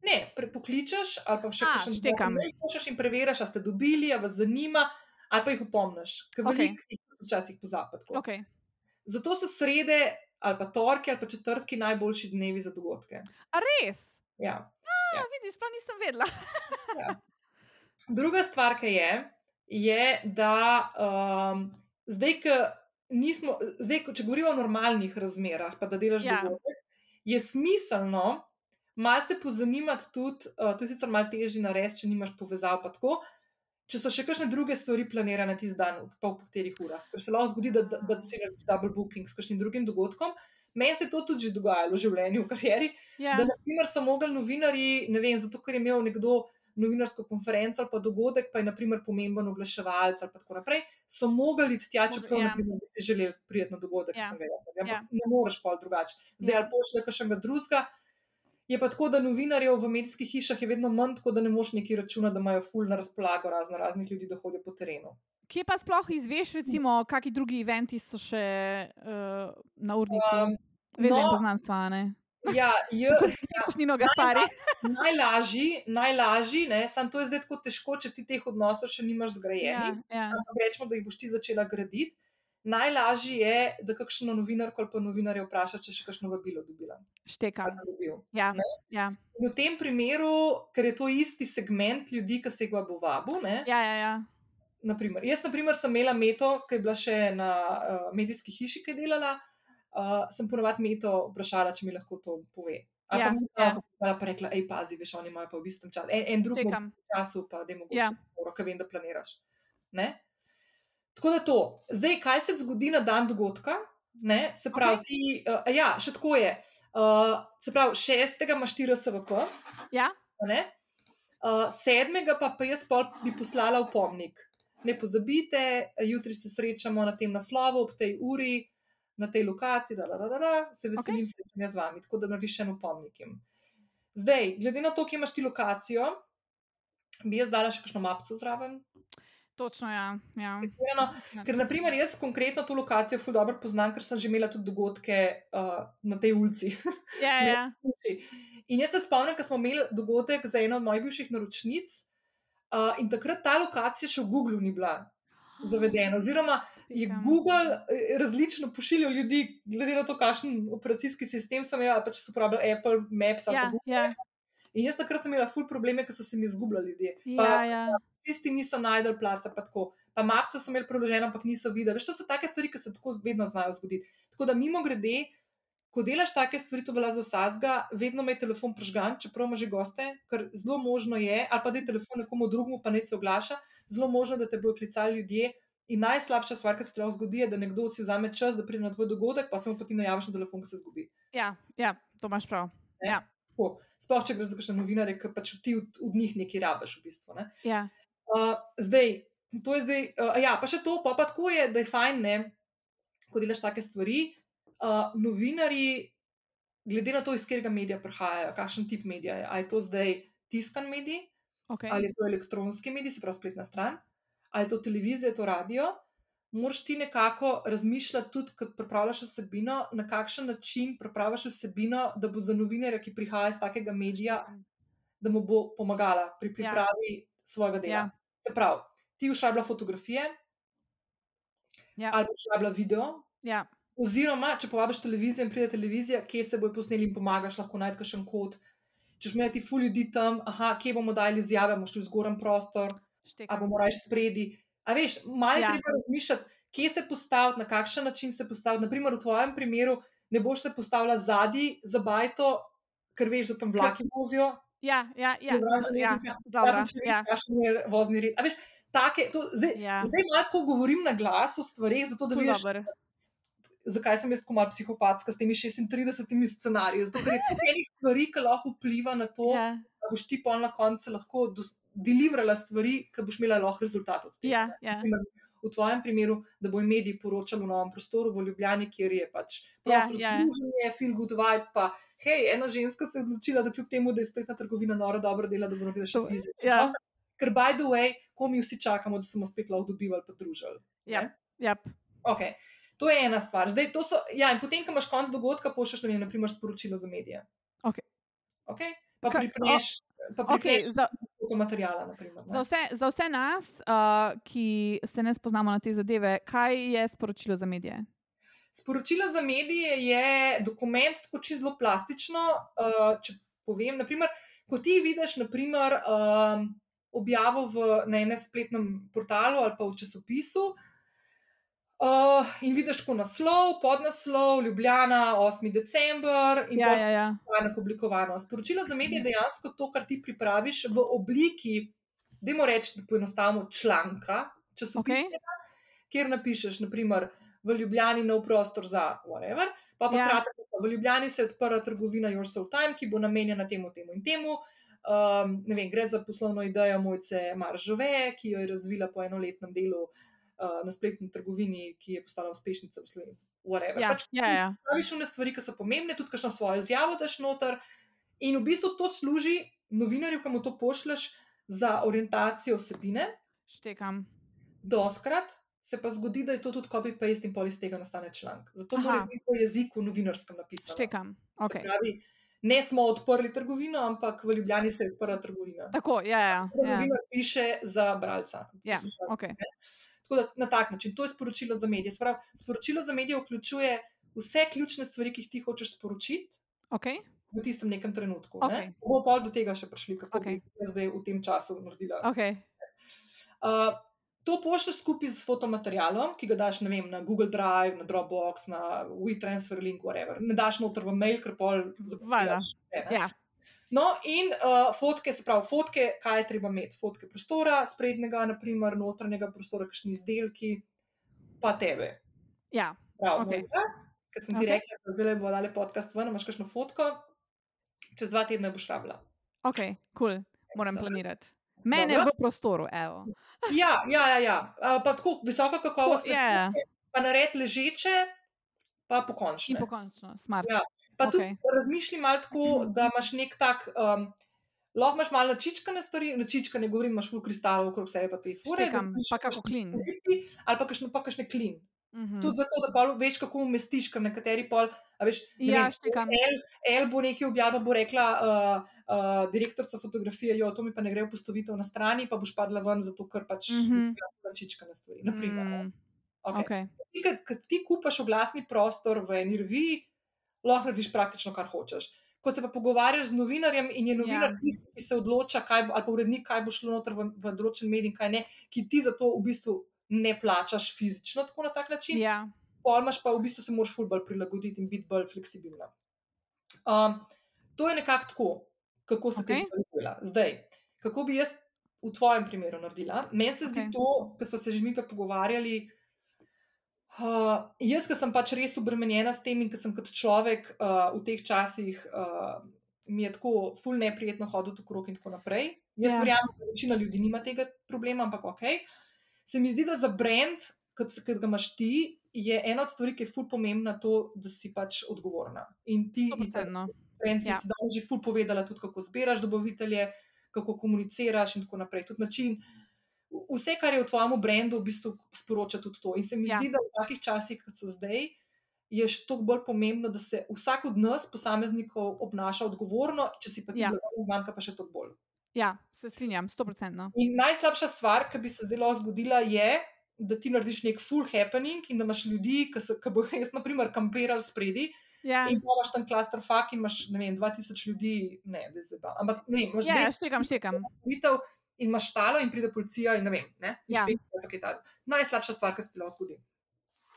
Ne, pokličeš ali pa še A, kakšen štekam. mail pošlješ in preveriš, ali ste dobili, ali vas zanima, ali pa jih opomniš, ker Okej. veliko jih včasih pozabi. Okay. Zato so srede ali pa torki ali pa četrtki najboljši dnevi za dogodke. A res? Ja. A, vidiš, sploh nisem vedela. Druga stvar, ki je, je, da um, zdaj, ko nismo, zdaj, ko, če govorimo o normalnih razmerah, pa da delaš Ja. dogodek, je smiselno malo se pozanimati tudi, uh, to je sicer malo težje narediti, če nimaš povezav, pa tako. Če so še kakšne druge stvari planirane tisti dan, pa v katerih urah, ker se lahko zgodi, da, da, da si narediš double booking s kakšnim drugim dogodkom. Meni se je to tudi že dogajalo v življenju, v karieri, Ja. da naprimer, so mogli novinarji, ne vem, zato ker je imel nekdo novinarsko konferenco ali pa dogodek, pa je naprimer pomemben oglaševalec ali tako naprej, so mogli iti tja, čeprav ja. naprimer, si želeli priti na dogodek, Ja. ki sem ga jaz. Ampak Ja. ne moreš pol drugače. Zdaj Ja. ali pošlje kakšnega drugega. Je pa tako, da novinarjev v medijskih hišah je vedno manj, tako da ne moš neki računa, da imajo ful na razpolago razno raznih ljudi, da hodijo po terenu. Kje pa sploh izveš, recimo, kakšni drugi eventi so še uh, na urniku? Um, Vezan no, poznanstva, ne? Ja, je, Košnino Gaspari. najlažji, najlažji, ne, samo to je zdaj tako težko, če ti teh odnosov še nimaš zgrajenih. Ja, ja. ampak rečemo, da jih boš ti začela graditi. Najlažje je, da kakšno novinarko ali pa novinarja vprašaš, če še kakšno vabilo dobila. Dobil. Ja, Ne? ja, In v tem primeru, ker je to isti segment ljudi, ki se ga bo vabil. Ja, ja, ja. naprimer, jaz, naprimer, sem imela meto, ki je bila še na uh, medijski hiši, ki je delala. Uh, sem ponovadi meto vprašala, če mi lahko to pove. Ali Ja, pa mi ja. sama poklicala pa rekla, hej, pazi, veš, oni imajo pa v istem času. En, en drug v istem času, pa da je mogoče Ja. ja. ker vem, da planiraš. Ne? Tako da to. Zdaj, kaj se zgodi na dan dogodka? Ne? Se pravi, okay. ti, uh, ja, še tako je. Uh, se pravi, šestega imaš 4 SVP, ja? ne? Uh, sedmega pa, pa jaz pol bi poslala v pomnik. Ne pozabite, jutri se srečamo na tem naslovu, ob tej uri, na tej lokaciji, da, da, da, da, da, se veselim okay. srečanja z vami, tako da narediš še eno pomnik. jim. Zdaj, glede na to, kje imaš ti lokacijo, bi jaz dala še kakšno mapco zraven. Točno, ja. ja. Eno, ker, naprimer, jaz konkretno to lokacijo ful dobro poznam, ker sem že imela tudi dogodke uh, na tej ulici. Ja, ja. In jaz se spomnim, ko smo imeli dogodek za eno od mojih bivših naročnic, uh, in takrat ta lokacija še v Googlu ni bila zavedena. Oziroma, je. Google eh, različno pošiljal ljudi, glede na to, kakšen operacijski sistem imeli, ali pa če so uporabljali Apple Maps ali Ja, Google ja. Maps. In jaz takrat sem imela ful probleme, ker so se mi izgubljali ljudje. Pa Ja, ja. tisti niso najdel placa, pa tako. Pa mapce so imeli preloženo, ampak niso videli. Veš, to so take stvari, ki se tako vedno znajo zgoditi. Tako da mimo grede, ko delaš take stvari, to velja za vsazga, vedno imej telefon pržgan, čeprav imaš že goste, ker zelo možno je, ali pa da je telefon nekomu drugemu, pa ne se oglaša, zelo možno, da te bodo klicali ljudje. In najslabša stvar, ki se lahko zgodi, je, da nekdo si vzame čas, da pride na tvoj dogodek, pa se mu pa ti najaviš na telefon, ki se zgubi. Ja, ja, to imaš prav. Ne? Ja. Tako. Sploh, če gre za kakšne novinare, ki pač ti od, od njih nekaj rabiš, v bistvu. Ne? Ja. Uh, zdaj, to je zdaj, uh, ja, pa še to, pa, pa tako je, da je fajn, ne, ko delaš take stvari. Uh, novinari, glede na to, iz katerega medija prihajajo, kakšen tip medija je, ali je to zdaj tiskan medij, Okay. ali je to elektronski medij, se pravi spletna stran, ali je to televizija, je to radio, moraš ti nekako razmišljati tudi, ko pripravljaš vsebino, na kakšen način pripravljaš vsebino, da bo za novinarja, ki prihaja iz takega medija, da mu bo pomagala pri pripravi ja. svojega dela. Ja. Se pravi, ti ušabla fotografije Ja. ali ušabla video. Ja. Oziroma, če povabiš televizijo in pride televizija, kje se bojo posneli in pomagaš, lahko najdeš še en kod. Če že imeti ful ljudi tam, aha, kje bomo dali izjave, bomo šli v zgoren prostor, a Štekam. bomo raje spredi. A veš, malo Ja. treba razmišljati, kje se postaviti, na kakšen način se postaviti. Naprimer, v tvojem primeru ne boš se postavila zadnji za bajto, ker veš, da tam vlaki vozijo. Ja, ja, ja, zraven ja, če veš, ja. je vozni red. A veš, take, to, zdaj, Ja. zdaj malo govorim na glas o stvareh, zato da vidiš. Zakaj sem jaz tako malo psihopatska s temi 36 scenariji. Zato, ker je tudi enih stvari, ki lahko vpliva na to, Ja, da boš ti pol na koncu lahko deliverala stvari, ki boš imela lahko rezultat od tega. ja, ja. V tvojem primeru, da bo mediji poročali v novem prostoru v Ljubljani, kjer je pač Ja, prostor ja. služenje, feel good vibe. Pa, hej, ena ženska se je odločila, da kljub temu, da je spletna trgovina nora dobro dela, da bo naredila še To- fizično. ja. prostor. Ker, by the way, ko mi vsi čakamo, da se bomo spet lahko dobivali in družili. Ja, ja. Okay. To je ena stvar. Zdaj, to so, ja, in potem, ko imaš konc dogodka, pošlješ ne vem, naprimer, sporočilo za medije. Okej. Okay? Pa pripneš, pa Okay, za, fotomaterijala. Naprimer, za, vse, za vse nas, uh, ki se ne spoznamo na te zadeve, kaj je sporočilo za medije? Sporočilo za medije je dokument, tako čisto zelo plastično. Uh, če povem, naprimer, ko ti vidiš naprimer, um, objavo v, na enem spletnem portalu ali pa v časopisu. Uh, in vidiš tako naslov, podnaslov, Ljubljana, 8. december in Ja, ja, ja. tako oblikovano. Sporočilo za medije je dejansko to, kar ti pripraviš v obliki, da moramo reči, da poenostavimo članka, časopisa, okay. kjer napišeš, naprimer, v Ljubljani nov prostor za whatever, pa pa Ja. kratek, v Ljubljani se je odprla trgovina Your Soul Time, ki bo namenjena temu, temu in temu. Um, vem, gre za poslovno idejo mojce Maržove, ki jo je razvila po enoletnem delu uh, na spletni trgovini, ki je postala uspešnica Sloveniji. Whatever. Ja, pač, ja, ja. Praviš one stvari, ki so pomembne, tudi kakšno svojo izjavo daš noter. In v bistvu to služi novinarju, ki mu to pošleš za orientacijo vsebine. Štekam. Doskrat se pa zgodi, da je to tudi copy-paste in pol iz tega nastane članek. Zato Aha. mora biti v jeziku novinarskem napisano. Štekam. Se Okay. Pravi, ne smo odprli trgovino, ampak v Ljubljani se je odprla trgovina. Tako, ja, ja. ja. Novinar piše za bralca. ja. poslušalca. Okay. Tako da na tak način, to je sporočilo za medije. Se Pravi, sporočilo za medije vključuje vse ključne stvari, ki jih ti hočeš sporočiti Okay. v tistem nekem trenutku. Okej. Ne? Bomo pa do tega še prišli, kako okay. bi zdaj v tem času naredila. Okay. Uh, to pošlješ skupaj z fotomaterialom, ki ga daš vem, na Google Drive, na Dropbox, na WeTransfer link, whatever. Ne daš noter v mail, ker pol ne. Ja. No, in uh, fotke, se pravi, fotke, kaj je treba imeti? Fotke prostora, sprednjega, naprimer, notranjega prostora, kakšni izdelki, pa tebe. ja. Prav, okay. Ker sem ti okay. rekla, da zdaj bo dale podcast ven, imaš kakšno fotko, čez dva tedna boš rabila. Ok, cool. moram Dobro. planirati. Mene Dobro. v prostoru, evo. Ja, ja, ja. ja. Uh, pa tako visoka kakovost, Tako, ja. pa nared ležeče, pa pokončne. In pokončno, smart. Ja. Pa tudi Okej. razmišljaj malo tako, da imaš nek tak. Um, Lahko imaš malo načičkane stvari, načička ne govorim, imaš ful kristalov okrog sebe, pa te fure. Štekam, pa kako klin. Ali pa kakšne, pa kakšne klin. Mhm. Tudi zato, da pol veš, kako umestiš, ker nekateri pol, a veš, ne Ja, vem. El, El bo nekaj objavila, bo rekla uh, uh, direktorica fotografije, jo, to mi pa ne gre v postavitev na strani, pa boš padla ven, zato ker pač Mhm. načičkane stvari. Naprimer, ne. Mm, okay. okay. ti, kad, kad ti kupaš oglasni prostor v eni reviji, lahko narediš praktično, kar hočeš. Ko se pa pogovarjaš z novinarjem in je novinar Ja. tisti, ki se odloča, kaj, bo- ali pa urednik, kaj bo šlo noter v, v določen medij, in kaj ne, ki ti za to v bistvu ne plačaš fizično tako na tak način, Ja, pol imaš pa v bistvu se moraš ful bolj prilagoditi in biti bolj fleksibilna. Um, to je nekako tako, kako se okay. Ti stvari dela. Zdaj, kako bi jaz v tvojem primeru naredila? Meni se zdi okay. to, kar smo se že mi pogovarjali. Uh, jaz, ki sem pač res obremenjena s tem in ki sem kot človek uh, v teh časih, uh, mi je tako ful neprijetno hoditi okrog in tako naprej. Jaz Ja. verjamem, da večina ljudi nima tega problema, ampak ok. Se mi zdi, da za brand, kot, kot ga imaš ti, je ena od stvari, ki je ful pomembna, to, da si pač odgovorna. In ti, stoprocentno. brand, si Ja. ja. danes že ful povedala, tudi kako zbiraš dobavitelje, kako komuniciraš in tako naprej. Tudi način, vse, kar je v tvojem brendu, v bistvu sporoča tudi to. In se mi Ja. zdi, da v takih časih, kot so zdaj, je še toliko bolj pomembno, da se vsak od nas, posameznikov, obnaša odgovorno, če si pa ti Ja. blagovna znamka, pa še toliko bolj. Ja, se strinjam, sto procentno. In najslabša stvar, ki bi se zdaj lahko zgodila, je, da ti narediš nek full happening in da imaš ljudi, ki, bo res, naprimer, kampirali spredi. Ja, In pa imaš tam klaster fak in imaš, ne vem, 2000 ljudi, ne, da je zdaj. Ampak ne, imaš ja, 200 štekam, štekam. In imaš talo in pride policija in ne vem, ne, Ja. inšpekcija, ja. kaj ta. Najslabša stvar, ki se ti lahko zgodi.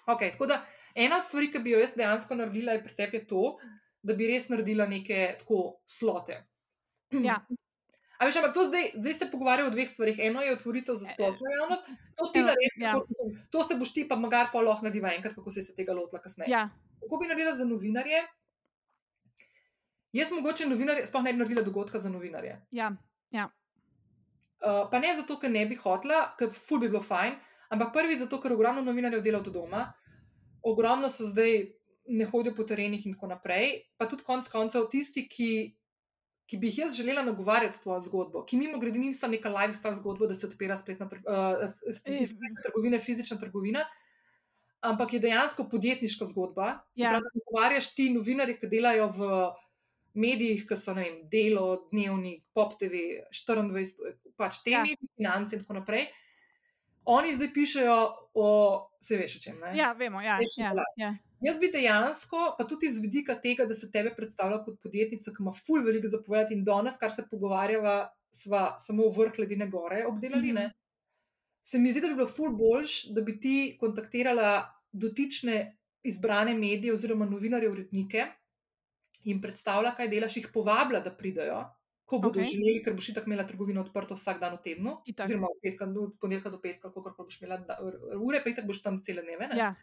Okay, tako da ena od stvari, ki bi jo jaz dejansko naredila, je pri tebi je to, da bi res naredila neke tako slote. Ja. A veš, ampak to zdaj, zdaj se pogovarjamo o dveh stvarih. Eno je otvoritev za splošno javnost, to ti Eno, narediš, ja. tako, mislim, to se boš ti pa magar pa lahko narediva enkrat, kako si se tega lotila kasneje. Ja, Kako bi naredila za novinarje? Jaz mogoče novinarje, sploh ne bi naredila dogodka za novinarje. ja, ja, Uh, pa ne zato, ker ne bi hotela, ker ful bi bilo fajn, ampak prvi zato, ker ogromno novinarjev dela od doma, ogromno so zdaj ne hodijo po terenih in tako naprej. Pa tudi konec koncev tisti, ki, ki bi jih jaz želela nagovarjati s tvojo zgodbo, ki mimo grede niso neka lifestyle zgodba, da se odpira spletna uh, iz spletne trgovine, fizična trgovina. Ampak je dejansko podjetniška zgodba. Ja. pravi, da nagovarjaš ti novinarje, ki delajo v medijih, ki so ne vem, delo, dnevnik, pop TV, 24, pač te Ja. medije, finance in tako naprej. Oni zdaj pišejo o, se veš, o čem. Ne? ja, vemo, ja, Veš, ja, ja. Jaz bi dejansko, pa tudi iz vidika tega, da se tebe predstavlja kot podjetnico, ki ima ful veliko zapovedati in danes, kar se pogovarjava, sva samo vrh ledine gore obdelali. Mhm. Mm -hmm. Se mi zdi, da bi bilo ful boljš, da bi ti kontaktirala dotične izbrane medije oziroma novinarje, urednike in predstavlja, kaj delaš, jih povabila, da pridajo. Ko bodo okay. želeli, ker boš itak imela trgovino odprto vsak dan v tednu, Itak. oziroma od petka do od ponedeljka do petka, koliko boš imela da, ure, pa itak boš tam cele dneve. ne ja.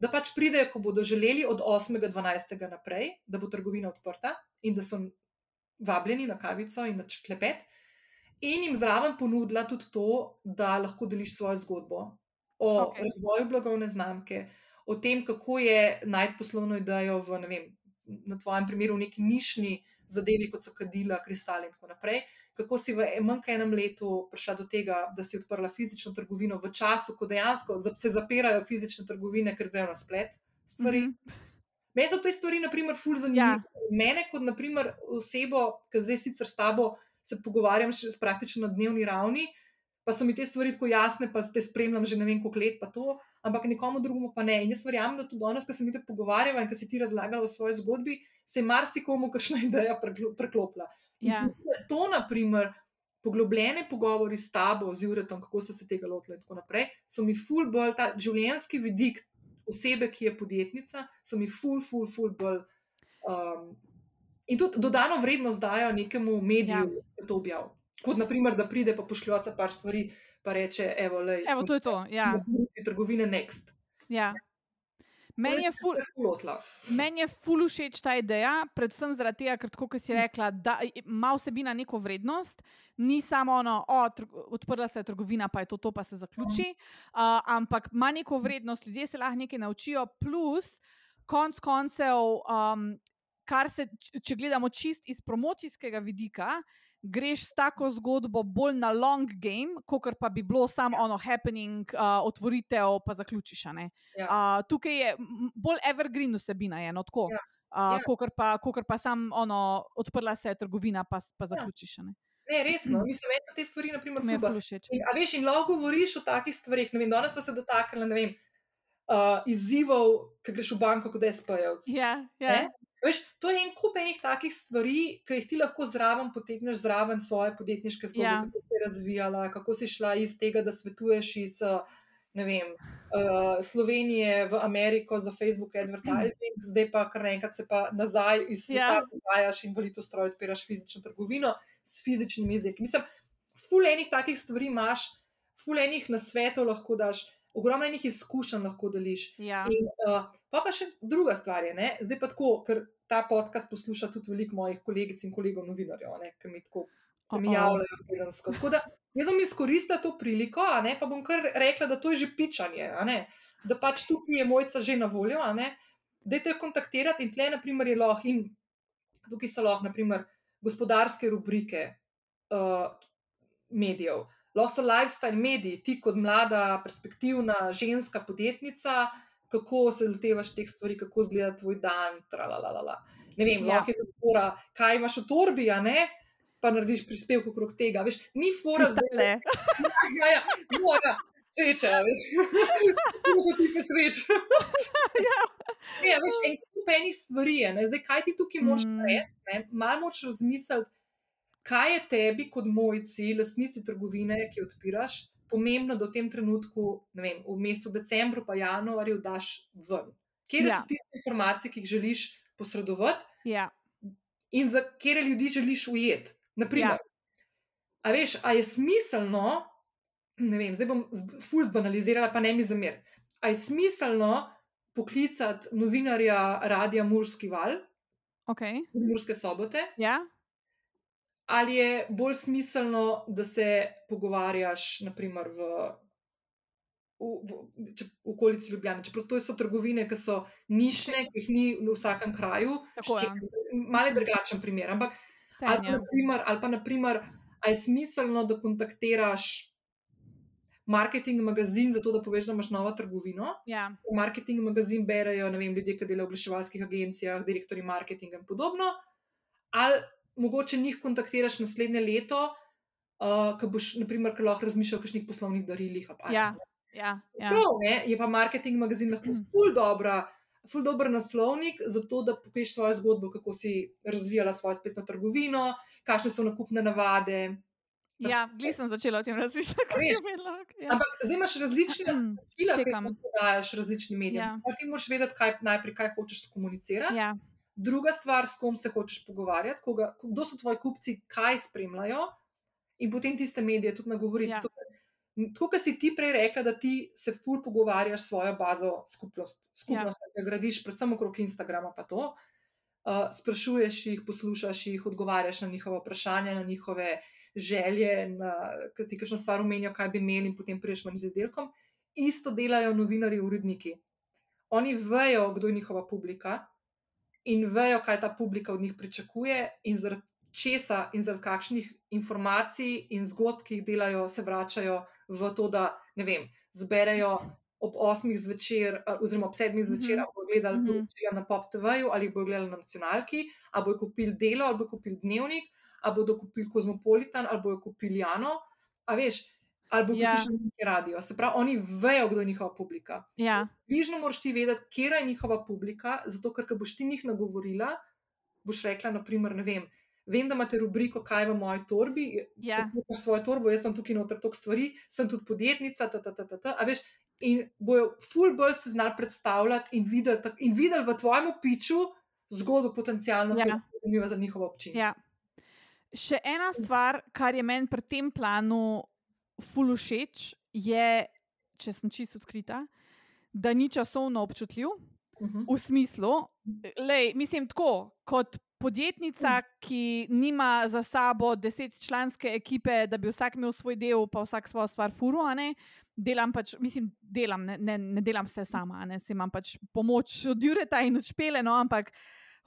da pač pridejo, ko bodo želeli, od 8.12. naprej, da bo trgovina odprta in da so vabljeni na kavico in na klepet. In jim zraven ponudila tudi to, da lahko deliš svojo zgodbo o okay. razvoju blagovne znamke, o tem, kako je najti poslovno idejo v, vem, na tvojem primeru, neki nišni zadevi, kot so kadila, kristali in tako naprej. Kako si v manj kot enem letu prišla do tega, da si odprla fizično trgovino v času, ko dejansko za- se zapirajo fizične trgovine, ker grejo na splet stvari. Mm. -hmm. Meni so te stvari, na primer, ful zanimive. Ja. Ja. Mene, kot naprimer, osebo, ki zdaj sicer s tabo se pogovarjam še praktično na dnevni ravni, pa so mi te stvari tako jasne, pa te spremljam že ne vem koliko let, pa to, ampak nekomu drugemu pa ne. In jaz verjamem, da tudi danes, ko se mi te pogovarjava in ko si ti razlagala o svoji zgodbi, se je marsikomu kakšna ideja preklo- preklopila. In Ja. se mi zdi, da to, naprimer, poglobljene pogovori s tabo, z Juretom, kako ste se tega lotili in tako naprej, so mi ful bolj ta življenjski vidik osebe, ki je podjetnica, so mi ful, ful, ful bolj. Um, in tudi dodano vrednost dajo nekemu mediju, Ja. ki to objavi. Kot naprimer, da pride pa pošljoca par stvari, pa reče: Evo, lej, Evo, to je to. Ja, trgovine Next. ja. Meni je ful. Lotila. Meni je ful všeč ta ideja, predvsem zaradi tega, ker tako, si rekla, da ima vsebina neko vrednost, ni samo ono, o, odprla se je trgovina, pa je to, to pa se zaključi, uh, ampak ima neko vrednost, ljudje se lahko nekaj naučijo, plus konc koncev, um, kar se, če gledamo čist iz promocijskega vidika. Greš s tako zgodbo bolj na long game, kot pa bi bilo samo ono happening, uh, otvoritev, pa zaključiš. Ja. Uh, tukaj je bolj evergreen vsebina, je, no, tako. Ja. Uh, Ja. Kokor pa, kakor pa sam ono, odprla se je trgovina, pa, pa Ja. zaključiš. a Ne. Ne, resno, mislim, meni so te stvari, naprimer, ful všeč. A veš, in lahko govoriš o takih stvarih. Ne vem, danes smo se dotaknili ne vem, uh, izzivov, ki greš v banko kot SP-jevc. Ja, ja. Ne? Veš, to je en kup enih takih stvari, ki jih ti lahko zraven potegneš zraven svoje podjetniške zgodbe, Ja. ja. kako si je razvijala, kako si šla iz tega, da svetuješ iz ne vem, uh, Slovenije v Ameriko za Facebook advertising, zdaj pa kar naenkrat se pa nazaj iz sveta Ja. pogajaš in v Litostroj odpiraš fizično trgovino s fizičnimi izdelki. Mislim, ful enih takih stvari imaš, ful enih nasvetov lahko daš, ogromno enih izkušenj lahko deliš. Ja. In, uh, pa pa še druga stvar je, ne? zdaj pa tako, ker ta podcast posluša tudi veliko mojih kolegic in kolegov novinarjev, ne, ki mi tako se mi javljajo tedensko. Tako da jaz bom izkoristila to priliko, ne, pa bom kar rekla, da to je že pičanje, ne, da pač tukaj je mojca že na voljo, a ne, dajte jo kontaktirati in tle, naprimer, je lahko in tukaj so lahko, naprimer, gospodarske rubrike uh, medijev. lahko so lifestyle mediji, ti kot mlada, perspektivna ženska podjetnica, kako se lotevaš teh stvari, kako izgleda tvoj dan. Tralalala. Ne vem, Ja. lahko je tudi fora, kaj imaš v torbi, a ne. Pa narediš prispevek okrog tega. Veš, ni fora zdaj. Kristale. Ja, ja, no, ja, sveče, a veš. Kako ti pa sveč. Ja, veš, en kup enih stvari je. Ne? Zdaj, kaj ti tukaj moraš Mm. narediti? Malo moraš razmisliti, kaj je tebi kot mojci, lastnici trgovine, ki odpiraš, pomembno, da v tem trenutku, ne vem, v mesecu decembru pa januarju daš ven. Kje Ja. so tiste informacije, ki jih želiš posredovati Ja, in za kere ljudi želiš ujeti. Naprimer, Ja. a veš, a je smiselno, ne vem, zdaj bom ful zbanalizirala, pa ne mi zamer. A je smiselno poklicati novinarja Radia Murski val ok. iz Murske sobote, Ja, ali je bolj smiselno, da se pogovarjaš, naprimer, v. V, v, če, v okolici Ljubljana. Čeprav to so trgovine, ki so nišne, ki jih ni v vsakem kraju. Tako je. Malo je drugačen primer. Ampak Ali pa, je. naprimer, ali pa, naprimer, a je smiselno, da kontaktiraš marketing magazin, zato da poveš, da imaš novo trgovino. Ja, Marketing magazin berejo vem, ljudje, ki delajo v oglaševalskih agencijah, direktori marketinga in podobno. Ali mogoče njih kontaktiraš naslednje leto, uh, ko boš, naprimer, ko lahko razmišljal o kakšnih poslovnih darilih. pa, Ja. ne. ja, ja. Prav, ne, je pa marketing magazin lahko Mm. ful dobra. Ful dober naslovnik, zato da poveš svojo zgodbo, kako si razvijala svojo spletno trgovino, kakšne so nakupne navade. ja glej sem začela o tem razmišljati, Veš, si omenila. Ja. Ampak zdaj imaš različne Mm, stile, ki jih podajaš različnim medijem. Ja. Ti moraš vedeti, kaj, najprej, kaj hočeš komunicirati. Ja, Druga stvar, s kom se hočeš pogovarjati, koga, kdo so tvoji kupci, kaj spremljajo, in potem tiste medije tudi nagovoriti. Ja. Tako, kot si ti prej rekla, da ti se ful pogovarjaš s svojo bazo skupnost, skupnost ja. ki gradiš, predvsem okrog Instagrama, pa to. Uh, sprašuješ jih, poslušaš jih, odgovarjaš na njihove vprašanja, na njihove želje, na ki ti kakšno stvar omenijo, kaj bi imeli, in potem priješ ven z izdelkom. Isto delajo novinari, uredniki. Oni vejo, kdo je njihova publika in vejo, kaj ta publika od njih pričakuje, in zaradi česa in zaradi kakšnih informacij in zgodb, ki jih delajo, se vračajo v to, da ne vem, zberejo ob 8 zvečer, a, oziroma ob 7 zvečer, Mhm. ali bodo gledali Mhm. poročila na Pop TV-ju, ali bodo gledali na nacionalki, ali bodo kupili delo, ali bodo kupili dnevnik, ali bodo kupili Kozmopolitan, ali bodo kupili Jano. A veš, ali bodo Ja. poslušali neki radio. Se pravi, oni vejo, kdo je njihova publika. ja, Bližno moraš ti vedeti, kje je njihova publika, zato ker, ko boš ti njih nagovorila, boš rekla, naprimer, ne vem. Vem, da imate rubriko, kaj je v moji torbi, Ja. imaš svojo torbo, jaz imam tukaj noter toliko stvari, sem tudi podjetnica, ta, ta, ta, ta, ta, a veš, in bojo ful bolj se znali predstavljati in videli, in videli v tvojem piču zgodbo potencialno, Ja. ki je zanimiva za njihovo občinstvo. ja. Še ena stvar, kar je meni pri tem planu ful všeč, je, če sem čisto odkrita, da ni časovno občutljiv. Mhm. V smislu, lej, mislim, tako kot podjetnica, ki nima za sabo desetčlanske ekipe, da bi vsak imel svoj del, pa vsak svojo stvar furo, a ne. Delam pač, mislim, delam, ne, ne, ne delam vse sama, ne, si imam pač pomoč od Jureta in od Špele, no, ampak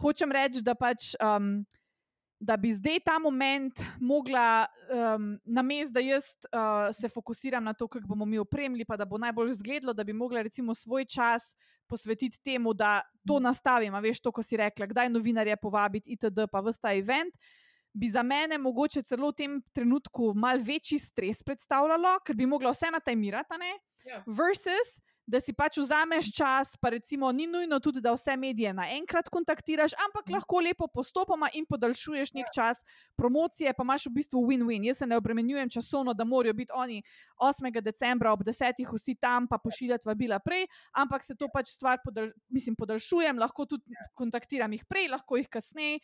hočem reči, da pač. Um, Da bi zdaj ta moment mogla, um, namesto da jaz uh, se fokusiram na to, kako bomo mi opremili, pa da bo najbolj zgledlo, da bi mogla recimo svoj čas posvetiti temu, da to nastavim. A veš, to, ko si rekla, kdaj novinarje povabiti, itd., pa vsta ta event, bi za mene mogoče celo v tem trenutku mal večji stres predstavljalo, ker bi mogla vse natajmirati, a ne? Ja. Versus. Da si pač vzameš čas, pa recimo ni nujno tudi, da vse medije naenkrat kontaktiraš, ampak Mhm. lahko lepo postopoma in podaljšuješ nek čas promocije, pa imaš v bistvu win-win. Jaz se ne obremenjujem časovno, da morajo biti oni 8. decembra ob 10. vsi tam, pa pošiljati vabila prej, ampak se to pač stvar podal, mislim, podaljšujem, lahko tudi kontaktiram jih prej, lahko jih kasneje,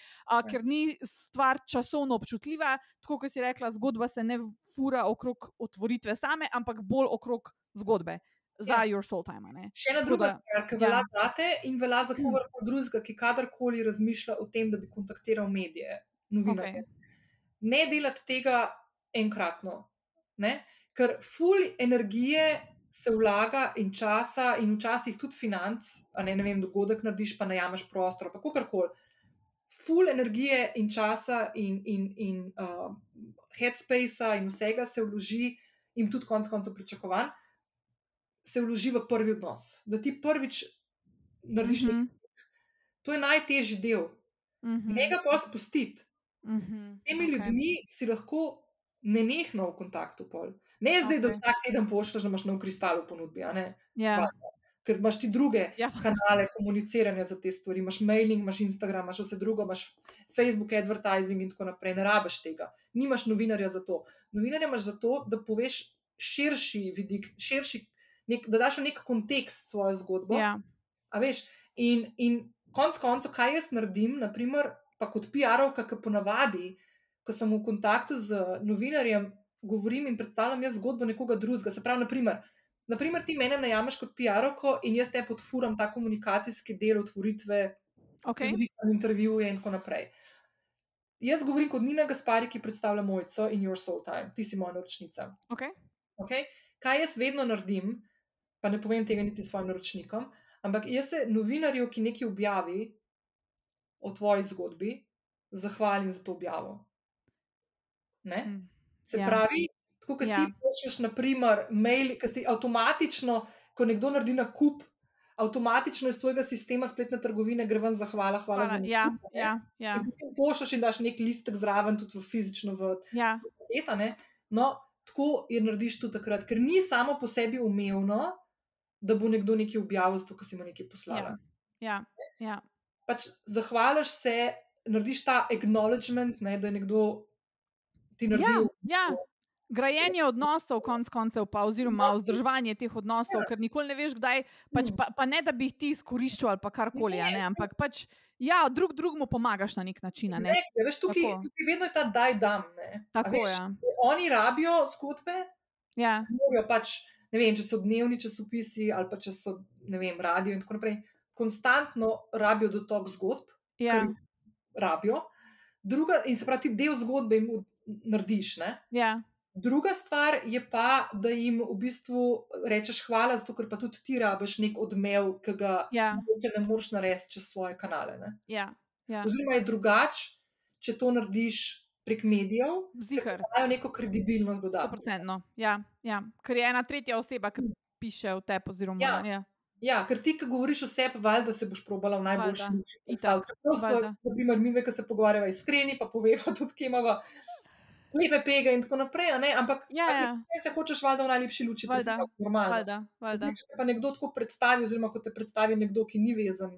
ker ni stvar časovno občutljiva. Tako kot si rekla, zgodba se ne fura okrog otvoritve same, ampak bolj okrog zgodbe. Za Ja. your soul time. ne. Še ena druga da- stvar, ki ja. velja za te in velja za kogarkoli drugega, ki kadarkoli razmišlja o tem, da bi kontaktiral medije, novinarje. Okej. Ne delati tega enkratno, ne? ker ful energije se vlaga in časa, in včasih tudi financ, a ne, ne vem, dogodek narediš, pa najameš prostor, pa kakorkoli. Ful energije in časa in, in, in uh, headspacea in vsega se vloži in tudi konec koncev pričakovan, se vloži v prvi odnos. Da ti prvič narediš Mhm. nekaj. To je najtežji del. Mhm. Ne ga pa spustiti. Mhm. S temi Okej. ljudmi si lahko nenehno v kontaktu. Pol. Ne zdaj, da Okej. vsak teden pošlješ, da imaš nov kristal v ponudbi, ne? Ja. ker imaš ti druge Ja. kanale komuniciranja za te stvari. Imaš mailing, imaš Instagram, imaš vse drugo, imaš Facebook, advertising in tako naprej. Ne rabiš tega. Nimaš novinarja za to. Novinarja imaš zato, da poveš širši vidik, širši, nek, da daš v nek kontekst svojo zgodbo. Ja. A veš, in, in konec koncev, kaj jaz naredim, naprimer, pa kot PR-ovka, ki ponavadi, ko sem v kontaktu z novinarjem, govorim in predstavljam jaz zgodbo nekoga drugega. Se pravi, naprimer, naprimer ti mene najameš kot PR-ovko in jaz te podfuram ta komunikacijski del otvoritve, okay. intervjuje in tako naprej. Jaz govorim kot Nina Gaspari, ki predstavlja mojco in Your Soul Time, ti si moja naročnica. Okay. Okay? Kaj jaz vedno naredim, pa ne povem tega niti svojim naročnikom, ampak jaz se novinarju, ki nekaj objavi o tvoji zgodbi, zahvalim za to objavo. Ne? Mm. Se Ja. ja. pravi, tako kot ja. Ja. ti pošlješ, naprimer, mail, ki ti avtomatično, ko nekdo naredi nakup, avtomatično iz tvojega sistema spletne trgovine gre ven zahvala, hvala, hvala za Hvala. nakup. Ja, a ne. ja, ja, In ti pošlješ in daš nek listek zraven, tudi v fizično, v ja. Ne? No, tako je narediš tudi takrat, ker ni samo po sebi umevno, da bo nekdo nekaj objavil, zato ker si mu nekaj poslala. ja, ja. Pač zahvališ se, narediš ta acknowledgement, ne, da je nekdo ti naredil. ja. Grajenje odnosov, konc koncev, pa oziroma vzdrževanje teh odnosov, Ja. ker nikoli ne veš, kdaj. Pač, Mm. pa, pa ne, da bi jih ti izkoriščal ali karkoli, Ne, ne, ampak pač, ja, drug drugemu pomagaš na nek način. Ne? Ne, ja, veš, tukaj, Tako. tukaj vedno je ta daj dam. Ne. A Tako je. Oni rabijo zgodbe, Ja, morajo pač, ne vem, če so dnevni časopisi ali pa če so, ne vem, radio in tako naprej, konstantno rabijo dotok zgodb, ja, rabijo. Druga, in se pravi, ti del zgodbe jim narediš. Ne? ja, Druga stvar je pa, da jim v bistvu rečeš hvala, zato ker pa tudi ti rabiš nek odmev, ki ga ja, ne moreš narediti čez svoje kanale. Ne? ja, ja. Oziroma je drugače, če to narediš prek medijev, imajo neko kredibilnost dodatno. Stoprocentno. Ja, ja. Ker je ena tretja oseba, ki piše v tebi. Oziroma, Ja. ja. Ja, ker ti, ki govoriš o sebi, valjda se boš probala v najboljši valjda. naprimer, mi, ki se pogovarjava iskreni, pa poveva tudi, kje imamo slepe pege in tako naprej. Ampak Ja, ja. ti se hočeš valjda v najlepši luči, Valjda, predstaviti, normalno. Valjda, valjda. Zdaj, če pa nekdo tako predstavi, oziroma ko te predstavi nekdo, ki ni vezan,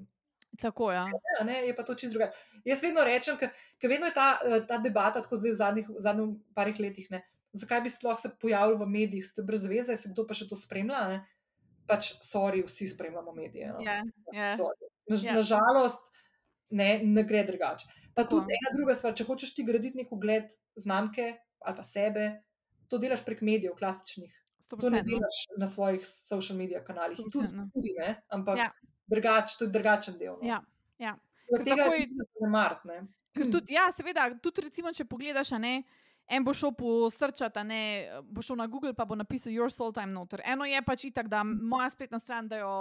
Tako ja. a ne, je pa to čisto drugače. Jaz vedno rečem, ker vedno je ta, eh, ta debata, tako zdaj v zadnjih, v zadnjih parih letih, ne, zakaj bi sploh se pojavil v medijih, ste brez veze, se kdo pa še to spremlja. Ne? Pač, sorry, vsi spremljamo medije. No. Ja, ja. Sorry. Na, Ja. Nažalost, ne, ne gre drugače. Pa Tako. tudi ena druga stvar, če hočeš ti graditi nek ugled znamke ali pa sebe, to delaš prek medijev, klasičnih. To ne 100%. delaš na svojih social media kanalih. Tudi, tudi ne, ampak Ja. Drugač, je drugačen del. No. Ja, ja. Zaradi ker Tega takoj- je tudi zanemart. Ne. Ker tudi, ja, seveda, tudi recimo, če pogledaš, ne, en bo šel po srčat, a ne, bo šel na Google, pa bo napisal Your Soul Time noter. Eno je pač itak, da moja spletna stran, da jo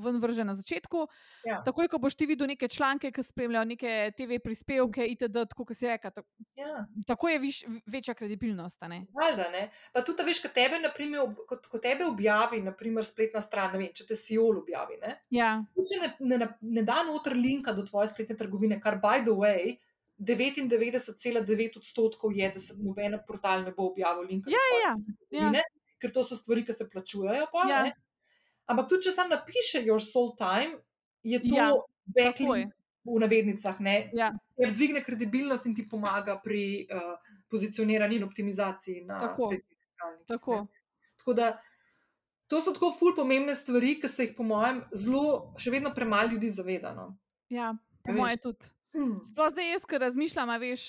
ven vrže na začetku. Ja. Takoj, ko boš ti videl neke članke, ki spremljajo neke TV prispevke, itd., tako kot si rekel, tako, Ja. tako je viš, večja kredibilnost, ne. Valjda, ne. Pa tudi, veš, ko tebe, naprimer, ob- ko, tebe objavi, naprimer, spletna stran, ne vem, če te Siol objavi, ne, Ja, če ne, ne, ne da noter linka do tvoje spletne trgovine, kar, by the way, 99,9 odstotkov je, da se noben portal ne bo objavil linka ja, do tvoje ja, trgovine, ker to so stvari, ki se plačujejo. Pa, Ja. ja. Ampak tudi, če sam napiše Your Soul Time, je to Ja, ja, backlink v navednicah, ne, ja, ker dvigne kredibilnost in ti pomaga pri uh, pozicioniranju in optimizaciji na Tako. spletnih iskalnikih. tako. ne. Tako da to so tako ful pomembne stvari, ki se jih, po mojem, zelo, še vedno premalo ljudi zaveda. No. Ja, po veš. moje tudi. Sploh zdaj jaz, ki razmišljam, veš,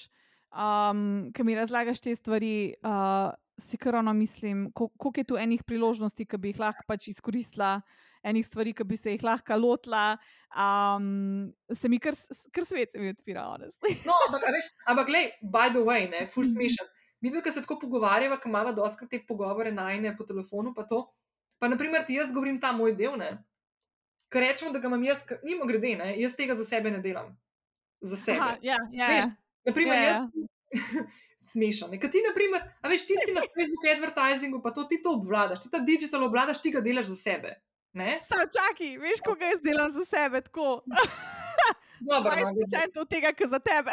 um, ki mi razlagaš te stvari, uh, si kar ono mislim, ko- koliko je tu enih priložnosti, ki bi jih lahko pač izkoristila, enih stvari, ki bi se jih lahko lotila. Um, se mi kar, kar svet se mi odpira, honestly. No, ampak, veš, ampak glej, by the way, ne, ful Mhm. smešen. Mi dve, ki se tako pogovarjava, ki imamo doskrat te pogovore najne po telefonu, pa to. Pa, naprimer, ti jaz govorim ta moj del, ne. Ker rečemo, da ga imam jaz, nimo grede, ne, jaz tega za sebe ne delam. Za sebe. Aha, ja, ja, Veš, ja. Naprimer, Ja, jaz, ja. smešen. Ker ti, na primer, a veš, ti si na Facebooku advertisingu, pa to ti to obvladaš, ti ta digital obvladaš, ti ga delaš za sebe. Ne? Samo čakaj, veš, ko ga jaz delam za sebe, tako. Dobro, no, 20% od tega, kar za tebe.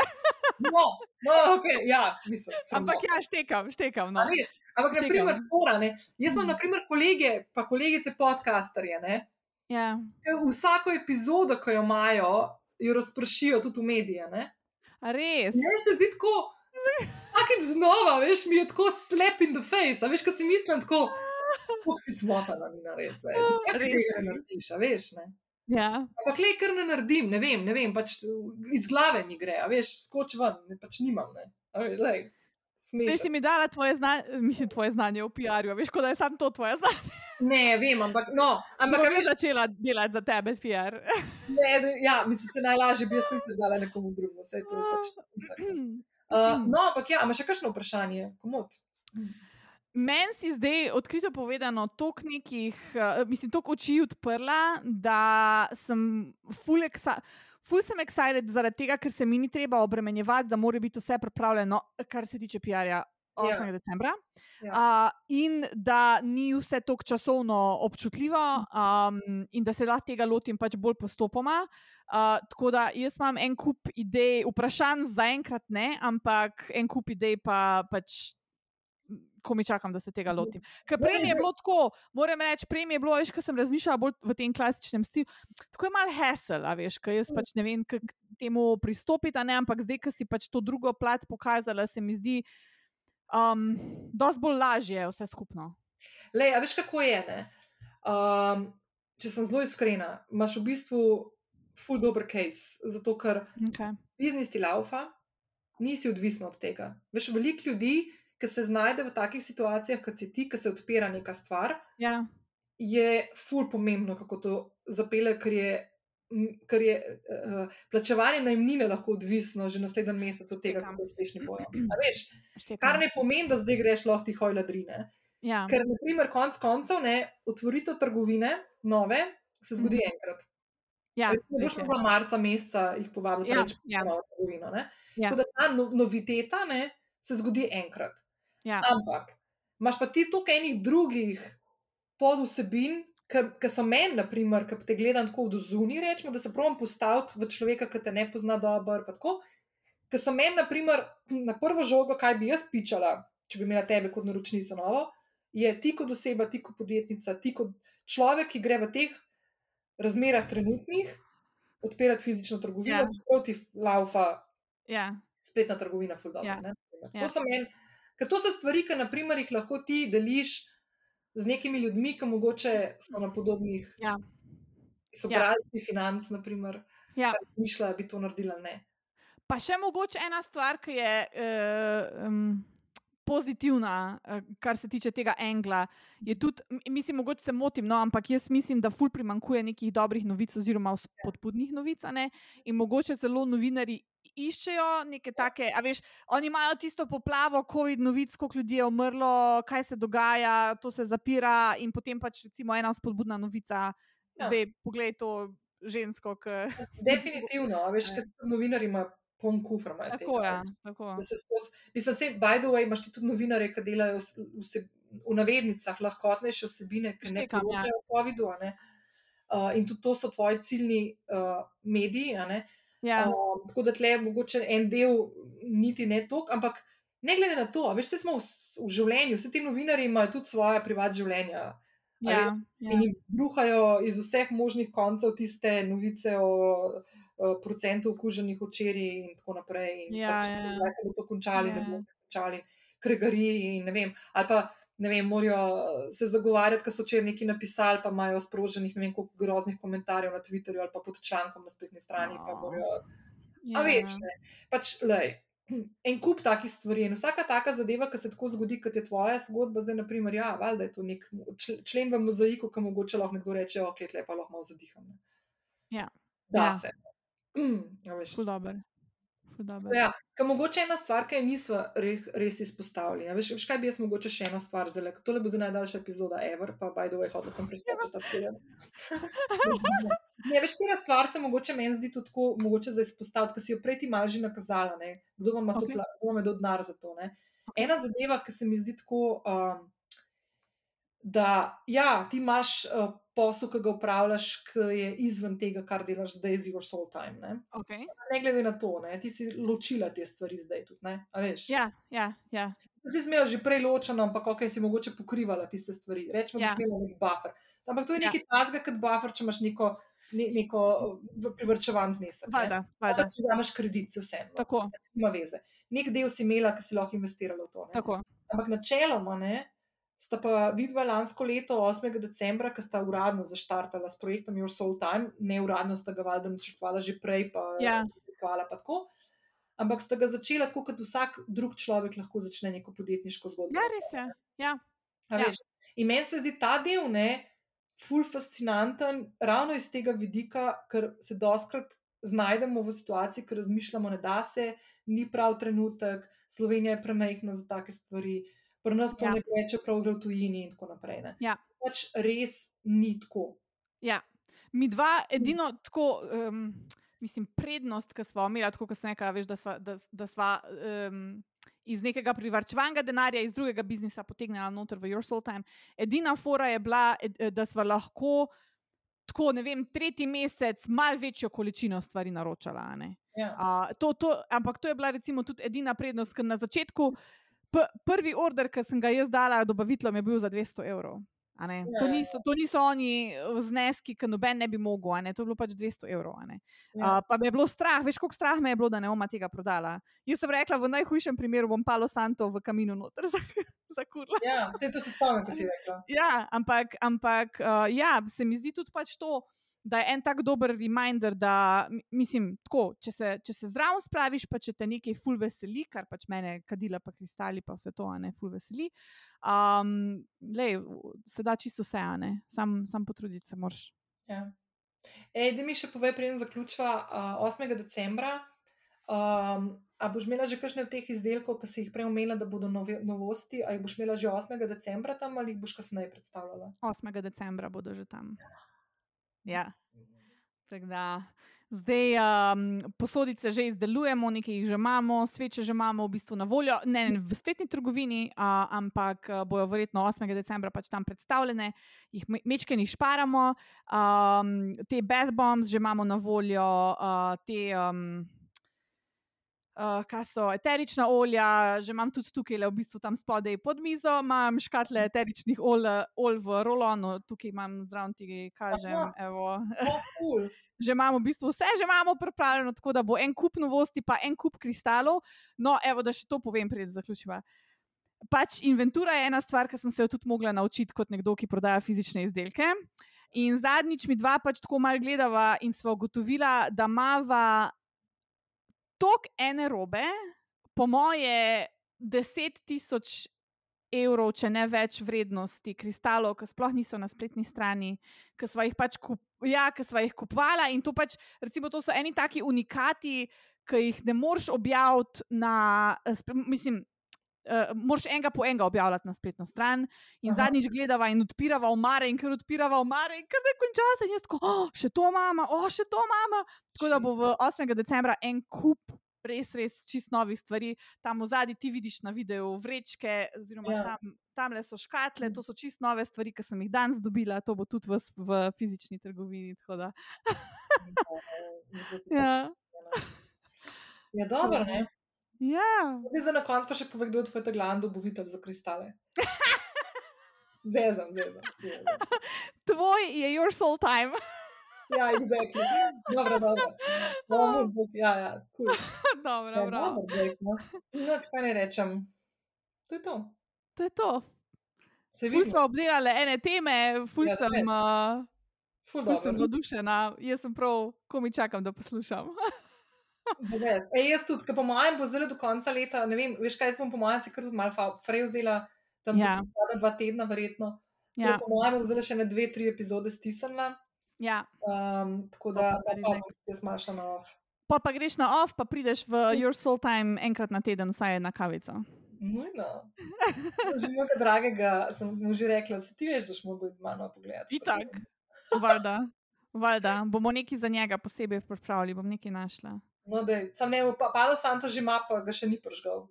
no, no, okay, ja, mislim, Ampak samo. ja, štekam, štekam. A No. veš, Ampak, Štekam. primer, fora, ne. Jaz imam, Mm. na primer, kolege, pa kolegice podcasterje, ne. Ja. ke Vsako epizodo, ki jo imajo, jo razpršijo tudi v medije. Ne? A res? Meni se zdi tako, vsakeč znova, veš, mi je tako slap in the face, a veš, kaj si mislim, tako, kako si smotana, ni na res. Zakaj Res. tega ne narediš, a veš, ne? Ja. Ampak le, kar ne naredim, ne vem, ne vem, pač iz glave mi gre, a veš, skoč ven, ne, pač nimam, ne. A veš, lej, Prej si smešno. mi dala tvoje znanje, mislim, tvoje znanje v PR-ju, veš, kot da je samo to tvoje znanje. Ne, vem, ampak, no, ampak, bi veš, začela delati za tebe PR. ne, ja, mislim, se najlažje bi jaz tudi dala nekomu drugemu, vse to je pač. Uh, no, ampak ja, imaš še kakšno vprašanje? Komod? Meni si zdaj, odkrito povedano, toliko nekih, uh, mislim, toliko oči odprla, da sem full, exa ful sem excited zaradi tega, ker se mi ni treba obremenjevati, da mora biti vse pripravljeno, kar se tiče PR-ja 8. Ja. decembra. Ja. Uh, in da ni vse tako časovno občutljivo, um, in da se lahko tega lotim pač bolj postopoma. Uh, tako da jaz imam en kup idej, vprašanj zaenkrat ne, ampak en kup idej pa pač. Ko mi čakam, da se tega lotim. Ker prej je bilo tako, moram reči, prej je bilo, veš, ko sem razmišljala bolj v tem klasičnem stilu. Tako je malo hesel, veš, ker jaz pač ne vem, kako temu pristopiti, ampak zdaj, ko si pač to drugo plat pokazala, se mi zdi, um, dosti bolj lažje vse skupno. Lej, a veš, kako je? ne? Um, če sem zelo iskrena, imaš v bistvu full dober case, zato ker Okay. biznis ti laufa, nisi odvisen od tega. Veš, veliko ljudi, ki se znajde v takih situacijah, kot si ti, ki se odpira neka stvar, Ja, je ful pomembno, kako to zapele, ker je, ker je uh, plačevanje najmnine lahko odvisno že naslednji mesec od tega, Štekam. kako uspešni bojo. Veš, štekam. kar ne pomeni, da zdaj greš lahko ti hoj ladrine. Ja, Ker, na primer, konc koncev, ne, otvoritev trgovine, nove, se zgodi Mhm. enkrat. ja, res boš je. mogla marca meseca jih povabiti, Ja, reč ja. novo trgovino. Ne? Ja. Tako da ta no, noviteta ne, se zgodi enkrat. ja. Ampak imaš pa ti toliko enih drugih podvsebin, ki so meni, naprimer, ki te gledam tako od zunaj, rečemo, da se pravim postaviti v človeka, ki te ne pozna dobro. Ker so meni, naprimer, na prvo žogo, kaj bi jaz pičala, če bi imela tebe kot naročnico novo, je ti kot oseba, ti kot podjetnica, ti kot človek, ki gre v teh razmerah trenutnih odpirati fizično trgovino, Ja. ja. proti laufa ja. spletna trgovina, fuldo. Ja. Ja. Ja. To, so meni- ker to so stvari, ki naprimer, jih lahko ti deliš z nekimi ljudmi, ki mogoče so na podobnih. Ja. So Ja. bralci financ, naprimer, Ja. ki mišljajo, da bi to naredili ali ne. Pa še mogoče ena stvar, ki je uh, um, pozitivna, uh, kar se tiče tega angla, je tudi, mislim, mogoče se motim, no, ampak jaz mislim, da ful primankuje nekih dobrih novic oziroma spodbudnih novic. a ne, In mogoče celo novinari iščejo neke take, a veš, oni imajo tisto poplavo, COVID novic, koliko ljudi je umrlo, kaj se dogaja, to se zapira in potem pač recimo ena spodbudna novica, Ja. zdaj poglej to žensko, ki. Definitivno, a veš, ker so novinari ima poln kufr. Tako tega, je. veš. Tako. Da se skozi. Mislim, se, by the way, imaš ti tudi novinarje, ki delajo vse, v navednicah lahkotnejše vsebine, ki ne ja. poročajo o COVID-u. Uh, in tudi to so tvoji ciljni uh, mediji. a ne. Ja. Um, tako da tle je mogoče en del niti ne tok, ampak ne glede na to, veš, vse smo v, v življenju, vsi ti novinari imajo tudi svoje privat življenja. Ja, veš, ja. In jim bruhajo iz vseh možnih koncev tiste novice o, o procentu okuženih včeraj, in tako naprej. In Ja, pač, ja, kdaj se bo to končali, Ja, ne ja. bomo se končali, kregari in ne vem. Ali pa ne vem, morajo se zagovarjati, ker so včeraj nekaj napisali, pa imajo sproženih ne vem koliko groznih komentarjev na Twitterju ali pa pod člankom na spletni strani. Pa No. morajo, ja. A veš, ne. Pač, lej, en kup takih stvari. In vsaka taka zadeva, ki se tako zgodi, kot je tvoja zgodba, zdaj, naprimer, ja, valjda je to nek čl- člen v mozaiku, ki mogoče lahko nekdo reče, ok, tle pa lahko malo zadiham. Ne. Ja. Da Ja. se. Mm, a veš. Ful dober. Ja, ker mogoče ena stvar, ki jo nismo re, res izpostavili. a Veš, veš, kaj bi jaz mogoče še eno stvar zdaj, tole bo za najdaljša epizoda Ever, pa by the way, hotel sem preskočiti ta teden. Ne, veš, kera stvar se mogoče meni zdi tudi tako, mogoče za izpostaviti, ker si jo prej ti malo že nakazala, ne? kdo vam ima okay. to, kdo vam je dal denar za to. Ne? Ena zadeva, ki se mi zdi tako, um, da ja, ti imaš uh, posel, ki ga upravljaš, ki je izven tega, kar delaš zdaj z your soul time. Ne, Okay. ne glede na to, ne? ti si ločila te stvari zdaj tudi, ne? Ja, ja, ja. Si imela že prej ločeno, ampak ok, si mogoče pokrivala tiste stvari. Rečemo, da Ja. si imela nek buffer. Ampak to je Ja. nekaj tasga, kot buffer, če imaš neko, ne, neko privrčevan znesek. ne. Valjda, valjda. Pa če vzameš kredit, se vseeno. Tako, Nima veze. Nek del si imela, ki si lahko investirala v to. Ne? tako. Ampak načeloma ne. Sta pa vidva lansko leto, 8. decembra, ko sta uradno zaštartala s projektom Your Soul Time, ne uradno sta ga valjda načrtovala že prej, pa Ja. iskala pa tako. Ampak sta ga začela tako, kot vsak drug človek lahko začne neko podjetniško zgodbo. Ja, res je. Ja. A Ja. veš, In meni se zdi ta del, ne, ful fascinanten, ravno iz tega vidika, ker se doskrat znajdemo v situaciji, ker razmišljamo, ne da se, ni prav trenutek, Slovenija je premehna za take stvari, pri nas to Ja. ne teče, prav gre v tujini in tako naprej. Ne. Ja. Pač res ni tako. Ja, mi dva, edino tako, um, mislim, prednost, ki smo imeli, tako kot sem rekla, veš, da sva, da, da sva um, iz nekega privarčevanega denarja, iz drugega biznisa potegnila noter v Your Soul Time. Edina fora je bila, ed- da sva lahko. Tako, ne vem, tretji mesec malo večjo količino stvari naročala. Ja. A, to, to, ampak to je bila recimo tudi edina prednost, ker na začetku prvi order, ki sem ga jaz dala dobaviteljem, je bil za 200 evrov. To Ja, ja, niso, to niso oni eh, zneski, ki noben ne bi mogel, ne. to je bilo pač 200 evrov. Ja. Uh, pa me je bilo strah, veš, koliko strah me je bilo, da ne bom tega prodala. Jaz sem rekla, v najhujšem primeru bom palo santo v kaminu noter za, za kurla. ja, vse to se spomnim, ko si rekla. Ja, ampak, ampak uh, ja, se mi zdi tudi pač to, da je en tak dober reminder, da mi- mislim, tako, če se, če se zraven spraviš, pa če te nekaj ful veseli, kar pač mene kadila, pa kristali, pa vse to, a ne ful veseli. Um, lej, se da čisto vse, a ne, sam, sam potruditi se moraš. Ja. Ej, da mi še povej, preden zaključiva uh, 8. decembra. Um, a boš imela že kakšne od teh izdelkov, ki si jih prej omenila, da bodo nove, novosti, a jih boš imela že 8. decembra tam ali jih boš kasneje predstavljala? 8. decembra bodo že tam. Ja. Tako da, zdaj um, posodice že izdelujemo, nekaj jih že imamo, sveče že imamo v bistvu na voljo, ne, ne v spletni trgovini, uh, ampak bojo verjetno 8. decembra pač tam predstavljene, jih me- mečkeni šparamo, um, te bath bombs že imamo na voljo, uh, te. Um, Uh, kaj so eterična olja, že imam tudi tukaj, le v bistvu tam spodaj pod mizo, imam škatle eteričnih olj, olj v rolonu, tukaj imam zraven ti kažem. Oh, cool. že imamo v bistvu vse, že imamo pripravljeno, tako da bo en kup novosti, pa en kup kristalov. No, evo, da še to povem, pred zaključiva. Pač inventura je ena stvar, ki sem se jo tudi mogla naučiti kot nekdo, ki prodaja fizične izdelke. In zadnjič mi dva pač tako malo gledava in smo ugotovila, da mava tok ene robe, po moje 10 tisoč evrov, če ne več vrednosti kristalov, ki sploh niso na spletni strani, ki smo jih pač kup, ja, ki smo jih kupovala in to pač, recimo, to so eni taki unikati, ki jih ne moreš objaviti na, mislim. Uh, Moraš enega po enega objavljati na spletno stran, in Aha. Zadnjič gledava in odpirava omare, in ker odpirava omare, in ker ne konča se, in jaz tako, oh, še to imamo, oh, še to imamo. Tako da bo v 8. decembra en kup res, res čist novih stvari. Tam v zadnji ti vidiš na videu vrečke, oziroma Ja. ja. tam, tamle so škatle, Mm. to so čist nove stvari, ki sem jih danes dobila, to bo tudi v, v fizični trgovini. da. Ja. Ja, dobro, ne? Ja. Zdaj za na koncu pa še povej, kdo je tvoj taglan dobavitelj za kristale. Zezam, zezam. zezam. Tvoj je your soul time. Ja, exactly. Dobro, dobro. Bomo, bo- ja, ja, cool. dobro, Ja, dobro. dobro, Blake, no. Noč, kaj ne rečem. To je to. To je to. Se Ful vidi. smo obdelali ene teme, ful Ja, sem. Uh, Ful Ful sem navdušena, jaz sem prav, ko mi čakam, da poslušam. Res. Ej, jaz tudi, ker po mojem bo zdaj do konca leta, ne vem, veš kaj, jaz bom po mojem si kar tudi malo frej vzela, tam Ja. ja. dva tedna verjetno. ja, Ja. Po mojem bom zdaj še ne dve, tri epizode stisnila. ja. Um, tako da, Pa pa pa, jaz malo šla na off. Pa, pa greš na off, pa prideš v Your Soul Time enkrat na teden, vsaj na kavico. Nujno. Že mojega dragega sem mu že rekla, se ti veš, da iti z mano pogledati. Itak. Valjda. Valjda, bomo nekaj za njega posebej pripravili, bom nekaj našla. No, da je, sam ne, pa Palo Santo že ima, pa ga še ni prižgal.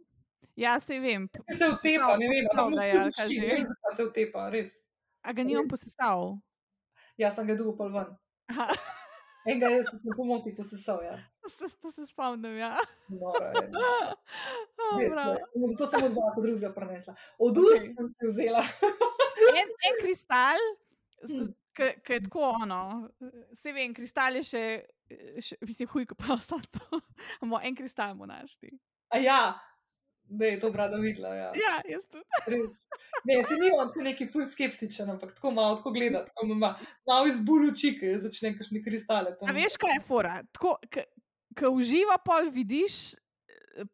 Ja, se vem. Ker se utepa, ne vem, ga mu je, kaj vem, zakaj se utepa, res. A ga nimam Res. posesal? Ja, sem ga dolgo pol ven. Aha, Enega je se po pomoti posesal, ja. to, to se spomnim, ja. Noro je. Oh, Res, ne. Zato sem od dva drugega prenesla. Od ust Okej. sem si vzela. en, en kristal, Mm. ki je tako ono. Se vem, kristal je še, še mislim, huj, kot pa vse to. Bomo en kristal mu našli. A ja, je to brada videla, ja. Ja, jaz tudi. Ne, se ni on tako neki ful skeptičen, ampak tako malo tako gleda, tako ima malo izbul oči, ki začne kakšne kristale. to A veš, kaj je fora? Tako, ko uživa, pol vidiš.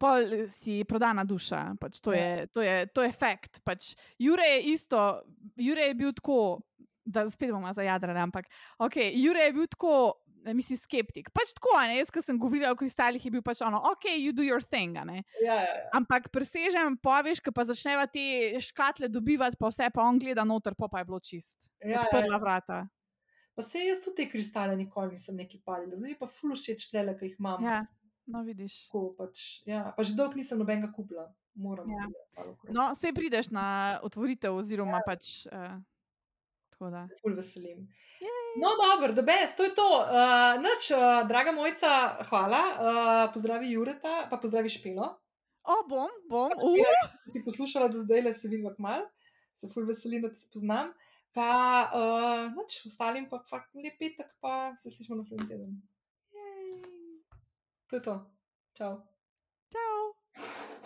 Pol si prodana duša, pač to, Ja. je, to, je, to je fakt. Pač Jure je isto, Jure je bil tako, da spet bomo zajadrali, ampak okay, Jure je bil tako, mislim, skeptik. Pač tako, a ne, jaz, ko sem govorila o kristalih, je bil pač ono, ok, you do your thing. Ja, ja, ja. Ampak presežem, poveš, ko pa začneva te škatle dobivati, pa vse, pa on gleda noter, pa, pa je bilo čist. Ja, ja, Odprla ja. vrata. Pa se jaz tudi te kristale nikoli nisem neki palila, zdaj pa ful všeč tele, ki jih imam. Ja, no vidiš. Tako pač, ja, pa že dolgo nisem nobenega kupila. Moram. Ja. No, se prideš na otvoritev, oziroma ja. pač. Uh. Se ful veselim. No, dobro, da bes, to je to. Uh, noč, uh, draga mojca, hvala. Uh, pozdravi Jureta, pa pozdravi Špelo. O, bom, bom. Uh, če si poslušala do zdaj, le se vidiva kmal, se ful veselim, da te spoznam. Pa uh, noč, ostalim pa fakt lep petek, pa se slišimo naslednji teden. Jej. To je to. Čau. čau.